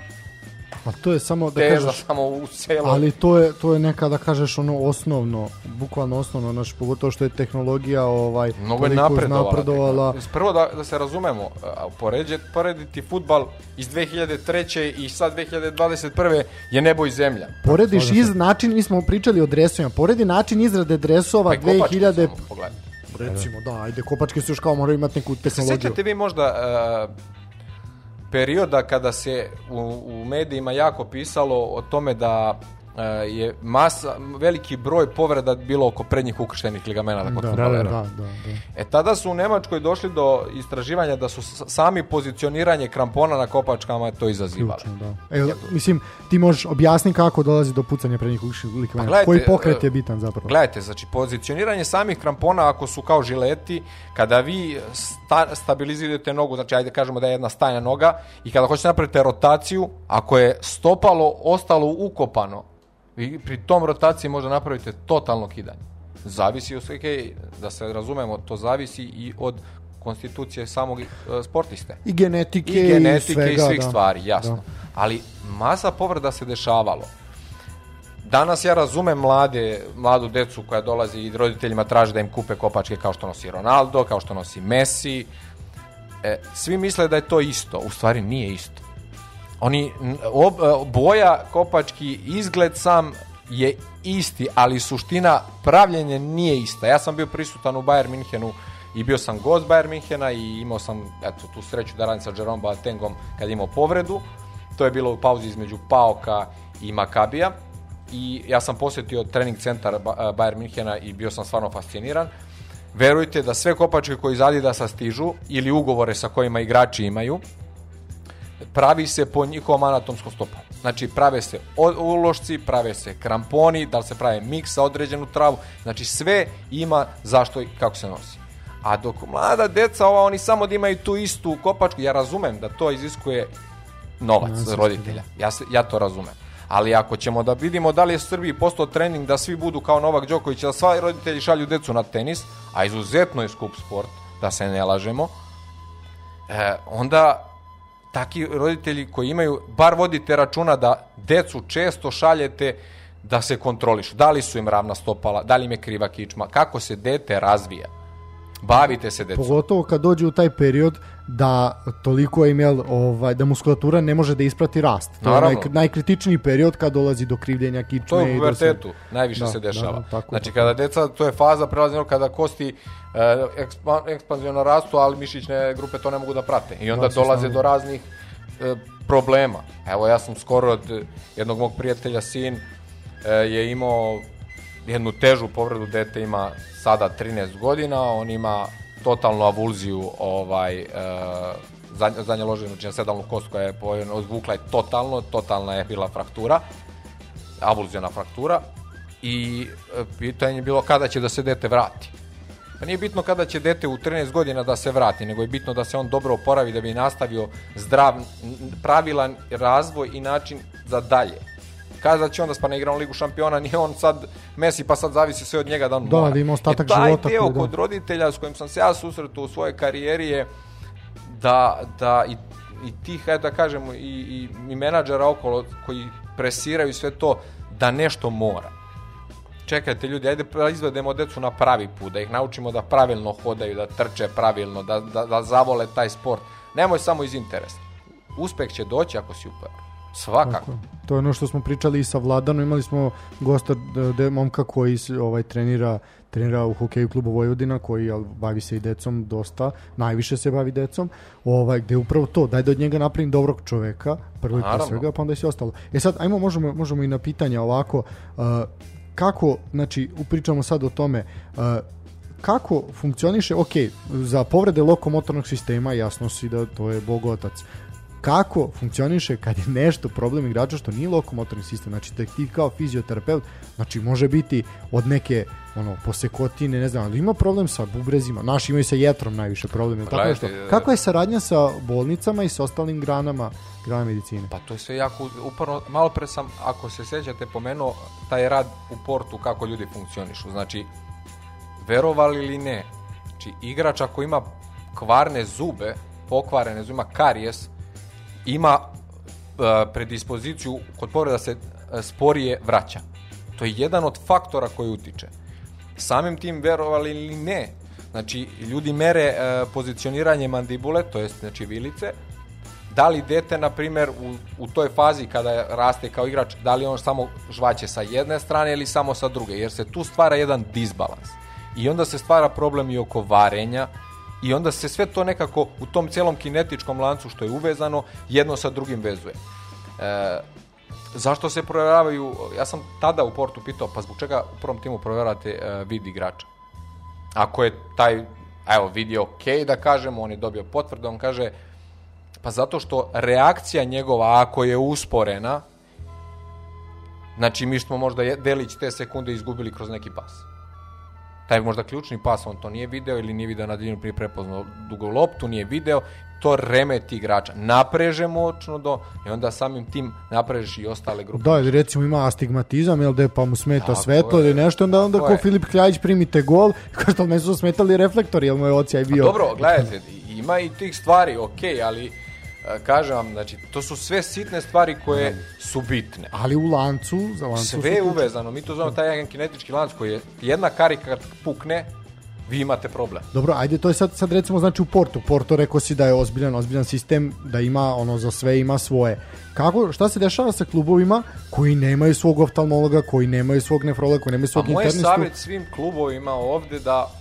Pa to je samo da teža kažeš, samo u celo. Ali to je to je neka da kažeš ono osnovno, bukvalno osnovno, znači pogotovo što je tehnologija ovaj mnogo je napredovala. napredovala. Prvo da, da se razumemo, poređet, porediti futbal iz 2003. i sad 2021. je nebo i zemlja. Porediš Možda iz način, mi smo pričali o dresovima, poredi način izrade dresova pa 2000 recimo, da, ajde, kopačke su još kao moraju imati neku tehnologiju. Se sjećate vi možda uh, perioda kada se u, u medijima jako pisalo o tome da E, je masa, veliki broj povreda bilo oko prednjih ukrštenih ligamenata kod da da, da, da, da, E tada su u Nemačkoj došli do istraživanja da su sami pozicioniranje krampona na kopačkama to izazivali. da. E, mislim, ti možeš objasniti kako dolazi do pucanja prednjih ukrštenih pa ligamenata. Gledajte, Koji pokret e, je bitan zapravo? Gledajte, znači pozicioniranje samih krampona ako su kao žileti, kada vi sta, stabilizirate nogu, znači ajde da kažemo da je jedna stajna noga i kada hoćete napraviti rotaciju, ako je stopalo ostalo ukopano, I pri tom rotaciji možda napravite totalno kidanje. Zavisi od sveke, da se razumemo, to zavisi i od konstitucije samog e, sportiste. I genetike i, genetike, i, svega, i svih da. stvari, jasno. Da. Ali masa povreda se dešavalo. Danas ja razumem mlade, mladu decu koja dolazi i roditeljima traže da im kupe kopačke kao što nosi Ronaldo, kao što nosi Messi. E, svi misle da je to isto. U stvari nije isto. Oni, ob, e, boja, kopački izgled sam je isti, ali suština pravljenje nije ista. Ja sam bio prisutan u Bayern Minhenu i bio sam gost Bayern Minhena i imao sam eto, tu sreću da radim sa Jerome Boatengom kad je imao povredu. To je bilo u pauzi između Paoka i Makabija i ja sam posjetio trening centar e, Bayern Minhena i bio sam stvarno fasciniran. Verujte da sve kopačke koji iz Adidasa stižu ili ugovore sa kojima igrači imaju, pravi se po njihovom anatomskom stopu. Znači, prave se ulošci, prave se kramponi, da li se prave miks sa određenu travu, znači sve ima zašto i kako se nosi. A dok mlada deca, ova, oni samo da imaju tu istu kopačku, ja razumem da to iziskuje novac no, roditelja, da. ja, se, ja to razumem. Ali ako ćemo da vidimo da li je u Srbiji postao trening da svi budu kao Novak Đoković, da sva roditelji šalju decu na tenis, a izuzetno je skup sport, da se ne lažemo, e, onda taki roditelji koji imaju, bar vodite računa da decu često šaljete da se kontrolišu. Da li su im ravna stopala, da li im je kriva kičma, kako se dete razvija. Bavite se decom. Pogotovo kad dođe u taj period da toliko imel, ovaj da muskulatura ne može da isprati rast. To Naravno. je naj, najkritičniji period kad dolazi do krivljenja kičme to je u pubertetu se... najviše da, se da, dešava. Da, tako, znači kada deca to je faza prelaznog kada kosti eh, ekspanzivno rastu, ali mišićne grupe to ne mogu da prate i onda da, dolaze do raznih eh, problema. Evo ja sam skoro od jednog mog prijatelja sin eh, je imao jednu težu povredu dete ima sada 13 godina, on ima totalnu avulziju ovaj, zadnja, e, zadnja ložina, znači na sedalnu kost koja je odvukla je totalno, totalna je bila fraktura, avulzijona fraktura i e, pitanje je bilo kada će da se dete vrati. Pa nije bitno kada će dete u 13 godina da se vrati, nego je bitno da se on dobro oporavi da bi nastavio zdrav, pravilan razvoj i način za dalje. Kada će on da spa igra on ligu šampiona, nije on sad Messi pa sad zavisi sve od njega da on da, mora. Da, ima ostatak e, taj života. Taj deo da. kod da. roditelja s kojim sam se ja susretao u svojoj karijeri je da, da i, i tih, eto da kažem, i, i, i menadžera okolo koji presiraju sve to, da nešto mora čekajte ljudi, ajde da izvedemo decu na pravi put, da ih naučimo da pravilno hodaju, da trče pravilno, da, da, da zavole taj sport. Nemoj samo iz interesa. Uspeh će doći ako si upravo. Svakako. To je ono što smo pričali i sa Vladanom, imali smo gosta de, momka koji ovaj trenira trenira u hokeju klubu Vojvodina koji al, bavi se i decom dosta, najviše se bavi decom, ovaj, gde upravo to, daj da od njega napravim dobrog čoveka, prvo i pre svega, pa onda i sve ostalo. E sad, ajmo, možemo, možemo i na pitanja ovako, uh, kako, znači, upričamo sad o tome, uh, kako funkcioniše, ok, za povrede lokomotornog sistema jasno si da to je bogotac kako funkcioniše kad je nešto problem igrača što nije lokomotorni sistem, znači da ti kao fizioterapeut, znači može biti od neke ono posekotine, ne znam, ali ima problem sa bubrezima, naši imaju sa jetrom najviše problem, ili tako nešto. E, kako je saradnja sa bolnicama i sa ostalim granama grana medicine? Pa to je sve jako, uporno, malo pre sam, ako se sjećate, pomenuo taj rad u portu, kako ljudi funkcionišu, znači, verovali ili ne, znači, igrač ako ima kvarne zube, pokvarene zube, ima karijes, ima e, predispoziciju kod povreda se e, sporije vraća. To je jedan od faktora koji utiče. Samim tim, verovali ili ne, znači, ljudi mere e, pozicioniranje mandibule, to jest znači, vilice, da li dete, na primer, u, u toj fazi kada raste kao igrač, da li on samo žvaće sa jedne strane ili samo sa druge, jer se tu stvara jedan disbalans. I onda se stvara problem i oko varenja, I onda se sve to nekako u tom cijelom kinetičkom lancu što je uvezano, jedno sa drugim vezuje. E, zašto se proveravaju, ja sam tada u Portu pitao, pa zbog čega u prvom timu proveravate e, vid igrača? Ako je taj, evo, vid je ok, da kažemo, on je dobio potvrdu, on kaže, pa zato što reakcija njegova, ako je usporena, znači mi smo možda delić te sekunde izgubili kroz neki pas taj možda ključni pas, on to nije video ili nije video na daljinu prije prepoznao dugo loptu, nije video, to remeti igrača. Napreže močno do i onda samim tim napreže i ostale grupe. Da, recimo ima astigmatizam, jel da pa mu smeta tako svetlo ili nešto, onda onda ko je. Filip Kljajić primite gol, kao što me su smetali reflektori, jel mu je ocijaj pa bio. A dobro, gledajte, ima i tih stvari, ok, ali kažem vam, znači, to su sve sitne stvari koje su bitne. Ali u lancu, za lancu Sve je uvezano, mi to zovemo taj jedan kinetički lanc koji je jedna karika kad pukne, vi imate problem. Dobro, ajde, to je sad, sad recimo znači u Portu. Porto rekao si da je ozbiljan, ozbiljan sistem, da ima ono za sve, ima svoje. Kako, šta se dešava sa klubovima koji nemaju svog oftalmologa, koji nemaju svog nefrologa, koji nemaju svog internistu? A moj savjet svim klubovima ovde da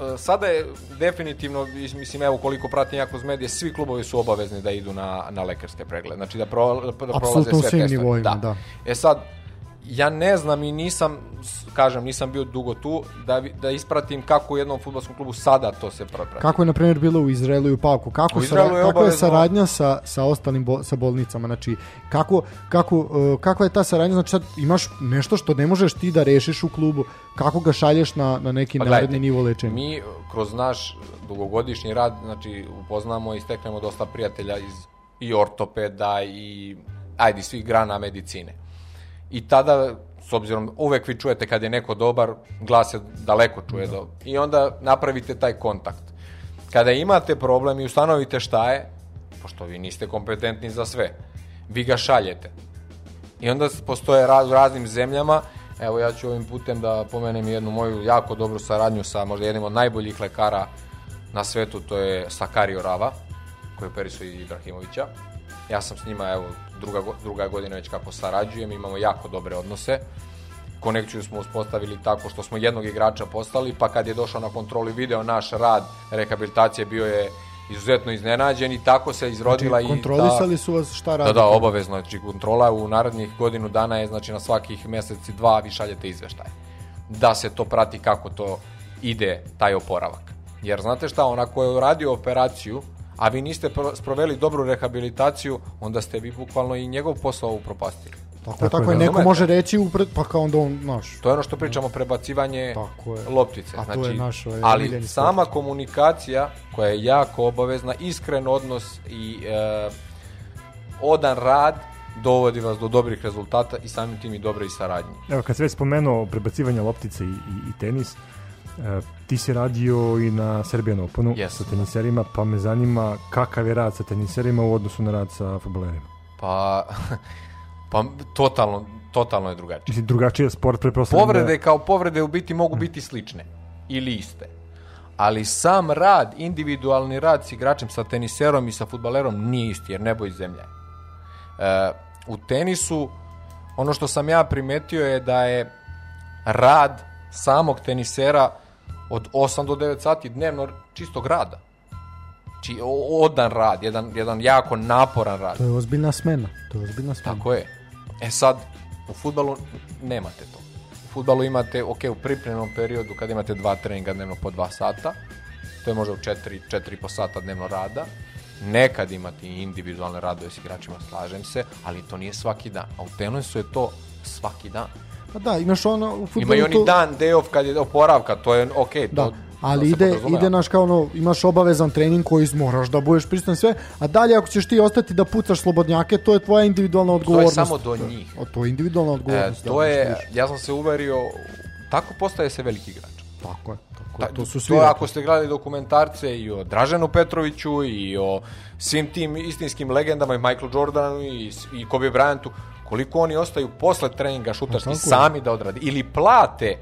E, sada je definitivno, mislim, evo koliko pratim jako z medije, svi klubovi su obavezni da idu na, na lekarske preglede, znači da, pro, da prolaze sve testove. Da. da. E sad, ja ne znam i nisam, kažem, nisam bio dugo tu, da, da ispratim kako u jednom futbolskom klubu sada to se prati. Kako je, na primjer, bilo u Izraelu i u Pauku? Kako, u sara, je, kako je saradnja sa, sa ostalim bo, sa bolnicama? Znači, kako, kako, uh, kakva je ta saradnja? Znači, sad imaš nešto što ne možeš ti da rešiš u klubu, kako ga šalješ na, na neki pa, naredni gledajte, nivo lečenja? Mi, kroz naš dugogodišnji rad, znači, upoznamo i steknemo dosta prijatelja iz i ortopeda i ajde, svih grana medicine i tada s obzirom uvek vi čujete kad je neko dobar, glas je daleko čuje da. dobro. I onda napravite taj kontakt. Kada imate problem i ustanovite šta je, pošto vi niste kompetentni za sve, vi ga šaljete. I onda postoje raz, u raznim zemljama, evo ja ću ovim putem da pomenem jednu moju jako dobru saradnju sa možda jednim od najboljih lekara na svetu, to je Sakario Rava, koji operisu i Ibrahimovića. Ja sam s njima, evo, druga, druga godina već kako sarađujem, imamo jako dobre odnose. Konekciju smo uspostavili tako što smo jednog igrača postali, pa kad je došao na kontrolu video naš rad rehabilitacije, bio je izuzetno iznenađen i tako se izrodila znači, i kontrolisali su vas šta radite? Da, da, obavezno. Znači, kontrola u narednih godinu dana je, znači, na svakih meseci dva vi šaljete izveštaje. Da se to prati kako to ide, taj oporavak. Jer znate šta, onako je uradio operaciju, a vi niste sproveli dobru rehabilitaciju, onda ste vi bukvalno i njegov posao upropastili. Tako, tako, tako je, da. neko može reći upred, pa kao onda on, naš. To je ono što pričamo, prebacivanje tako je. loptice. A znači, to je znači, naš, ovaj, ali sama sport. komunikacija, koja je jako obavezna, iskren odnos i e, odan rad, dovodi vas do dobrih rezultata i samim tim i dobre i saradnje. Evo, kad se već spomenuo prebacivanje loptice i, i, i tenis, e, ti si radio i na Serbian Openu yes. sa da. teniserima, pa me zanima kakav je rad sa teniserima u odnosu na rad sa futbolerima. Pa, pa totalno, totalno je drugačije. Mislim, drugačiji je sport, preprostavljam da- Povrede da... kao povrede u biti mogu mm. biti slične ili iste. Ali sam rad, individualni rad s igračem, sa teniserom i sa futbalerom nije isti, jer nebo i zemlja je. Uh, u tenisu, ono što sam ja primetio je da je rad samog tenisera od 8 do 9 sati dnevno čistog rada. Či odan rad, jedan, jedan jako naporan rad. To je ozbiljna smena. To je ozbiljna smena. Tako je. E sad, u futbalu nemate to. U futbalu imate, ok, u pripremnom periodu kad imate dva treninga dnevno po dva sata, to je možda u četiri, četiri po sata dnevno rada, nekad imati individualne radove s igračima, slažem se, ali to nije svaki dan. A u tenisu je to svaki dan. Pa da, imaš ono u fudbalu Imaju oni to... dan deo kad je oporavka, to je okej, da, To, da. ali to ide, ide naš kao ono, imaš obavezan trening koji moraš da budeš prisutan sve, a dalje ako ćeš ti ostati da pucaš slobodnjake, to je tvoja individualna odgovornost. To je samo do njih. O, to je individualna e, odgovornost. E, to da, je, ja sam se uverio, tako postaje se veliki igrač. Tako je. Tako, Ta, to su svi. To, ako ste gledali dokumentarce i o Draženu Petroviću i o svim tim istinskim legendama i Michael Jordanu i, i Kobe Bryantu, koliko oni ostaju posle treninga šutarski sami da odradi ili plate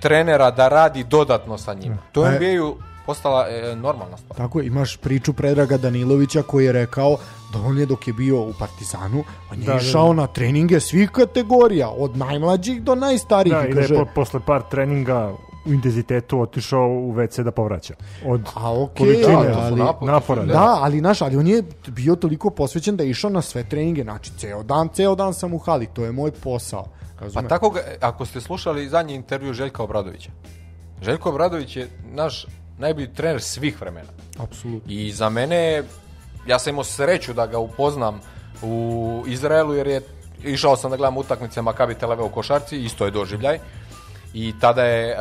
trenera da radi dodatno sa njima. To je e. NBA-u postala e, normalna stvar. Tako je, imaš priču Predraga Danilovića koji je rekao da on je dok je bio u Partizanu, on je da, da išao da, da. na treninge svih kategorija, od najmlađih do najstarijih. Da, ide da kaže, po, posle par treninga u intenzitetu otišao u WC da povraća. Od A okay, da, ali, napora. da. da, ali naš, ali on je bio toliko posvećen da je išao na sve treninge, znači ceo dan, ceo dan sam u hali, to je moj posao. Pa Razumem? Pa tako, ga, ako ste slušali zadnji intervju Željka Obradovića, Željko Obradović je naš najbolji trener svih vremena. Apsolutno. I za mene, ja sam imao sreću da ga upoznam u Izraelu, jer je išao sam da gledam utakmice Makabi Televe u košarci, isto je doživljaj i tada je uh,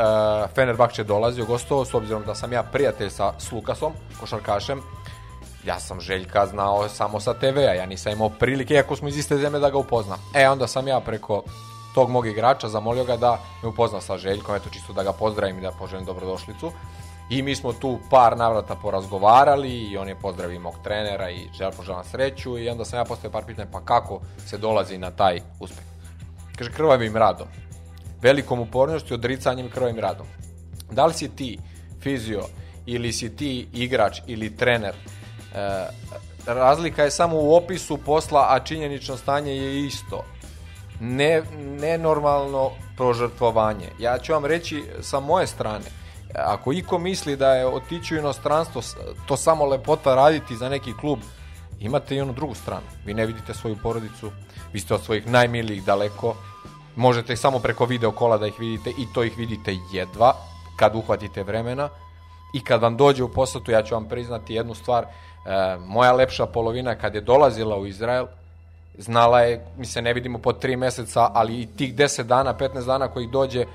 Fenerbahče dolazio gostovao, s obzirom da sam ja prijatelj sa Slukasom, košarkašem, ja sam Željka znao samo sa TV-a, ja nisam imao prilike, iako smo iz iste zemlje, da ga upoznam. E, onda sam ja preko tog mog igrača zamolio ga da me upozna sa Željkom, eto čisto da ga pozdravim i da poželim dobrodošlicu. I mi smo tu par navrata porazgovarali i on je pozdravio mog trenera i žel poželan sreću i onda sam ja postavio par pitanja pa kako se dolazi na taj uspeh. Kaže krvavim radom velikom upornošću, odricanjem krvim radom. Da li si ti fizio ili si ti igrač ili trener, e, razlika je samo u opisu posla, a činjenično stanje je isto. Ne, nenormalno prožrtvovanje. Ja ću vam reći sa moje strane, ako iko misli da je otići u inostranstvo, to samo lepota raditi za neki klub, imate i onu drugu stranu. Vi ne vidite svoju porodicu, vi ste od svojih najmilijih daleko, možete ih samo preko video kola da ih vidite i to ih vidite jedva kad uhvatite vremena i kad vam dođe u posetu ja ću vam priznati jednu stvar, e, moja lepša polovina kad je dolazila u Izrael, znala je, mi se ne vidimo po 3 meseca ali i tih 10 dana, 15 dana koji dođe,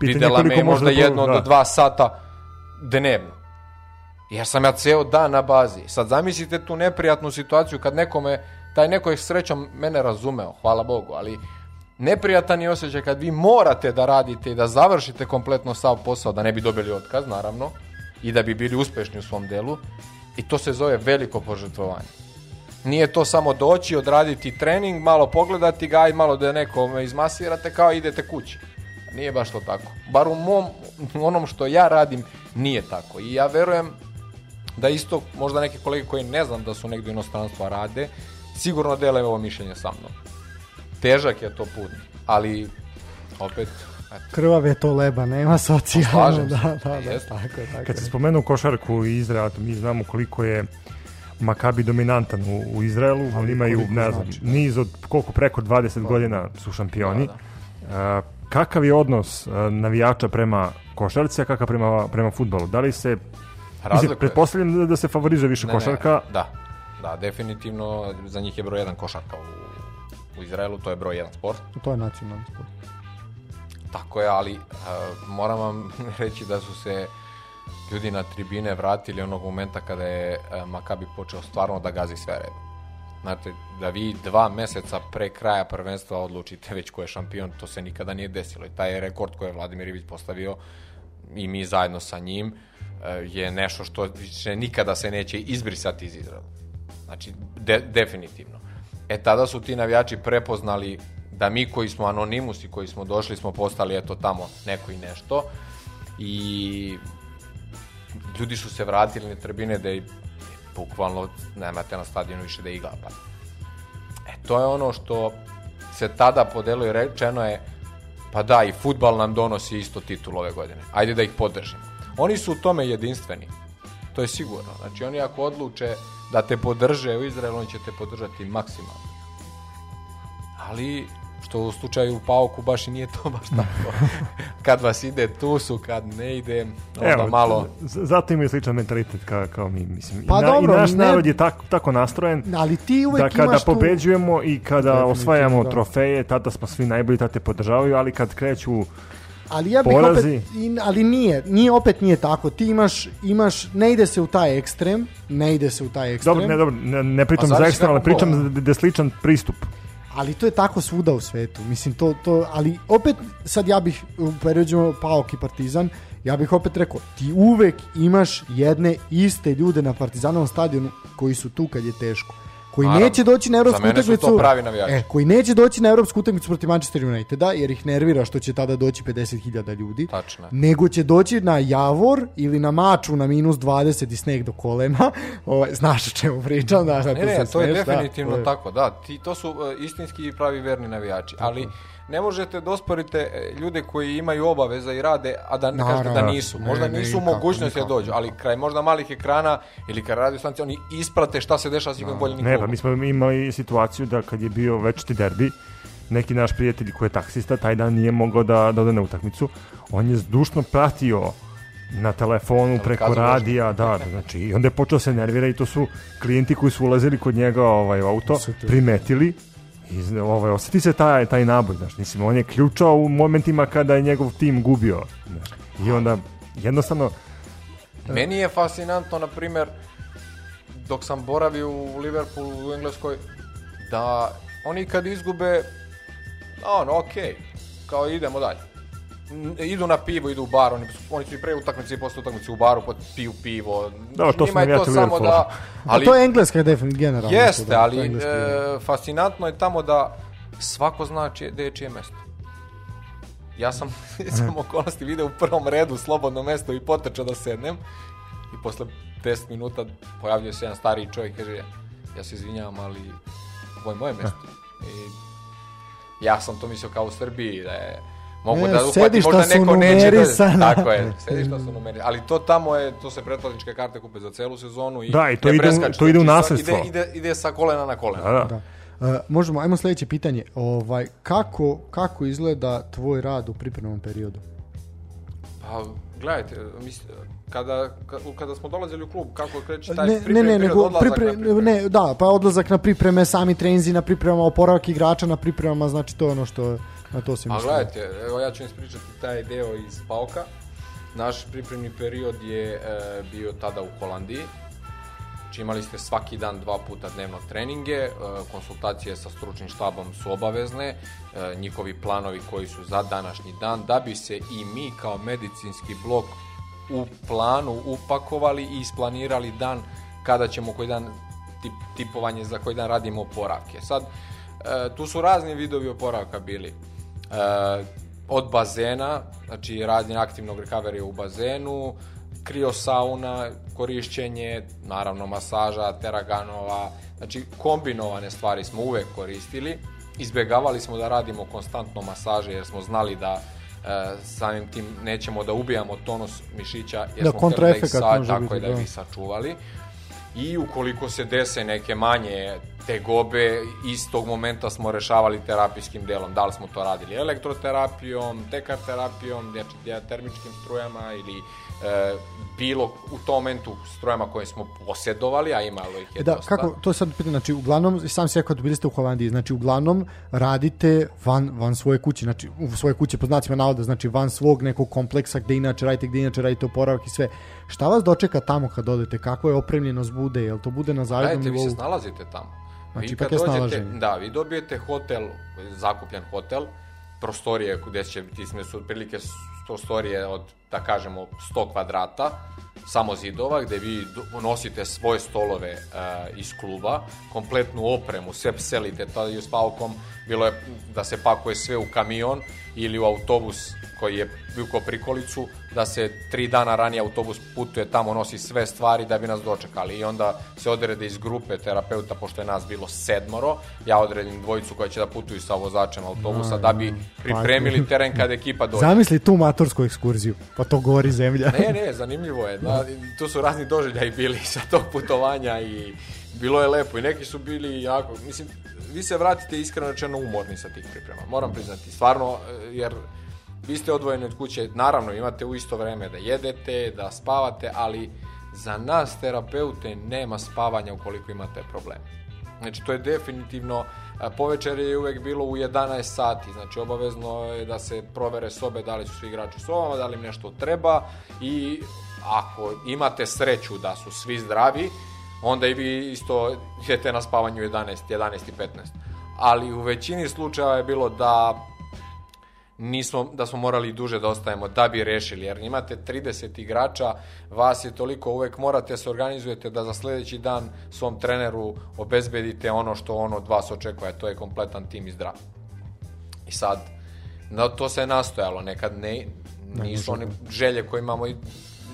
videla me možda jedno do da. dva sata dnevno. Jer sam ja ceo dan na bazi. Sad zamislite tu neprijatnu situaciju kad nekome, taj neko je srećom mene razumeo, hvala Bogu, ali neprijatan je osjećaj kad vi morate da radite i da završite kompletno sav posao, da ne bi dobili otkaz, naravno, i da bi bili uspešni u svom delu. I to se zove veliko požrtvovanje. Nije to samo doći, odraditi trening, malo pogledati ga i malo da nekome izmasirate kao idete kući. Nije baš to tako. Bar u mom, onom što ja radim nije tako. I ja verujem da isto možda neke kolege koji ne znam da su negdje u inostranstva rade, sigurno dele ovo mišljenje sa mnom težak je to put, ali opet Eto. Krvave to leba, nema pa, socijalno. Da, da, pa da, da, tako, tako. Kad se spomenu košarku i Izrael, mi znamo koliko je Makabi dominantan u, u Izraelu, ali oni imaju, ne znači, znam, znači, da. niz od koliko preko 20 pa. godina su šampioni. Da, da. A, kakav je odnos navijača prema košarci, a kakav prema, prema futbolu? Da li se... Mislim, pretpostavljam da, da se favorizuje više ne, košarka. Ne, da, da, definitivno za njih je broj jedan košarka u u Izraelu, to je broj jedan sport. To je nacionalni sport. Tako je, ali uh, moram vam reći da su se ljudi na tribine vratili onog momenta kada je uh, e, Makabi počeo stvarno da gazi sve redom. Znate, da vi dva meseca pre kraja prvenstva odlučite već ko je šampion, to se nikada nije desilo. I taj rekord koji je Vladimir Ivić postavio i mi zajedno sa njim e, je nešto što više nikada se neće izbrisati iz Izraela. Znači, de, definitivno. E tada su ti navijači prepoznali da mi koji smo anonimusi, koji smo došli, smo postali eto tamo neko i nešto. I ljudi su se vratili na tribine da je bukvalno nemate na stadionu više da igla. Pa. E, to je ono što se tada podelo i rečeno je pa da, i futbal nam donosi isto titul ove godine. Ajde da ih podržimo. Oni su u tome jedinstveni. To je sigurno. Znači, oni ako odluče da te podrže u Izraelu, oni će te podržati maksimalno. Ali, što u slučaju u Pauku baš i nije to baš tako. kad vas ide tu su, kad ne ide, onda malo... Zato imaju sličan mentalitet kao, kao mi, mislim. Pa I, na, dobro, i naš ne... narod je tako, tako nastrojen Ali ti da kada tu... pobeđujemo i kada osvajamo trofeje, tada smo svi najbolji, tada te podržavaju, ali kad kreću Ali ja bih Porazi. opet, ali nije, nije opet nije tako. Ti imaš, imaš, ne ide se u taj ekstrem, ne ide se u taj ekstrem. Dobro, ne, dobro, ne, ne pritom za ekstrem, ali pričam da je sličan pristup. Ali to je tako svuda u svetu. Mislim, to, to, ali opet, sad ja bih upeređeno Paok i Partizan, ja bih opet rekao, ti uvek imaš jedne iste ljude na Partizanovom stadionu koji su tu kad je teško koji Naravno. neće doći na evropsku utakmicu. E, koji neće doći na evropsku utakmicu protiv Manchester Uniteda, jer ih nervira što će tada doći 50.000 ljudi. Tačno. Nego će doći na Javor ili na Maču na minus 20 i sneg do kolena. Ovaj znaš o čemu pričam, da, ne, da, ne, to je smeš, da. definitivno da, tako, da. Ti, to su uh, istinski i pravi verni navijači, tako. ali ne možete da osporite e, ljude koji imaju obaveza i rade, a da ne kažete da nisu. Možda ne, nisu u mogućnosti da dođu, ali kraj možda malih ekrana ili kraj radio stanice, oni isprate šta se dešava s igrom bolje Ne, pa mi smo imali situaciju da kad je bio večiti derbi, neki naš prijatelj koji je taksista, taj dan nije mogao da, da ode na utakmicu. On je zdušno pratio na telefonu preko da radija, da, da, znači, i onda je počeo da se nervira i to su klijenti koji su ulazili kod njega ovaj, u auto, primetili Iz, ovaj, osjeti se taj, taj naboj, znaš, mislim, on je ključao u momentima kada je njegov tim gubio. Znaš, I onda, jednostavno... E, Meni je fascinantno, na primjer, dok sam boravio u Liverpoolu, u Engleskoj, da oni kad izgube, ono, okay, kao idemo dalje idu na pivo, idu u bar, oni, oni su i pre utakmice i posle utakmice u baru, pod piju pivo. Da, to Njima je to samo da... Ali, A to je engleska definicija generalno. Jeste, da, ali je e, fascinantno je tamo da svako zna čije, da je čije mesto. Ja sam samo okolosti video u prvom redu slobodno mesto i potrča da sednem i posle 10 minuta pojavljuje se jedan stariji čovjek i kaže ja se izvinjavam, ali ovo je moje mesto. I ja sam to mislio kao u Srbiji, da je Mogu e, da uhvati, možda neko neće da... Tako je, sedišta su numerisana. Ali to tamo je, to se pretplatničke karte kupe za celu sezonu i da, i to ne ide, preskače. To ide u znači, nasledstvo. Ide, ide, ide sa kolena na kolena. Da, da. da. Uh, možemo, ajmo sledeće pitanje. Ovaj, kako, kako izgleda tvoj rad u pripremnom periodu? Pa, gledajte, mislim, kada, kada smo dolazili u klub, kako kreće taj ne, priprem, ne, ne, nego, odlazak pripre, na pripreme? Ne, da, pa odlazak na pripreme, sami trenzi na pripremama, oporavak igrača na pripremama, znači to je ono što... Na to se si A gledajte, evo ja ću ispričati taj deo iz Pauka. Naš pripremni period je e, bio tada u Holandiji. Znači imali ste svaki dan dva puta dnevno treninge, e, konsultacije sa stručnim štabom su obavezne, e, njihovi planovi koji su za današnji dan, da bi se i mi kao medicinski blok u planu upakovali i isplanirali dan kada ćemo koji dan tip, tipovanje za koji dan radimo oporavke. Sad, e, tu su razni vidovi oporavka bili Uh, od bazena, znači radnje aktivnog recovery u bazenu, kriosauna, korišćenje, naravno masaža, teraganova, znači kombinovane stvari smo uvek koristili. Izbjegavali smo da radimo konstantno masaže jer smo znali da e, samim tim nećemo da ubijamo tonus mišića jer da, smo htjeli da ih, sa, tako biti, da. da ih da. sačuvali i ukoliko se dese neke manje tegobe, iz tog momenta smo rešavali terapijskim delom. Da li smo to radili elektroterapijom, tekarterapijom, terapijom, termičkim strujama ili e, bilo u tom momentu strojama koje smo posjedovali, a imalo ih je da, dosta. Kako, to je sad pitan, znači uglavnom, sam se rekao da bili ste u Holandiji, znači uglavnom radite van, van svoje kuće, znači u svoje kuće po znacima navoda, znači van svog nekog kompleksa gde inače radite, gde inače radite oporavak i sve. Šta vas dočeka tamo kad odete, kako je opremljenost bude, jel to bude na zajednom nivou? Radite, vi se snalazite tamo. Znači, vi ipak je dođete, Da, vi dobijete hotel, zakupljen hotel, prostorije gde će, biti, smo su otprilike prostorije od da kažemo, 100 kvadrata, samo zidova, gde vi nosite svoje stolove uh, iz kluba, kompletnu opremu, sve selite tada i s paukom, bilo je da se pakuje sve u kamion ili u autobus koji je vukao prikolicu da se tri dana ranije autobus putuje tamo, nosi sve stvari da bi nas dočekali i onda se odrede iz grupe terapeuta, pošto je nas bilo sedmoro, ja odredim dvojicu koja će da putuju sa vozačem autobusa da bi mm, pa pripremili teren kada ekipa dođe. Zamisli tu matorsku ekskurziju, pa to govori zemlja. ne, ne, zanimljivo je, da, tu su razni doživljaji bili sa tog putovanja i bilo je lepo i neki su bili jako, mislim, vi se vratite iskreno rečeno umorni sa tih priprema, moram priznati, stvarno, eh, jer vi ste odvojeni od kuće, naravno imate u isto vreme da jedete, da spavate, ali za nas terapeute nema spavanja ukoliko imate probleme. Znači to je definitivno, povečer je uvek bilo u 11 sati, znači obavezno je da se provere sobe, da li su svi igrači u sobama, da li im nešto treba i ako imate sreću da su svi zdravi, onda i vi isto idete na spavanju 11, 11 i 15. Ali u većini slučajeva je bilo da nismo, da smo morali duže da ostajemo da bi rešili, jer imate 30 igrača, vas je toliko, uvek morate se organizujete da za sledeći dan svom treneru obezbedite ono što on od vas očekuje, to je kompletan tim i zdrav. I sad, no, to se je nastojalo, nekad ne, nisu one želje koje imamo i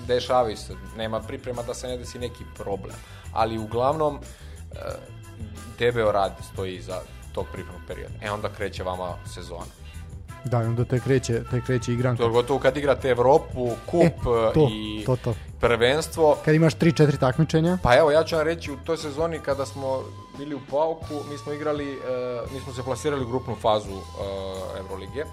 dešavaju se, nema priprema da se ne desi neki problem, ali uglavnom e, debeo radi stoji iza tog pripremnog perioda. E onda kreće vama sezona Da, onda te kreće, te kreće igranka. To gotovo kad igrate Evropu, kup e, to, i to, to. prvenstvo. Kad imaš 3-4 takmičenja. Pa evo, ja ću vam reći, u toj sezoni kada smo bili u Pauku, mi smo igrali, uh, mi smo se plasirali u grupnu fazu uh, eh, Euroligije.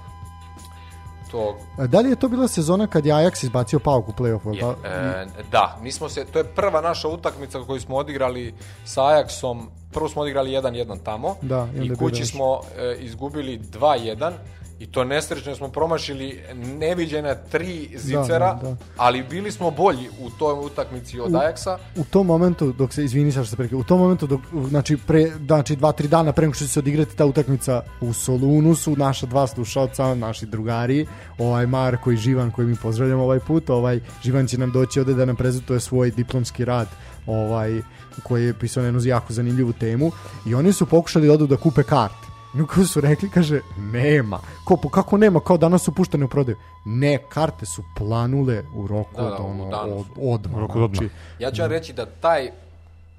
To... Da li je to bila sezona kad je Ajax izbacio pauku u play-offu? Je, e, da, mi smo se, to je prva naša utakmica koju smo odigrali sa Ajaxom. Prvo smo odigrali 1-1 tamo da, i, kući smo e, izgubili 2-1 i to nesrećno smo promašili neviđena tri da, zicera, da, da, da. ali bili smo bolji u toj utakmici od u, Ajaxa. U tom momentu, dok se, izvini sa što se preke, u tom momentu, dok, znači, pre, znači dva, tri dana pre nego što će se odigrati ta utakmica u Solunu su naša dva slušalca, naši drugari, ovaj Marko i Živan koji mi pozdravljamo ovaj put, ovaj Živan će nam doći ovde da nam prezentuje svoj diplomski rad ovaj koji je pisao na jednu jako zanimljivu temu i oni su pokušali da odu da kupe kart Nuko kao su rekli, kaže, nema. Kao, po kako nema? Kao danas su puštene u prodaju. Ne, karte su planule u roku da, da, od, ono, od, odmah. U roku znači. odmah. Znači, ja ću ja reći da taj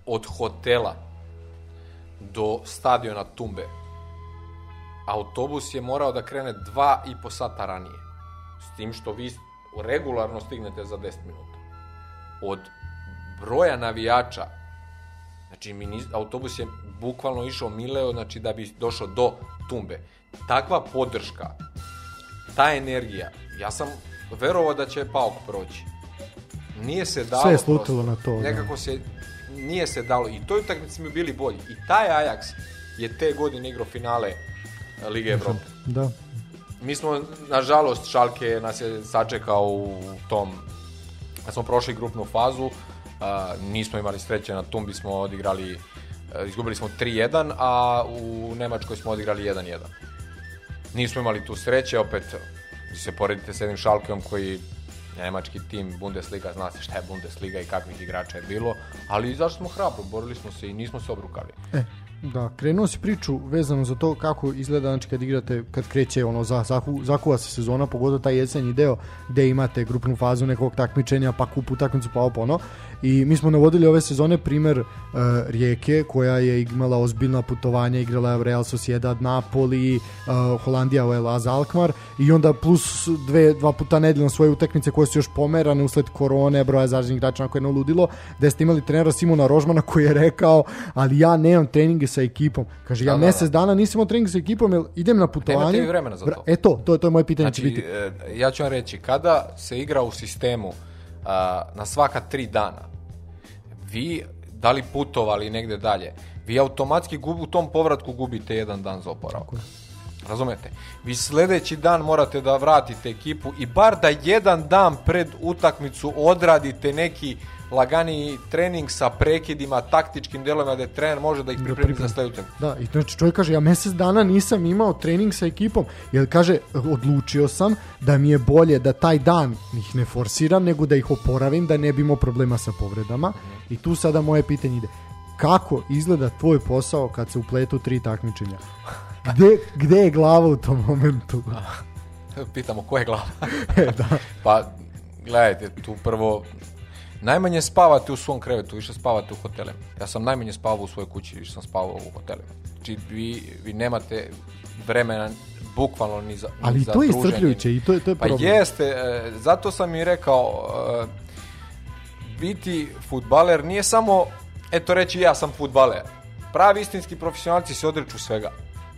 od hotela do stadiona Tumbe autobus je morao da krene dva i po sata ranije. S tim što vi regularno stignete za 10 minuta. Od broja navijača Znači, mini, autobus je bukvalno išao mileo, znači da bi došao do tumbe. Takva podrška, ta energija, ja sam verovao da će Pauk proći. Nije se dalo. Sve je slutilo na to. Da. Nekako da. se, nije se dalo. I toj utakmici mi bili bolji. I taj Ajax je te godine igrao finale eh, Lige da, Evrope. Da. Mi smo, nažalost, Šalke nas je sačekao u tom, kad smo prošli grupnu fazu, a, nismo imali sreće, na Tumbi smo odigrali, e, izgubili smo 3-1, a u Nemačkoj smo odigrali 1-1. Nismo imali tu sreće, opet se poredite s jednim Šalkeom koji nemački tim Bundesliga, zna se šta je Bundesliga i kakvih igrača je bilo, ali izašli smo hrabro, borili smo se i nismo se obrukali. E, da, krenuo si priču vezano za to kako izgleda, znači kad igrate, kad kreće ono, za, zaku, zakuva se sezona, pogoda taj jesenji deo gde imate grupnu fazu nekog takmičenja, pa kup utakmicu, pa op, ono. I mi smo navodili ove sezone primer uh, Rijeke koja je imala ozbiljna putovanja, igrala je Real Sociedad, Napoli, uh, Holandija, Laz Alkmaar i onda plus dve, dva puta nedeljno svoje utakmice koje su još pomerane usled korone, broja zaraženih igrača na koje je ludilo, da ste imali trenera Simona Rožmana koji je rekao, ali ja nemam treninge sa ekipom. Kaže, ja da, da, da. mesec da, dana nisam imao trening sa ekipom, jer idem na putovanje. Nemate vremena za to. E to, to je, to moje pitanje znači, će biti. E, ja ću vam reći, kada se igra u sistemu a, na svaka tri dana, vi da li putovali negde dalje, vi automatski gub, u tom povratku gubite jedan dan za oporavak. Razumete? Vi sledeći dan morate da vratite ekipu i bar da jedan dan pred utakmicu odradite neki lagani trening sa prekidima, taktičkim delovima da trener može da ih da pripremi da za sledeću Da, i to znači čovjek kaže ja mesec dana nisam imao trening sa ekipom, jer kaže odlučio sam da mi je bolje da taj dan ih ne forsiram nego da ih oporavim da ne bimo problema sa povredama. I tu sada moje pitanje ide. Kako izgleda tvoj posao kad se upletu tri takmičenja? Gde, gde je glava u tom momentu? Pitamo, ko je glava? e, da. Pa, gledajte, tu prvo Najmanje spavate u svom krevetu, više spavate u hotelima. Ja sam najmanje spavao u svojoj kući, više sam spavao u hotelima. Znači vi, vi nemate vremena bukvalno ni za Ali ni to za je iscrpljujuće i to je, to je pa problem. Pa jeste, e, zato sam i rekao, e, biti futbaler nije samo, eto reći ja sam futbaler. Pravi istinski profesionalci se odreču svega.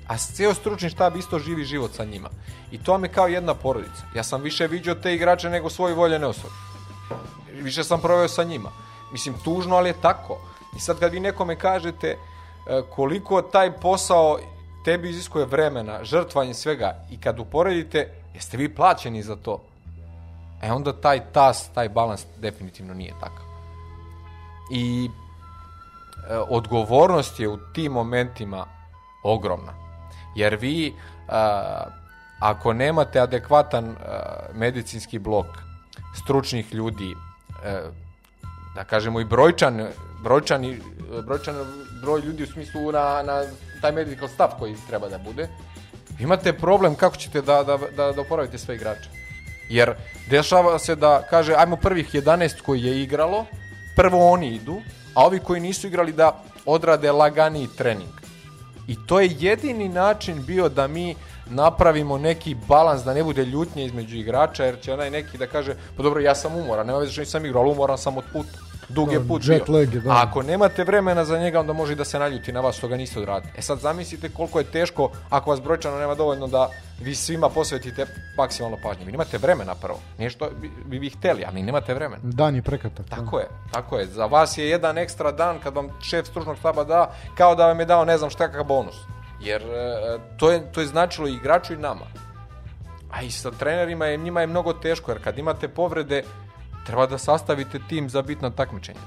A ceo stručni štab isto živi život sa njima. I to vam je kao jedna porodica. Ja sam više viđao te igrače nego svoje voljene osobe više sam proveo sa njima. Mislim, tužno, ali je tako. I sad kad vi nekome kažete e, koliko taj posao tebi iziskuje vremena, žrtvanje svega i kad uporedite, jeste vi plaćeni za to? E onda taj tas, taj balans definitivno nije takav. I e, odgovornost je u tim momentima ogromna. Jer vi, e, ako nemate adekvatan medicinski blok stručnih ljudi, E, da kažemo i brojčan, brojčan, brojčan broj ljudi u smislu na, na taj medical staff koji treba da bude, imate problem kako ćete da, da, da, da oporavite sve igrače. Jer dešava se da, kaže, ajmo prvih 11 koji je igralo, prvo oni idu, a ovi koji nisu igrali da odrade lagani trening. I to je jedini način bio da mi napravimo neki balans da ne bude ljutnje između igrača, jer će onaj neki da kaže, pa dobro, ja sam umoran, nema veze što nisam igrao, ali umoran sam od puta. Dug je da, put jet bio. Lege, da. A ako nemate vremena za njega, onda može i da se naljuti na vas što ga niste odradili. E sad zamislite koliko je teško ako vas brojčano nema dovoljno da vi svima posvetite maksimalno pažnje. Vi nemate vremena prvo. Nešto bi, bi, bi hteli, ali nemate vremena. Dan je prekatak. Da. Tako da. je, tako je. Za vas je jedan ekstra dan kad vam šef stručnog staba da, kao da vam je dao ne znam šta kakav bonus. Jer e, to je, to je značilo i igraču i nama. A i sa trenerima je, njima je mnogo teško, jer kad imate povrede, treba da sastavite tim za bitno takmičenje.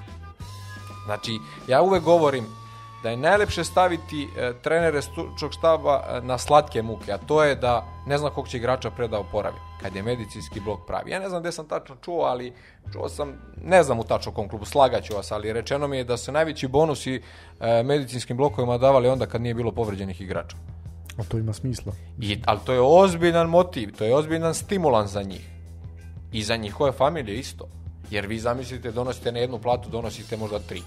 Znači, ja uvek govorim, da je najlepše staviti e, trenere stručnog štaba e, na slatke muke, a to je da ne zna kog će igrača pre da oporavi, kad je medicinski blok pravi. Ja ne znam gde sam tačno čuo, ali čuo sam, ne znam u tačno kom klubu, slagaću vas, ali rečeno mi je da su najveći bonusi e, medicinskim blokovima davali onda kad nije bilo povređenih igrača. A to ima smisla. I, ali to je ozbiljan motiv, to je ozbiljan stimulan za njih. I za njihove familije isto. Jer vi zamislite, donosite na jednu platu, donosite možda tri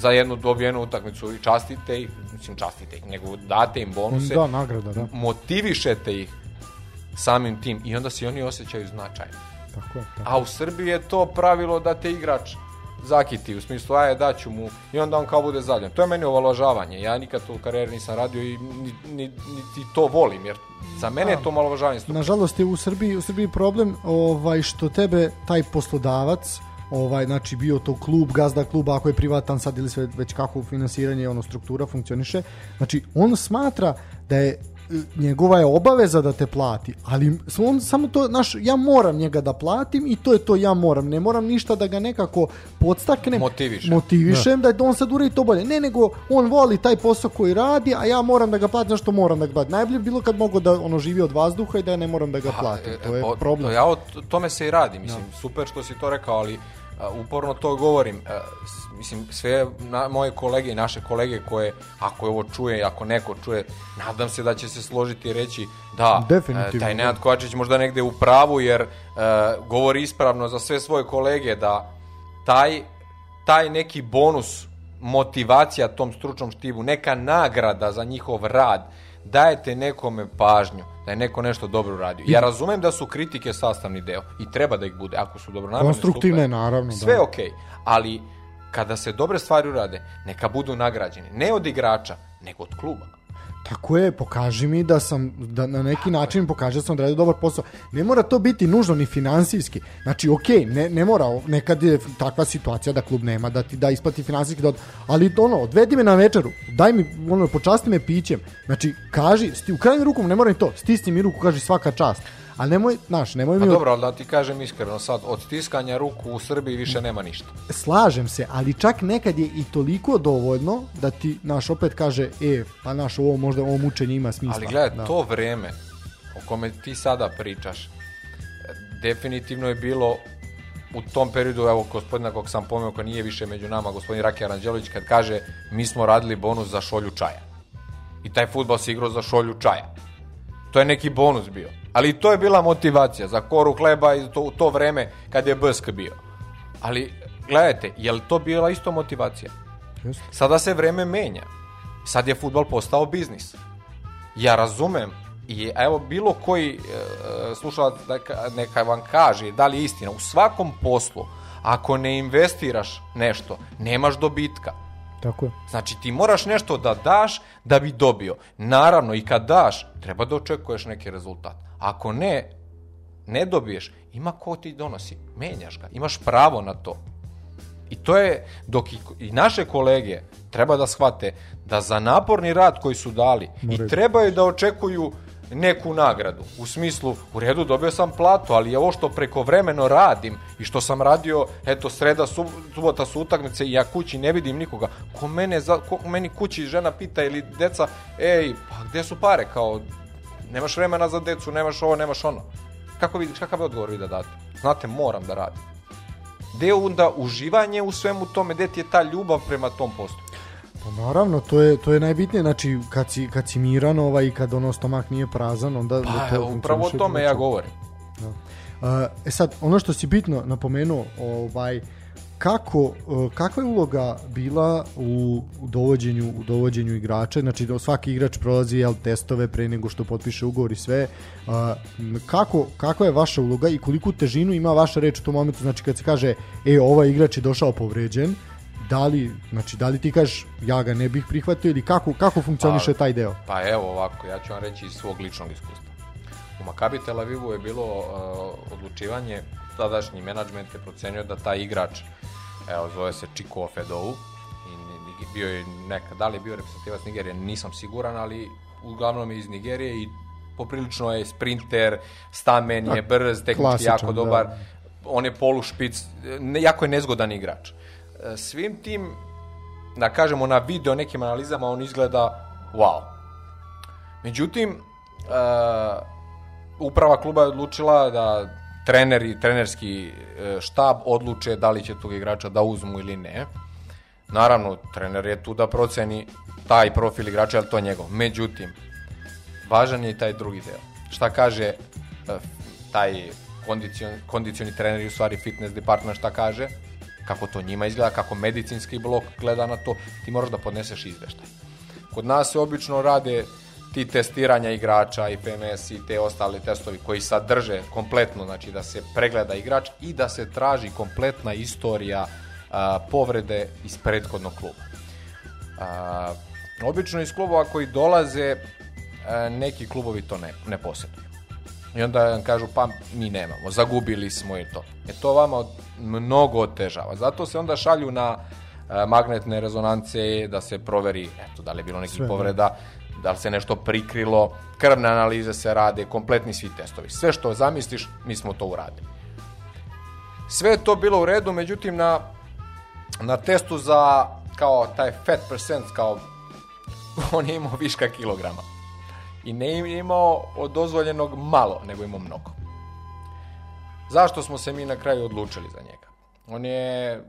za jednu dobijenu utakmicu i častite ih, mislim častite ih, nego date im bonuse. Da, nagrada, da. Motivišete ih samim tim i onda se oni osjećaju značajno. Tako je, tako. A u Srbiji je to pravilo da te igrač zakiti, u smislu, aje, daću mu, i onda on kao bude zadljen. To je meni ovaložavanje, ja nikad to u karijeri nisam radio i ni, ni, ni to volim, jer za mene A, je to malo Nažalost je u Srbiji, u Srbiji problem ovaj, što tebe taj poslodavac ovaj znači bio to klub, gazda kluba, ako je privatan sad ili sve već kako finansiranje ono struktura funkcioniše. Znači on smatra da je njegova je obaveza da te plati, ali on samo to, znaš, ja moram njega da platim i to je to ja moram, ne moram ništa da ga nekako podstaknem, Motiviše. motivišem da. da on sad uradi to bolje. Ne, nego on voli taj posao koji radi, a ja moram da ga platim, znaš što moram da ga platim. Najbolje bilo kad mogu da ono živi od vazduha i da ja ne moram da ga platim, to e, je e, problem. Ja o tome se i radi, mislim, da. super što si to rekao, ali uporno to govorim. Mislim, sve na, moje kolege i naše kolege koje, ako je ovo čuje, ako neko čuje, nadam se da će se složiti i reći da, e, taj da. Nenad Kovačić možda negde u pravu, jer e, govori ispravno za sve svoje kolege da taj, taj neki bonus motivacija tom stručnom štivu, neka nagrada za njihov rad, dajete nekome pažnju da je neko nešto dobro uradio. Ja razumem da su kritike sastavni deo i treba da ih bude, ako su dobro namene, Konstruktivne, super. naravno. Da. Sve da. ok, ali kada se dobre stvari urade, neka budu nagrađene. Ne od igrača, nego od kluba. Tako je, pokaži mi da sam, da na neki način pokaže da sam odradio dobar posao. Ne mora to biti nužno ni finansijski. Znači, ok, ne, ne mora, nekad je takva situacija da klub nema, da ti da isplati finansijski dod, ali ono, odvedi me na večeru, daj mi, ono, počasti me pićem. Znači, kaži, sti, u krajnju rukom ne mora ni to, stisni mi ruku, kaži svaka čast. Ali nemoj, znaš, nemoj mi... Pa dobro, ali da ti kažem iskreno sad, od tiskanja ruku u Srbiji više nema ništa. Slažem se, ali čak nekad je i toliko dovoljno da ti, naš, opet kaže, e, pa naš, ovo možda, ovo mučenje ima smisla. Ali gledaj, da. to vreme o kome ti sada pričaš, definitivno je bilo u tom periodu, evo gospodina kog sam pomeo, koji nije više među nama, gospodin Rakija Ranđelović, kad kaže mi smo radili bonus za šolju čaja. I taj futbal se igrao za šolju čaja. To je neki bonus bio. Ali to je bila motivacija za koru hleba i to, u to vreme kad je BSK bio. Ali gledajte, je li to bila isto motivacija? Just. Sada se vreme menja. Sad je futbal postao biznis. Ja razumem i evo bilo koji e, slušalac neka vam kaže da li je istina. U svakom poslu ako ne investiraš nešto, nemaš dobitka. Tako je. Znači ti moraš nešto da daš da bi dobio. Naravno i kad daš treba da očekuješ neki rezultat. Ako ne, ne dobiješ, ima ko ti donosi, menjaš ga, imaš pravo na to. I to je, dok i, i naše kolege treba da shvate da za naporni rad koji su dali More. i trebaju da očekuju neku nagradu. U smislu, u redu dobio sam platu, ali je ovo što prekovremeno radim i što sam radio, eto, sreda, sub, subota su utakmice i ja kući ne vidim nikoga. Ko, mene, za, ko meni kući žena pita ili deca, ej, pa gde su pare, kao Nemaš vremena za decu, nemaš ovo, nemaš ono. Kako vidiš, kakav odgovor vi da date? Znate, moram da radim. Gde je onda uživanje u svemu tome, gde ti je ta ljubav prema tom postu? Pa naravno, to je, to je najbitnije, znači kad si, kad si miran ovaj, i kad ono stomak nije prazan, onda... Pa, da to upravo o tome ja govorim. Da. e sad, ono što si bitno napomenuo, ovaj, uh, kako, e, kakva je uloga bila u dovođenju, u dovođenju igrača, znači da svaki igrač prolazi jel, testove pre nego što potpiše ugovor i sve, kako, kakva je vaša uloga i koliku težinu ima vaša reč u tom momentu, znači kad se kaže, e, ovaj igrač je došao povređen, da li, znači, da li ti kažeš ja ga ne bih prihvatio ili kako, kako funkcioniše pa, taj deo? Pa evo ovako, ja ću vam reći iz svog ličnog iskustva. Makabi Tel Avivu je bilo uh, odlučivanje, tadašnji menadžment je procenio da taj igrač, evo, zove se Chico Ofedovu, i bio je neka, da li je bio reprezentativac Nigerije, nisam siguran, ali uglavnom je iz Nigerije i poprilično je sprinter, stamen je brz, tehnički jako da. dobar, da. on je polušpic, jako je nezgodan igrač. E, svim tim, da kažemo, na video nekim analizama on izgleda wow. Međutim, uh, uprava kluba je odlučila da trener i trenerski e, štab odluče da li će tog igrača da uzmu ili ne. Naravno, trener je tu da proceni taj profil igrača, ali to je njegov. Međutim, važan je i taj drugi deo. Šta kaže e, taj kondicion, kondicioni trener i u stvari fitness department šta kaže, kako to njima izgleda, kako medicinski blok gleda na to, ti moraš da podneseš izveštaj. Kod nas se obično rade ti testiranja igrača IPMS i te ostale testovi koji sadrže kompletno, znači da se pregleda igrač i da se traži kompletna istorija a, povrede iz prethodnog kluba. A, obično iz klubova koji dolaze a, neki klubovi to ne, ne posjeduju. I onda vam kažu pa mi nemamo, zagubili smo i to. E to vama mnogo otežava. Zato se onda šalju na magnetne rezonance da se proveri eto, da li je bilo nekih da. povreda. Da da li se nešto prikrilo, krvne analize se rade, kompletni svi testovi. Sve što zamisliš, mi smo to uradili. Sve je to bilo u redu, međutim na, na testu za kao taj fat percent, kao on je imao viška kilograma. I ne imao od dozvoljenog malo, nego imao mnogo. Zašto smo se mi na kraju odlučili za njega? On je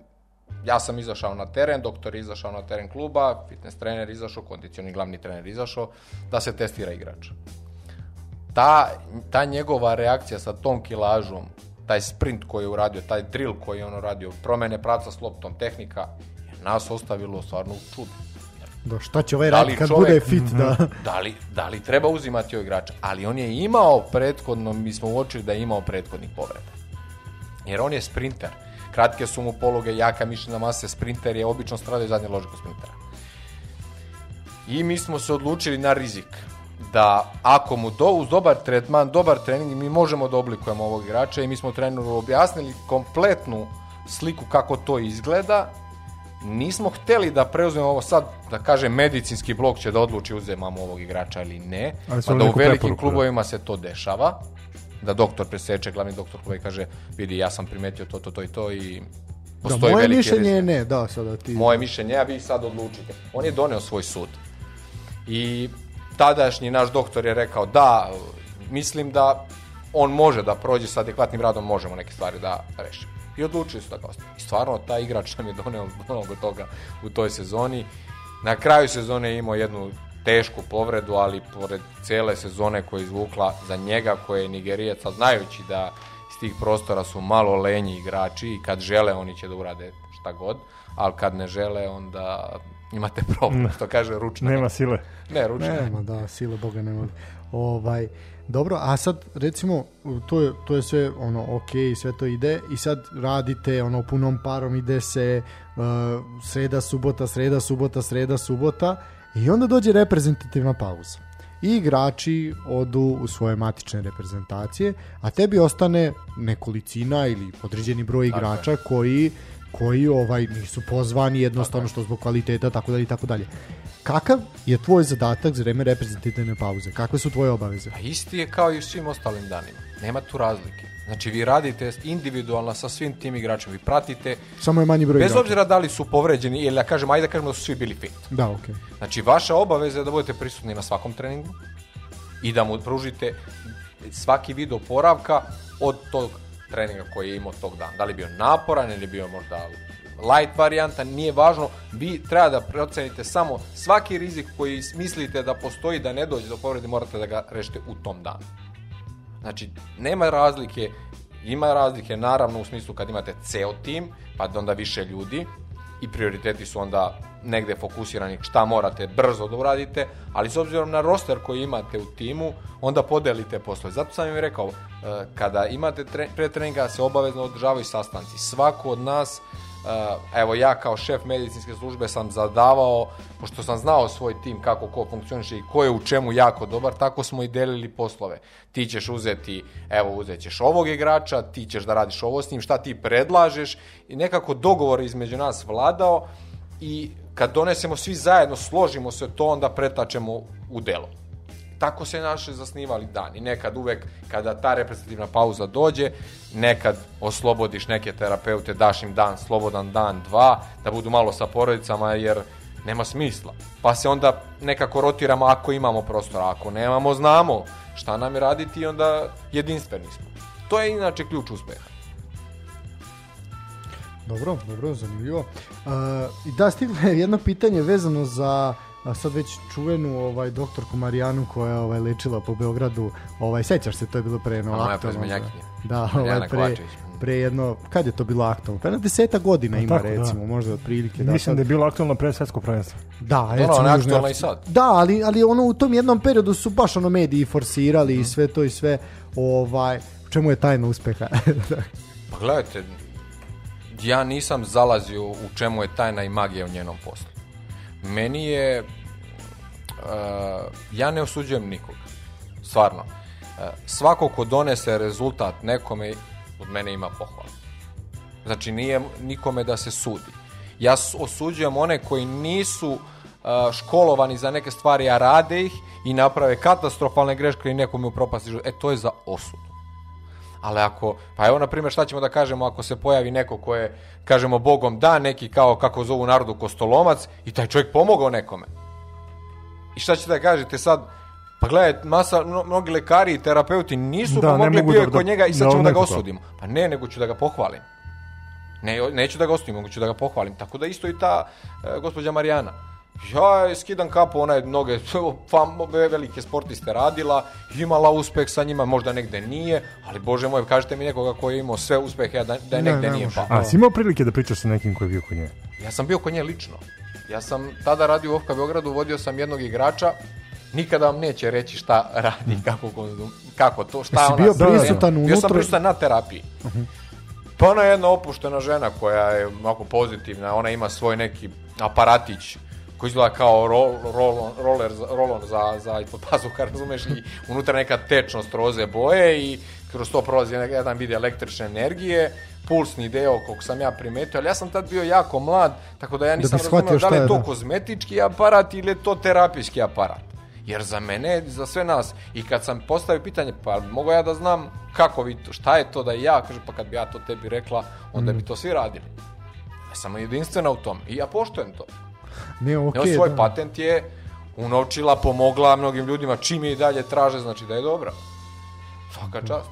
ja sam izašao na teren, doktor je izašao na teren kluba, fitness trener izašao, kondicioni glavni trener izašao, da se testira igrač. Ta, ta njegova reakcija sa tom kilažom, taj sprint koji je uradio, taj drill koji je on uradio, promene praca s loptom, tehnika, je nas ostavilo stvarno u čudu. Da, šta će ovaj da raditi kad čovjek, bude fit? da. Mhm. Da, li, da li treba uzimati ovaj igrač? Ali on je imao prethodno, mi smo uočili da je imao prethodnih povreda. Jer on je sprinter kratke su mu pologe, jaka mišljena masa, sprinter je obično stradaju zadnje lože kod sprintera. I mi smo se odlučili na rizik da ako mu do, uz dobar tretman, dobar trening, mi možemo da oblikujemo ovog igrača i mi smo treneru objasnili kompletnu sliku kako to izgleda. Nismo hteli da preuzmemo ovo sad, da kaže medicinski blok će da odluči uzemamo ovog igrača ili ne, Ali pa da u velikim da. klubovima se to dešava da doktor preseče, glavni doktor koji kaže vidi ja sam primetio to, to, to i to i da, postoji da, moje veliki mišljenje je ne, da, sada ti... Moje mišljenje, a ja vi sad odlučite. On je doneo svoj sud. I tadašnji naš doktor je rekao da, mislim da on može da prođe sa adekvatnim radom, možemo neke stvari da rešimo. I odlučili su da ga I stvarno, taj igrač nam je doneo mnogo toga u toj sezoni. Na kraju sezone je imao jednu tešku povredu, ali pored cele sezone koje je izvukla za njega, koje je Nigerijac, znajući da iz tih prostora su malo lenji igrači i kad žele oni će da urade šta god, ali kad ne žele onda imate problem, što kaže ručna. Nema sile. Ne, ručna. Nema, da, sile Boga ne voli. Ovaj, dobro, a sad recimo to je, to je sve ono ok, sve to ide i sad radite ono punom parom ide se uh, sreda, subota, sreda, subota, sreda, subota I onda dođe reprezentativna pauza. I igrači odu u svoje matične reprezentacije, a tebi ostane nekolicina ili određeni broj igrača koji koji ovaj nisu pozvani jednostavno što zbog kvaliteta tako dalje i tako dalje. Kakav je tvoj zadatak za vreme reprezentativne pauze? Kakve su tvoje obaveze? Pa isti je kao i u svim ostalim danima. Nema tu razlike. Znači vi radite individualno sa svim tim igračima, vi pratite. Samo je manji broj Bez igrača. obzira da li su povređeni ili da kažem, ajde da kažemo da su svi bili fit. Da, okej. Okay. Znači vaša obaveza je da budete prisutni na svakom treningu i da mu pružite svaki vid oporavka od tog treninga koji je imao tog dana. Da li je bio naporan ili je bio možda light varijanta, nije važno. Vi treba da procenite samo svaki rizik koji mislite da postoji da ne dođe do povrede, morate da ga rešite u tom danu. Znači, nema razlike, ima razlike naravno u smislu kad imate ceo tim, pa da onda više ljudi, i prioriteti su onda negde fokusirani šta morate brzo da uradite, ali s obzirom na roster koji imate u timu, onda podelite poslove. Zato sam im rekao, e, kada imate pre treninga se obavezno održavaju sastanci. Svako od nas Uh, evo ja kao šef medicinske službe sam zadavao, pošto sam znao svoj tim kako ko funkcioniše i ko je u čemu jako dobar, tako smo i delili poslove. Ti ćeš uzeti, evo uzet ćeš ovog igrača, ti ćeš da radiš ovo s njim, šta ti predlažeš i nekako dogovor između nas vladao i kad donesemo svi zajedno, složimo se to, onda pretačemo u delo tako se naše zasnivali dani. Nekad uvek kada ta reprezentativna pauza dođe, nekad oslobodiš neke terapeute, daš im dan, slobodan dan, dva, da budu malo sa porodicama jer nema smisla. Pa se onda nekako rotiramo ako imamo prostora, ako nemamo znamo šta nam je raditi i onda jedinstveni smo. To je inače ključ uspeha. Dobro, dobro, zanimljivo. Uh, I da, stiglo je jedno pitanje vezano za a sad već čuvenu ovaj doktorku Marijanu koja je ovaj lečila po Beogradu. Ovaj sećaš se to je bilo pre no aktualno. Da, da ovaj pre pre jedno kad je to bilo aktom? Pre 10 godina pa ima tako, da. recimo, da. možda otprilike da. Mislim da je bilo aktualno pre svetskog prvenstva. Da, recimo ono, ono aktualno i sad. Da, ali ali ono u tom jednom periodu su baš ono mediji forsirali mm. i mhm. sve to i sve ovaj čemu je tajna uspeha? pa gledajte, ja nisam zalazio u čemu je tajna i magija u njenom poslu meni je... Uh, ja ne osuđujem nikog. Stvarno. Uh, svako ko donese rezultat nekome, od mene ima pohvala. Znači, nije nikome da se sudi. Ja osuđujem one koji nisu uh, školovani za neke stvari, a rade ih i naprave katastrofalne greške i nekome upropasti život. E, to je za osud ali ako, pa evo na primjer šta ćemo da kažemo ako se pojavi neko ko je, kažemo bogom da, neki kao kako zovu narodu kostolomac i taj čovjek pomogao nekome. I šta ćete da kažete sad, pa gledaj, masa, mnogi lekari i terapeuti nisu da, pomogli bio je da- kod da- njega i sad da, ćemo da ga osudimo. Pa ne, nego ću da ga pohvalim. Ne, neću da ga osudim, nego ću da ga pohvalim. Tako da isto i ta e, gospođa Marijana Ja skidam kapu, ona je mnoge fam, velike sportiste radila, imala uspeh sa njima, možda negde nije, ali bože moj, kažete mi nekoga koji je imao sve uspehe, da, da je ne, negde ne, nije pa. A si imao prilike da pričaš sa nekim koji je bio kod nje? Ja sam bio kod nje lično. Ja sam tada radio u Ofka Beogradu, vodio sam jednog igrača, nikada vam neće reći šta radi, mm. kako, kako to, šta Jesi ona... bio prisutan unutra? Bio sam prisutan na terapiji. Uh mhm. -huh. Pa ona je jedna opuštena žena koja je ovako pozitivna, ona ima svoj neki aparatić koji izgleda kao rol, rol, roller, rolon za, za ispod pazuha, razumeš, i unutra neka tečnost roze boje i kroz to prolazi jedan vid električne energije, pulsni deo, koliko sam ja primetio, ali ja sam tad bio jako mlad, tako da ja da nisam da razumio da li je to da. kozmetički aparat ili je to terapijski aparat. Jer za mene, za sve nas, i kad sam postavio pitanje, pa mogu ja da znam kako vi to, šta je to da ja, kaže, pa kad bi ja to tebi rekla, onda mm. bi to svi radili. Ja sam jedinstvena u tom i ja poštujem to. Ne, okay, Njela svoj da. patent je unovčila, pomogla mnogim ljudima, čim je i dalje traže, znači da je dobra. Svaka čast.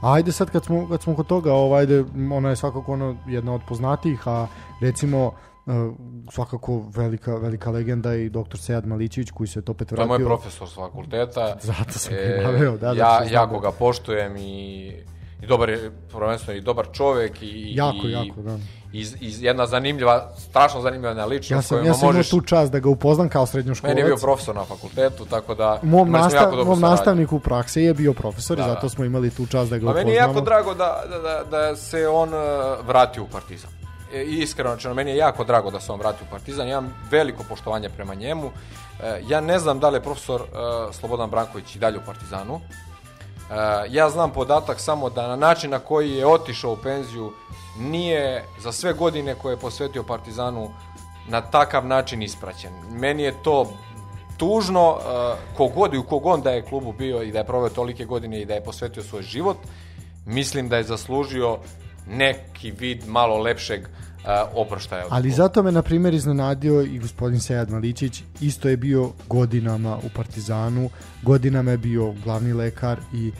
Ajde sad kad smo, kad smo kod toga, ovaj, ajde, ona je svakako ono jedna od poznatijih, a recimo Uh, svakako velika, velika legenda i doktor Sejad Malićević koji se to opet vratio. To je moj profesor s fakulteta. Zato sam e, naveo, da, da. Ja, jako ga poštujem i, i dobar je, prvenstveno i dobar čovek i, jako, i, jako, da iz, iz jedna zanimljiva, strašno zanimljiva ličnost. Ja sam, ja sam možeš... imao tu čast da ga upoznam kao srednjoškolac. Meni je bio profesor na fakultetu, tako da mom, nastav, mom u praksi je bio profesor da, i da. zato smo imali tu čast da ga upoznamo. A meni je jako drago da, da, da da se on e, vrati u partizan. E, I iskreno, rečeno, meni je jako drago da se on vrati u partizan. imam veliko poštovanje prema njemu. E, ja ne znam da li je profesor Slobodan Branković i dalje u partizanu. Eh, ja znam podatak samo da na način na koji je otišao u penziju nije za sve godine koje je posvetio Partizanu na takav način ispraćen. Meni je to tužno, eh, kogod i u kog da je klubu bio i da je proveo tolike godine i da je posvetio svoj život, mislim da je zaslužio neki vid malo lepšeg oproštaja. Ali zato me, na primjer, iznenadio i gospodin Sejad Maličić, isto je bio godinama u Partizanu, godinama je bio glavni lekar i,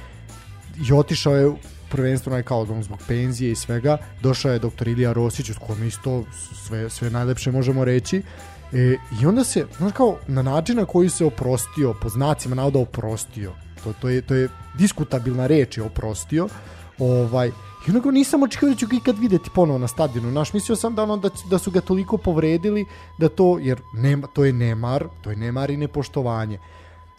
i otišao je prvenstveno je kao dom zbog penzije i svega, došao je doktor Ilija Rosić, s kojom isto sve, sve najlepše možemo reći, E, I onda se, znaš kao, na način na koji se oprostio, po znacima navoda oprostio, to, to, je, to je diskutabilna reč je oprostio, ovaj, I onako nisam očekio da ću ga ikad videti ponovo na stadionu. Naš, mislio sam da, ono, da, da su ga toliko povredili da to, jer nema, to je nemar, to je nemar i nepoštovanje.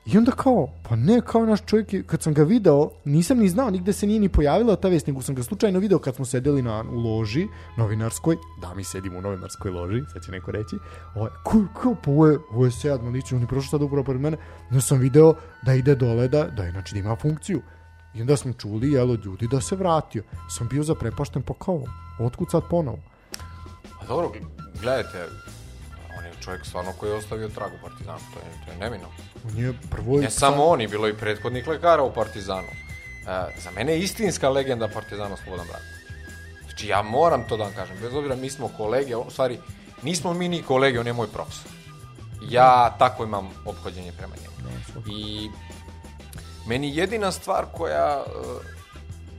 I onda kao, pa ne, kao naš čovjek, kad sam ga video, nisam ni znao, nigde se nije ni pojavila ta vest, nego sam ga slučajno video kad smo sedeli na, u loži, novinarskoj, da mi sedim u novinarskoj loži, sad će neko reći, ovaj, ko, ko, pa ovo je, ovo je sedno lično, on je prošao sad upravo pored mene, no sam video da ide dole, da, da je, znači da ima funkciju. I onda smo čuli, jel, od ljudi da se vratio. Sam bio zaprepašten pa kao, otkud sad ponovo? A pa dobro, gledajte, on je čovjek stvarno koji je ostavio trag u Partizanu, to je, to je nemino. On je prvo... Ne samo on, je bilo i prethodnih lekara u Partizanu. Uh, za mene je istinska legenda Partizana Slobodan Brat. Znači ja moram to da vam kažem, bez obzira mi smo kolege, u stvari nismo mi ni kolege, on je moj profesor. Ja tako imam obhođenje prema njemu. I Meni jedina stvar koja... E,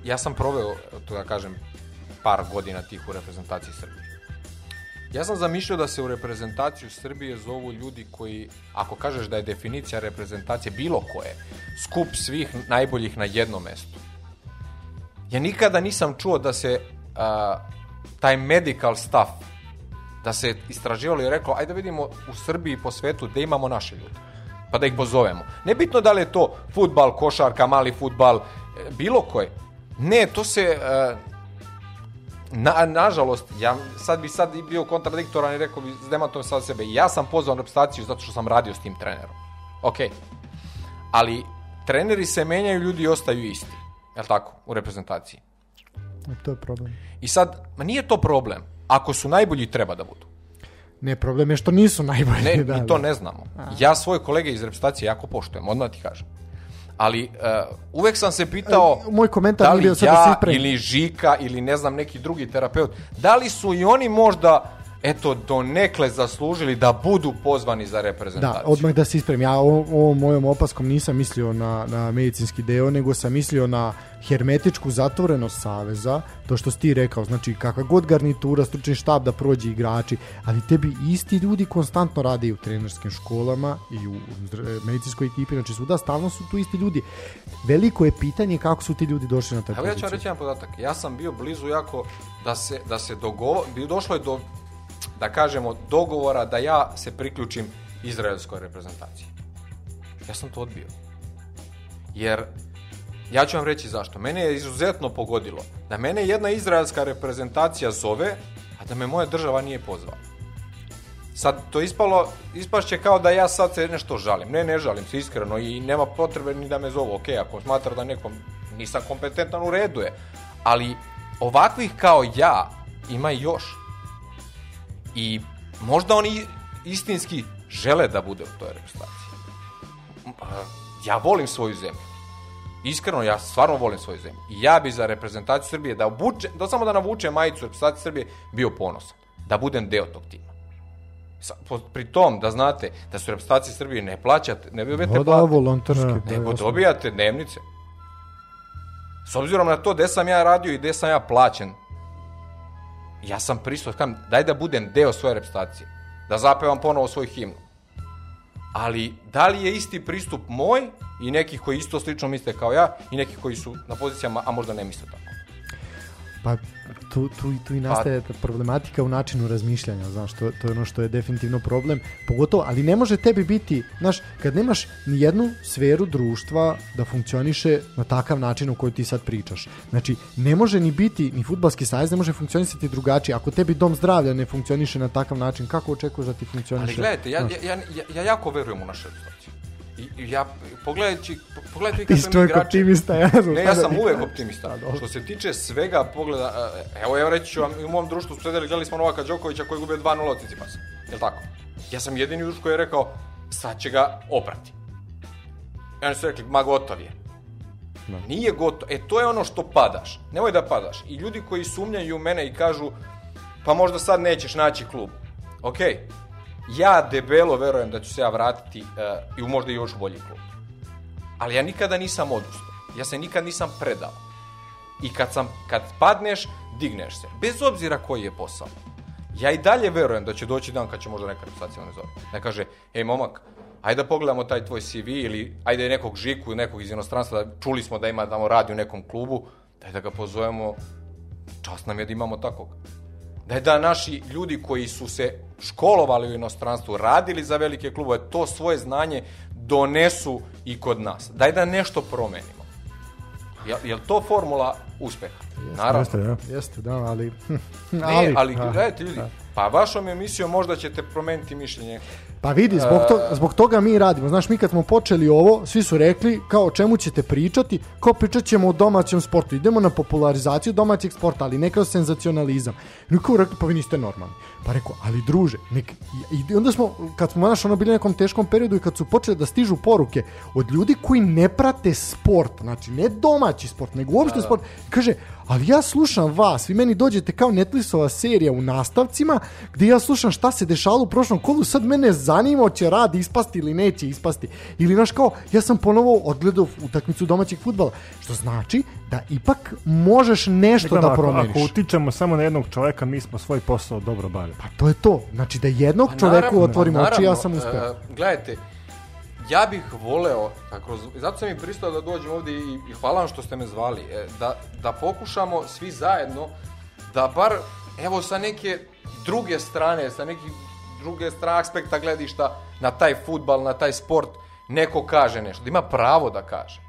ja sam proveo, to da kažem, par godina tih u reprezentaciji Srbije. Ja sam zamišljao da se u reprezentaciju Srbije zovu ljudi koji, ako kažeš da je definicija reprezentacije bilo koje, skup svih najboljih na jednom mestu. Ja nikada nisam čuo da se a, taj medical staff, da se istraživalo i reklo, ajde da vidimo u Srbiji po svetu gde imamo naše ljude pa da ih pozovemo. Nebitno da li je to futbal, košarka, mali futbal, e, bilo koje. Ne, to se... E, na, nažalost, ja sad bi sad bio kontradiktoran i rekao bi demantom sad sebe. Ja sam pozvao na prestaciju zato što sam radio s tim trenerom. Ok. Ali treneri se menjaju, ljudi ostaju isti. Je tako? U reprezentaciji. I e, to je problem. I sad, ma nije to problem. Ako su najbolji, treba da budu. Ne, problem je što nisu najbolji. Ne, da, mi to da. ne znamo. A. Ja svoje kolege iz repstacije jako poštujem, odmah ti kažem. Ali uh, uvek sam se pitao e, moj komentar da li bio da ja da ili Žika ili ne znam neki drugi terapeut, da li su i oni možda eto donekle zaslužili da budu pozvani za da, reprezentaciju. Da, odmah da se isprem, ja ovom mojom opaskom nisam mislio na, na medicinski deo, nego sam mislio na hermetičku zatvorenost Saveza, to što si ti rekao, znači kakva god garnitura, stručni štab da prođe igrači, ali tebi isti ljudi konstantno rade i u trenerskim školama i u medicinskoj ekipi, znači svuda stalno su tu isti ljudi. Veliko je pitanje kako su ti ljudi došli na taj poziciju. Evo ja ću reći jedan podatak, ja sam bio blizu jako da se, da se dogovor, došlo je do da kažemo, dogovora da ja se priključim izraelskoj reprezentaciji. Ja sam to odbio. Jer, ja ću vam reći zašto. Mene je izuzetno pogodilo da mene jedna izraelska reprezentacija zove, a da me moja država nije pozvala. Sad, to ispalo, ispašće kao da ja sad se nešto žalim. Ne, ne žalim se iskreno i nema potrebe ni da me zovu. Ok, ako smatra da nekom nisam kompetentan, u redu je. Ali ovakvih kao ja ima još. I možda oni istinski žele da bude u toj reprezentaciji. Ja volim svoju zemlju. Iskreno, ja stvarno volim svoju zemlju. I ja bi za reprezentaciju Srbije, da, obuče, da samo da navučem majicu reprezentacije Srbije, bio ponosan. Da budem deo tog tima. Sa, po, pri tom, da znate da su reprezentacije Srbije ne plaćate, ne dobijate Voda, plate, volonterske, da, nego dobijate dnevnice. S obzirom na to gde sam ja radio i gde sam ja plaćen ja sam prisutan, kam, daj da budem deo svoje reprezentacije, da zapevam ponovo svoj himnu. Ali, da li je isti pristup moj i nekih koji isto slično misle kao ja i nekih koji su na pozicijama, a možda ne misle tako? Pa tu, tu, tu i pa- nastaje ta problematika u načinu razmišljanja, znaš, to, to je ono što je definitivno problem, pogotovo, ali ne može tebi biti, znaš, kad nemaš ni jednu sferu društva da funkcioniše na takav način o kojoj ti sad pričaš. Znači, ne može ni biti, ni futbalski sajez ne može funkcionisati drugačije. Ako tebi dom zdravlja ne funkcioniše na takav način, kako očekuješ da ti funkcioniše? Ali gledajte, ja, znaš, ja, ja, ja, jako verujem u naše I, ja, pogledajući, pogledajte kako sam igrač. optimista, ja sam Ne, ja sam uvek optimista. Da, Što se tiče svega, pogleda, e, evo, evo reći ću vam, u mom društvu su gledali smo Novaka Đokovića koji gube 2-0 od Cicipasa. Je Jel tako? Ja sam jedini društvo koji je rekao, sad će ga oprati. I oni su rekli, ma gotov je. Da. Nije gotov. E, to je ono što padaš. Nemoj da padaš. I ljudi koji sumnjaju u mene i kažu, pa možda sad nećeš naći klub. Okej, okay ja debelo verujem da ću se ja vratiti uh, i u možda još bolji klub. Ali ja nikada nisam odustao. Ja se nikad nisam predao. I kad, sam, kad padneš, digneš se. Bez obzira koji je posao. Ja i dalje verujem da će doći dan kad će možda neka reputacija ne zove. Ne kaže, ej momak, ajde da pogledamo taj tvoj CV ili ajde nekog žiku, nekog iz inostranstva, da čuli smo da ima tamo radi u nekom klubu, daj da ga pozovemo, čast nam je da imamo takvog da je da naši ljudi koji su se školovali u inostranstvu, radili za velike klubove, to svoje znanje donesu i kod nas. Daj da nešto promenimo. Je, je li to formula uspeha? Jeste, Naravno. Jeste, da, jeste, da ali... ne, ali, da. gledajte ljudi, da. pa vašom emisijom možda ćete promeniti mišljenje Pa vidi, zbog, to, zbog toga mi radimo. Znaš, mi kad smo počeli ovo, svi su rekli kao o čemu ćete pričati, kao pričat ćemo o domaćem sportu. Idemo na popularizaciju domaćeg sporta, ali ne kao senzacionalizam. I kao rekli, pa vi niste normalni. Pa rekao, ali druže, nek... I onda smo, kad smo naš ono bili na nekom teškom periodu i kad su počele da stižu poruke od ljudi koji ne prate sport, znači ne domaći sport, nego uopšte da, da. sport, kaže, ali ja slušam vas, vi meni dođete kao Netflixova serija u nastavcima, gde ja slušam šta se dešalo u prošlom kolu, sad mene zanima će rad ispasti ili neće ispasti. Ili naš kao, ja sam ponovo odgledao utakmicu domaćeg futbala, što znači da ipak možeš nešto Gledam, da promeniš. Ako, ako utičemo samo na jednog čoveka, mi smo svoj posao dobro bavili. Pa to je to. Znači da jednog pa naravno, čoveku otvorimo pa oči, ja sam uspeo. Uh, gledajte, ja bih voleo, tako, zato sam i pristao da dođem ovdje i, i hvala vam što ste me zvali, e, da, da pokušamo svi zajedno da bar, evo sa neke druge strane, sa nekih druge strane aspekta gledišta na taj futbal, na taj sport, neko kaže nešto, da ima pravo da kaže.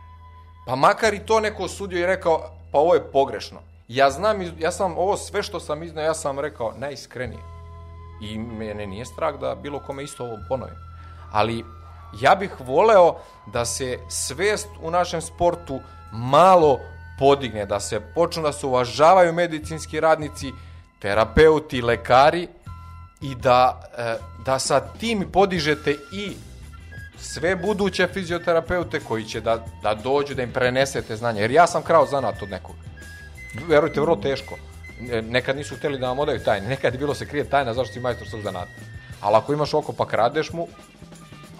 Pa makar i to neko osudio i rekao, pa ovo je pogrešno. Ja znam, ja sam ovo sve što sam iznao, ja sam rekao najiskrenije. I mene nije strah da bilo kome isto ovo ponovim. Ali ja bih voleo da se svest u našem sportu malo podigne, da se počnu da se uvažavaju medicinski radnici, terapeuti, lekari i da, e, da sa tim podižete i sve buduće fizioterapeute koji će da, da dođu, da im prenesete znanje. Jer ja sam krao zanat od nekog. Verujte, vrlo teško. Nekad nisu hteli da vam odaju tajne, nekad je bilo da se krije tajna zašto si majstor svog zanata. Ali ako imaš oko pa kradeš mu,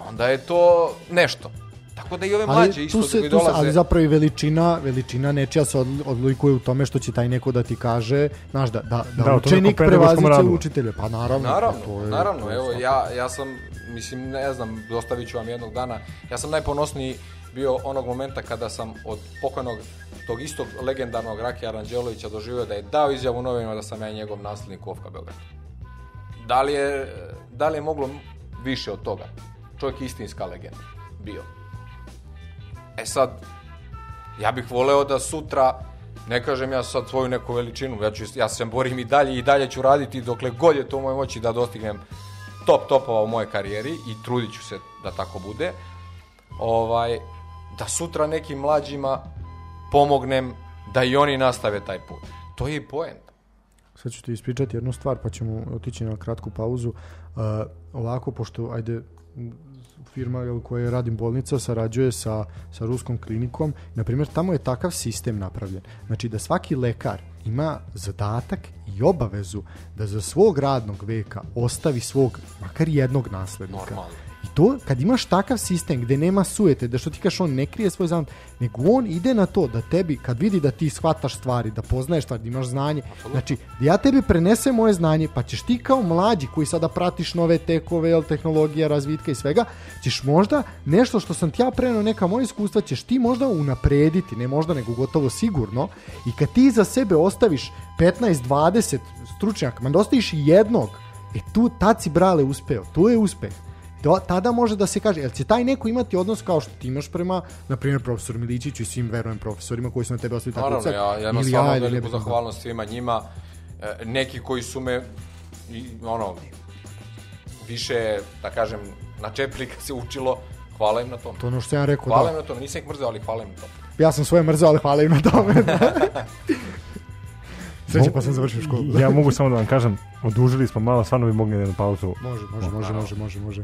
onda je to nešto. Tako da i ove mlađe ali, isto tu se, koji tu Se, ali zapravo i veličina, veličina nečija se odlikuje u tome što će taj neko da ti kaže, znaš, da, da, da, da učenik prevaziće učitelje. Pa naravno. Naravno, to je, naravno. To je, evo, ja, ja sam, mislim, ne znam, dostavit ću vam jednog dana. Ja sam najponosniji bio onog momenta kada sam od pokojnog tog istog legendarnog Rakija Aranđelovića doživio da je dao izjavu novinima da sam ja njegov naslednik u Ofka Beogradu. Da li je, da li je moglo više od toga? čovjek je istinska legenda bio. E sad, ja bih voleo da sutra, ne kažem ja sad svoju neku veličinu, ja, ću, ja se borim i dalje i dalje ću raditi dokle god je to u mojoj moći da dostignem top topova u moje karijeri i trudit ću se da tako bude. Ovaj, da sutra nekim mlađima pomognem da i oni nastave taj put. To je i poent. Sad ću ti ispričati jednu stvar pa ćemo otići na kratku pauzu. Uh, ovako, pošto, ajde, firma u kojoj radim bolnica sarađuje sa, sa ruskom klinikom. Naprimjer, tamo je takav sistem napravljen. Znači da svaki lekar ima zadatak i obavezu da za svog radnog veka ostavi svog, makar jednog naslednika. Normalno to, kad imaš takav sistem gde nema sujete, da što ti kaš on ne krije svoj zanat, nego on ide na to da tebi, kad vidi da ti shvataš stvari, da poznaješ stvari, da imaš znanje, znači da ja tebi prenesem moje znanje, pa ćeš ti kao mlađi koji sada pratiš nove tekove, tehnologija, razvitka i svega, ćeš možda nešto što sam ti ja prenao, neka moja iskustva, ćeš ti možda unaprediti, ne možda nego gotovo sigurno, i kad ti za sebe ostaviš 15-20 stručnjaka, man dostaviš jednog, E tu, tad si brale uspeo, to je uspeh do, da, tada može da se kaže, jel će taj neko imati odnos kao što ti imaš prema, na primjer, profesor Milićiću i svim verujem profesorima koji su na tebe ostavili tako Naravno, ja, ja imam stvarno veliku zahvalnost svima njima, e, neki koji su me, i, ono, više, da kažem, na čeplik se učilo, hvala im na tom. To ono što ja rekao, hvala da. Hvala im na tom, nisam ih mrzeo, ali hvala im na tom. Ja sam svoje mrzeo, ali hvala im na tome. Sreće pa sam završio školu. ja mogu samo da vam kažem, odužili smo malo, stvarno bi mogli jednu pauzu. Može, može, oh, može, može, može, može.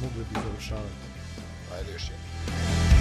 Mogli bi završavati. Ajde još jedan.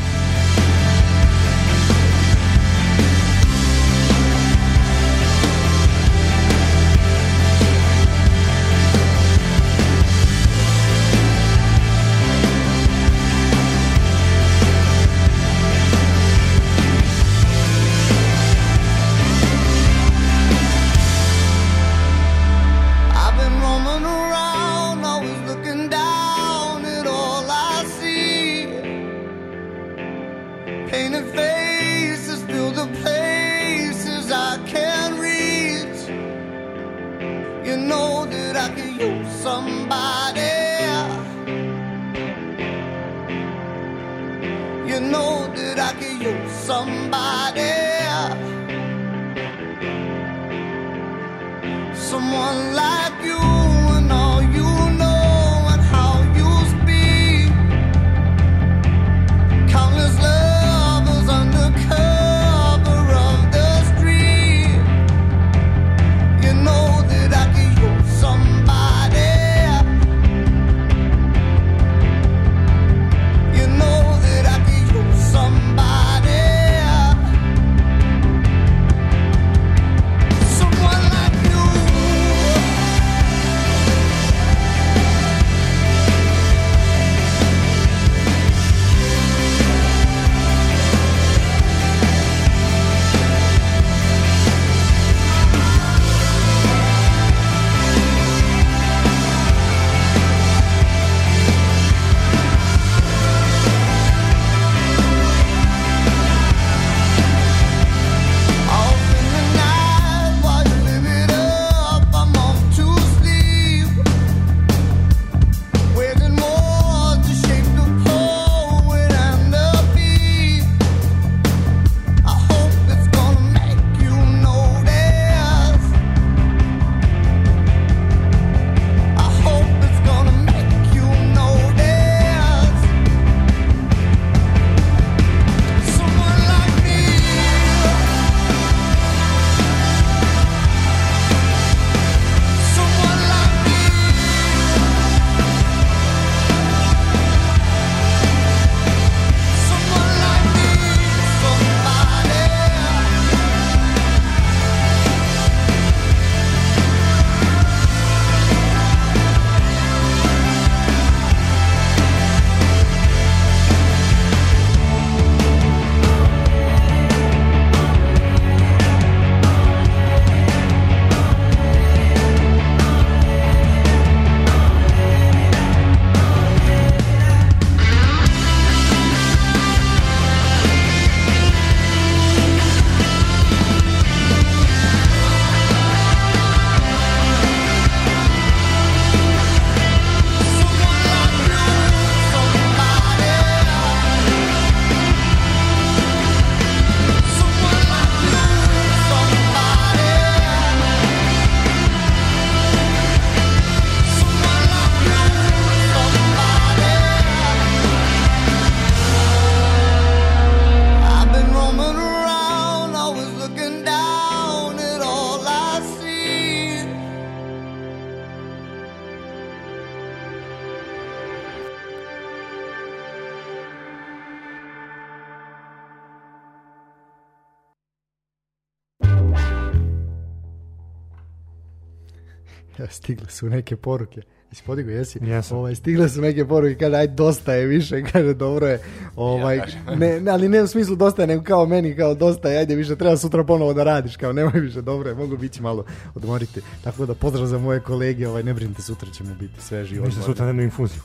stigle su neke poruke. Jesi podigao, jesi? Jesam. Ovaj, stigle su neke poruke, kaže, aj, dosta je više, kaže, dobro je. Ovaj, ne, ne, ali ne u smislu dosta je, nego kao meni, kao dosta je, ajde više, treba sutra ponovo da radiš, kao nemoj više, dobro je, mogu biti malo odmoriti. Tako da pozdrav za moje kolege, ovaj, ne brinite, sutra ćemo biti sveži. Možda sutra jednu infuziju.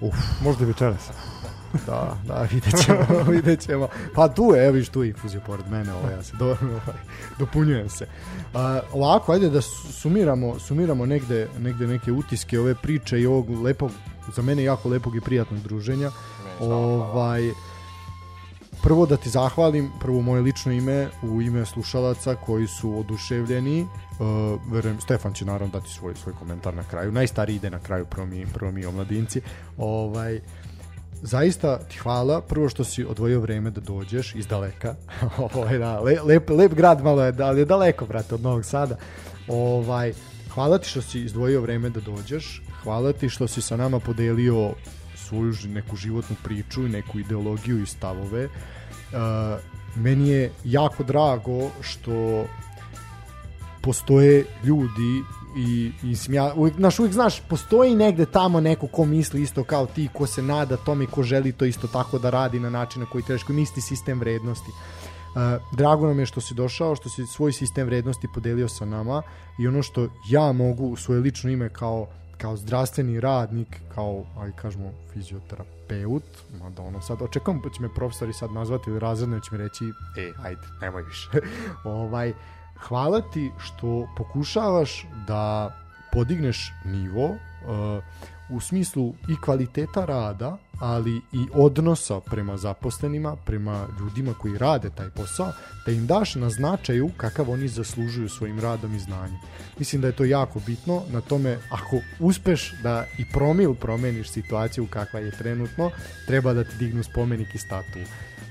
Uf. Možda večeras. Da, da, vidjet ćemo, vidjet ćemo. Pa tu je, evo viš tu infuziju pored mene, ovo, ja se do, ovaj, dopunjujem se. Uh, ovako, ajde da sumiramo, sumiramo negde, negde neke utiske ove priče i ovog lepog, za mene jako lepog i prijatnog druženja. Ne, ovaj, prvo da ti zahvalim, prvo moje lično ime, u ime slušalaca koji su oduševljeni, Uh, verujem, Stefan će naravno dati svoj, svoj komentar na kraju. Najstariji ide na kraju, prvo mi, prvo mi omladinci. Ovaj, uh, zaista ti hvala prvo što si odvojio vreme da dođeš iz daleka. Ovo ovaj, da, le, lep, lep grad malo je, ali je daleko, brate, od Novog Sada. Ovaj, hvala ti što si izdvojio vreme da dođeš. Hvala ti što si sa nama podelio svoju neku životnu priču i neku ideologiju i stavove. Uh, meni je jako drago što postoje ljudi i i ja uvijek, naš, uvijek znaš postoji negde tamo neko ko misli isto kao ti ko se nada tome i ko želi to isto tako da radi na način na koji trebaš koji misli sistem vrednosti Uh, drago nam je što si došao, što si svoj sistem vrednosti podelio sa nama i ono što ja mogu u svoje lično ime kao, kao zdravstveni radnik, kao, aj kažemo, fizioterapeut, mada ono sad, očekujem da će me profesori sad nazvati ili razredno će mi reći, e, ajde, nemoj više. ovaj, hvala ti što pokušavaš da podigneš nivo uh, u smislu i kvaliteta rada, ali i odnosa prema zaposlenima, prema ljudima koji rade taj posao, da im daš na značaju kakav oni zaslužuju svojim radom i znanjem. Mislim da je to jako bitno, na tome ako uspeš da i promil promeniš situaciju kakva je trenutno, treba da ti dignu spomenik i statu.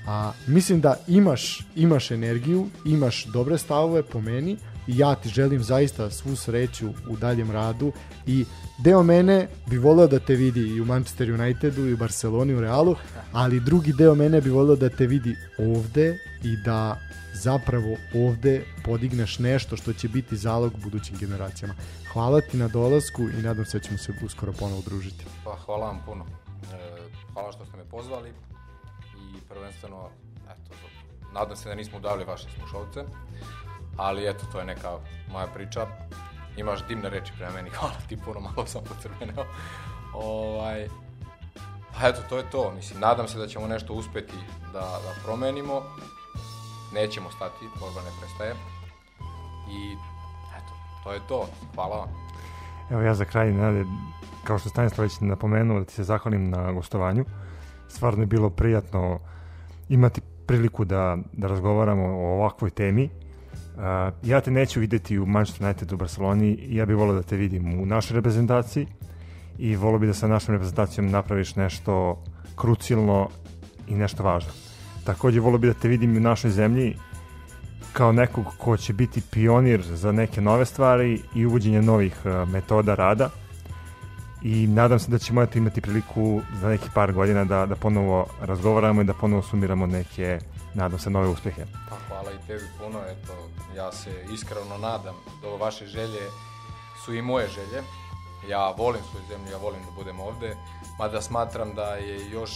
A mislim da imaš, imaš energiju, imaš dobre stavove po meni i ja ti želim zaista svu sreću u daljem radu i deo mene bi voleo da te vidi i u Manchester Unitedu i u Barceloni u Realu, ali drugi deo mene bi voleo da te vidi ovde i da zapravo ovde podigneš nešto što će biti zalog budućim generacijama. Hvala ti na dolasku i nadam se da ćemo se uskoro ponovo družiti. Pa hvala vam puno. E, hvala što ste me pozvali prvenstveno, eto, nadam se da nismo udavili vaše slušalce, ali eto, to je neka moja priča. Imaš dimne reči prema meni, hvala ti puno, malo sam pocrveneo. ovaj, pa eto, to je to. Mislim, nadam se da ćemo nešto uspeti da, da promenimo. Nećemo stati, borba ne prestaje. I eto, to je to. Hvala vam. Evo ja za kraj, Nade, kao što Stanislav već napomenuo, da ti se zahvalim na gostovanju. Stvarno je bilo prijatno uh, imati priliku da, da razgovaramo o ovakvoj temi. Uh, ja te neću videti u Manchester United u Barceloni, ja bih volio da te vidim u našoj reprezentaciji i volio bih da sa našom reprezentacijom napraviš nešto krucijalno i nešto važno. Takođe volio bih da te vidim u našoj zemlji kao nekog ko će biti pionir za neke nove stvari i uvođenje novih uh, metoda rada i nadam se da ćemo imati, imati priliku za neki par godina da, da ponovo razgovaramo i da ponovo sumiramo neke, nadam se, nove uspehe. Pa hvala i tebi puno, eto, ja se iskreno nadam da vaše želje su i moje želje. Ja volim svoju zemlju, ja volim da budem ovde, mada smatram da je još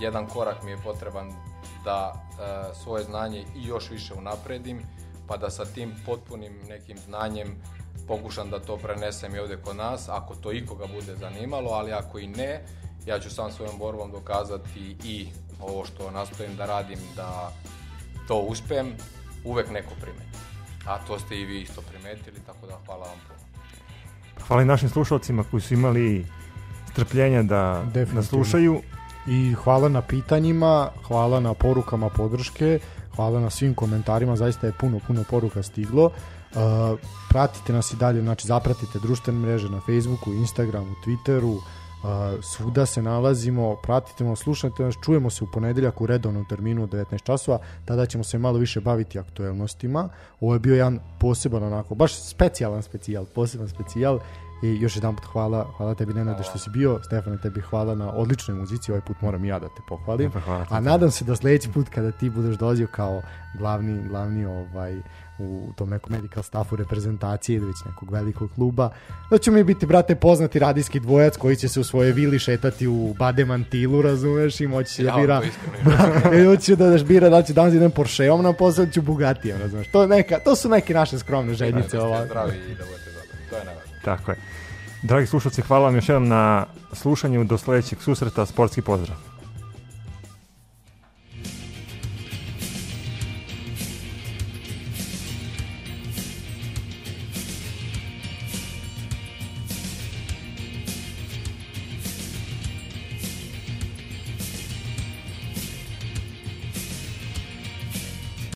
jedan korak mi je potreban da e, svoje znanje i još više unapredim, pa da sa tim potpunim nekim znanjem pokušam da to prenesem i ovde kod nas, ako to ikoga bude zanimalo, ali ako i ne, ja ću sam svojom borbom dokazati i ovo što nastojim da radim, da to uspem, uvek neko primeti. A to ste i vi isto primetili, tako da hvala vam puno. Hvala i našim slušalcima koji su imali strpljenja da nas slušaju. I hvala na pitanjima, hvala na porukama podrške, hvala na svim komentarima, zaista je puno, puno poruka stiglo. Uh, pratite nas i dalje, znači zapratite društvene mreže na Facebooku, Instagramu, Twitteru, Uh, svuda se nalazimo, pratite nas, slušajte nas, čujemo se u ponedeljak u redovnom terminu u 19 časova, tada ćemo se malo više baviti aktuelnostima. Ovo je bio jedan poseban onako, baš specijalan specijal, poseban specijal i još jedan put hvala, hvala tebi Nenade što si bio, Stefane tebi hvala na odličnoj muzici, ovaj put moram i ja da te pohvalim, pa, a nadam se da sledeći put kada ti budeš dolazio kao glavni, glavni ovaj, uh, u tom nekom medical staffu reprezentacije ili već nekog velikog kluba, da ćemo mi biti, brate, poznati radijski dvojac koji će se u svoje vili šetati u bademantilu, razumeš, i moći će da ja, da bira, i moći će da, daš bira, da će danas da idem Porscheom na posao, ću Bugatijem, razumeš, to, neka, to su neke naše skromne željice. Da, da zdravi i da budete zadovoljni, to je najvažnije. Tako je. Dragi slušalci, hvala vam još jednom na slušanju do sledećeg susreta, sportski pozdrav.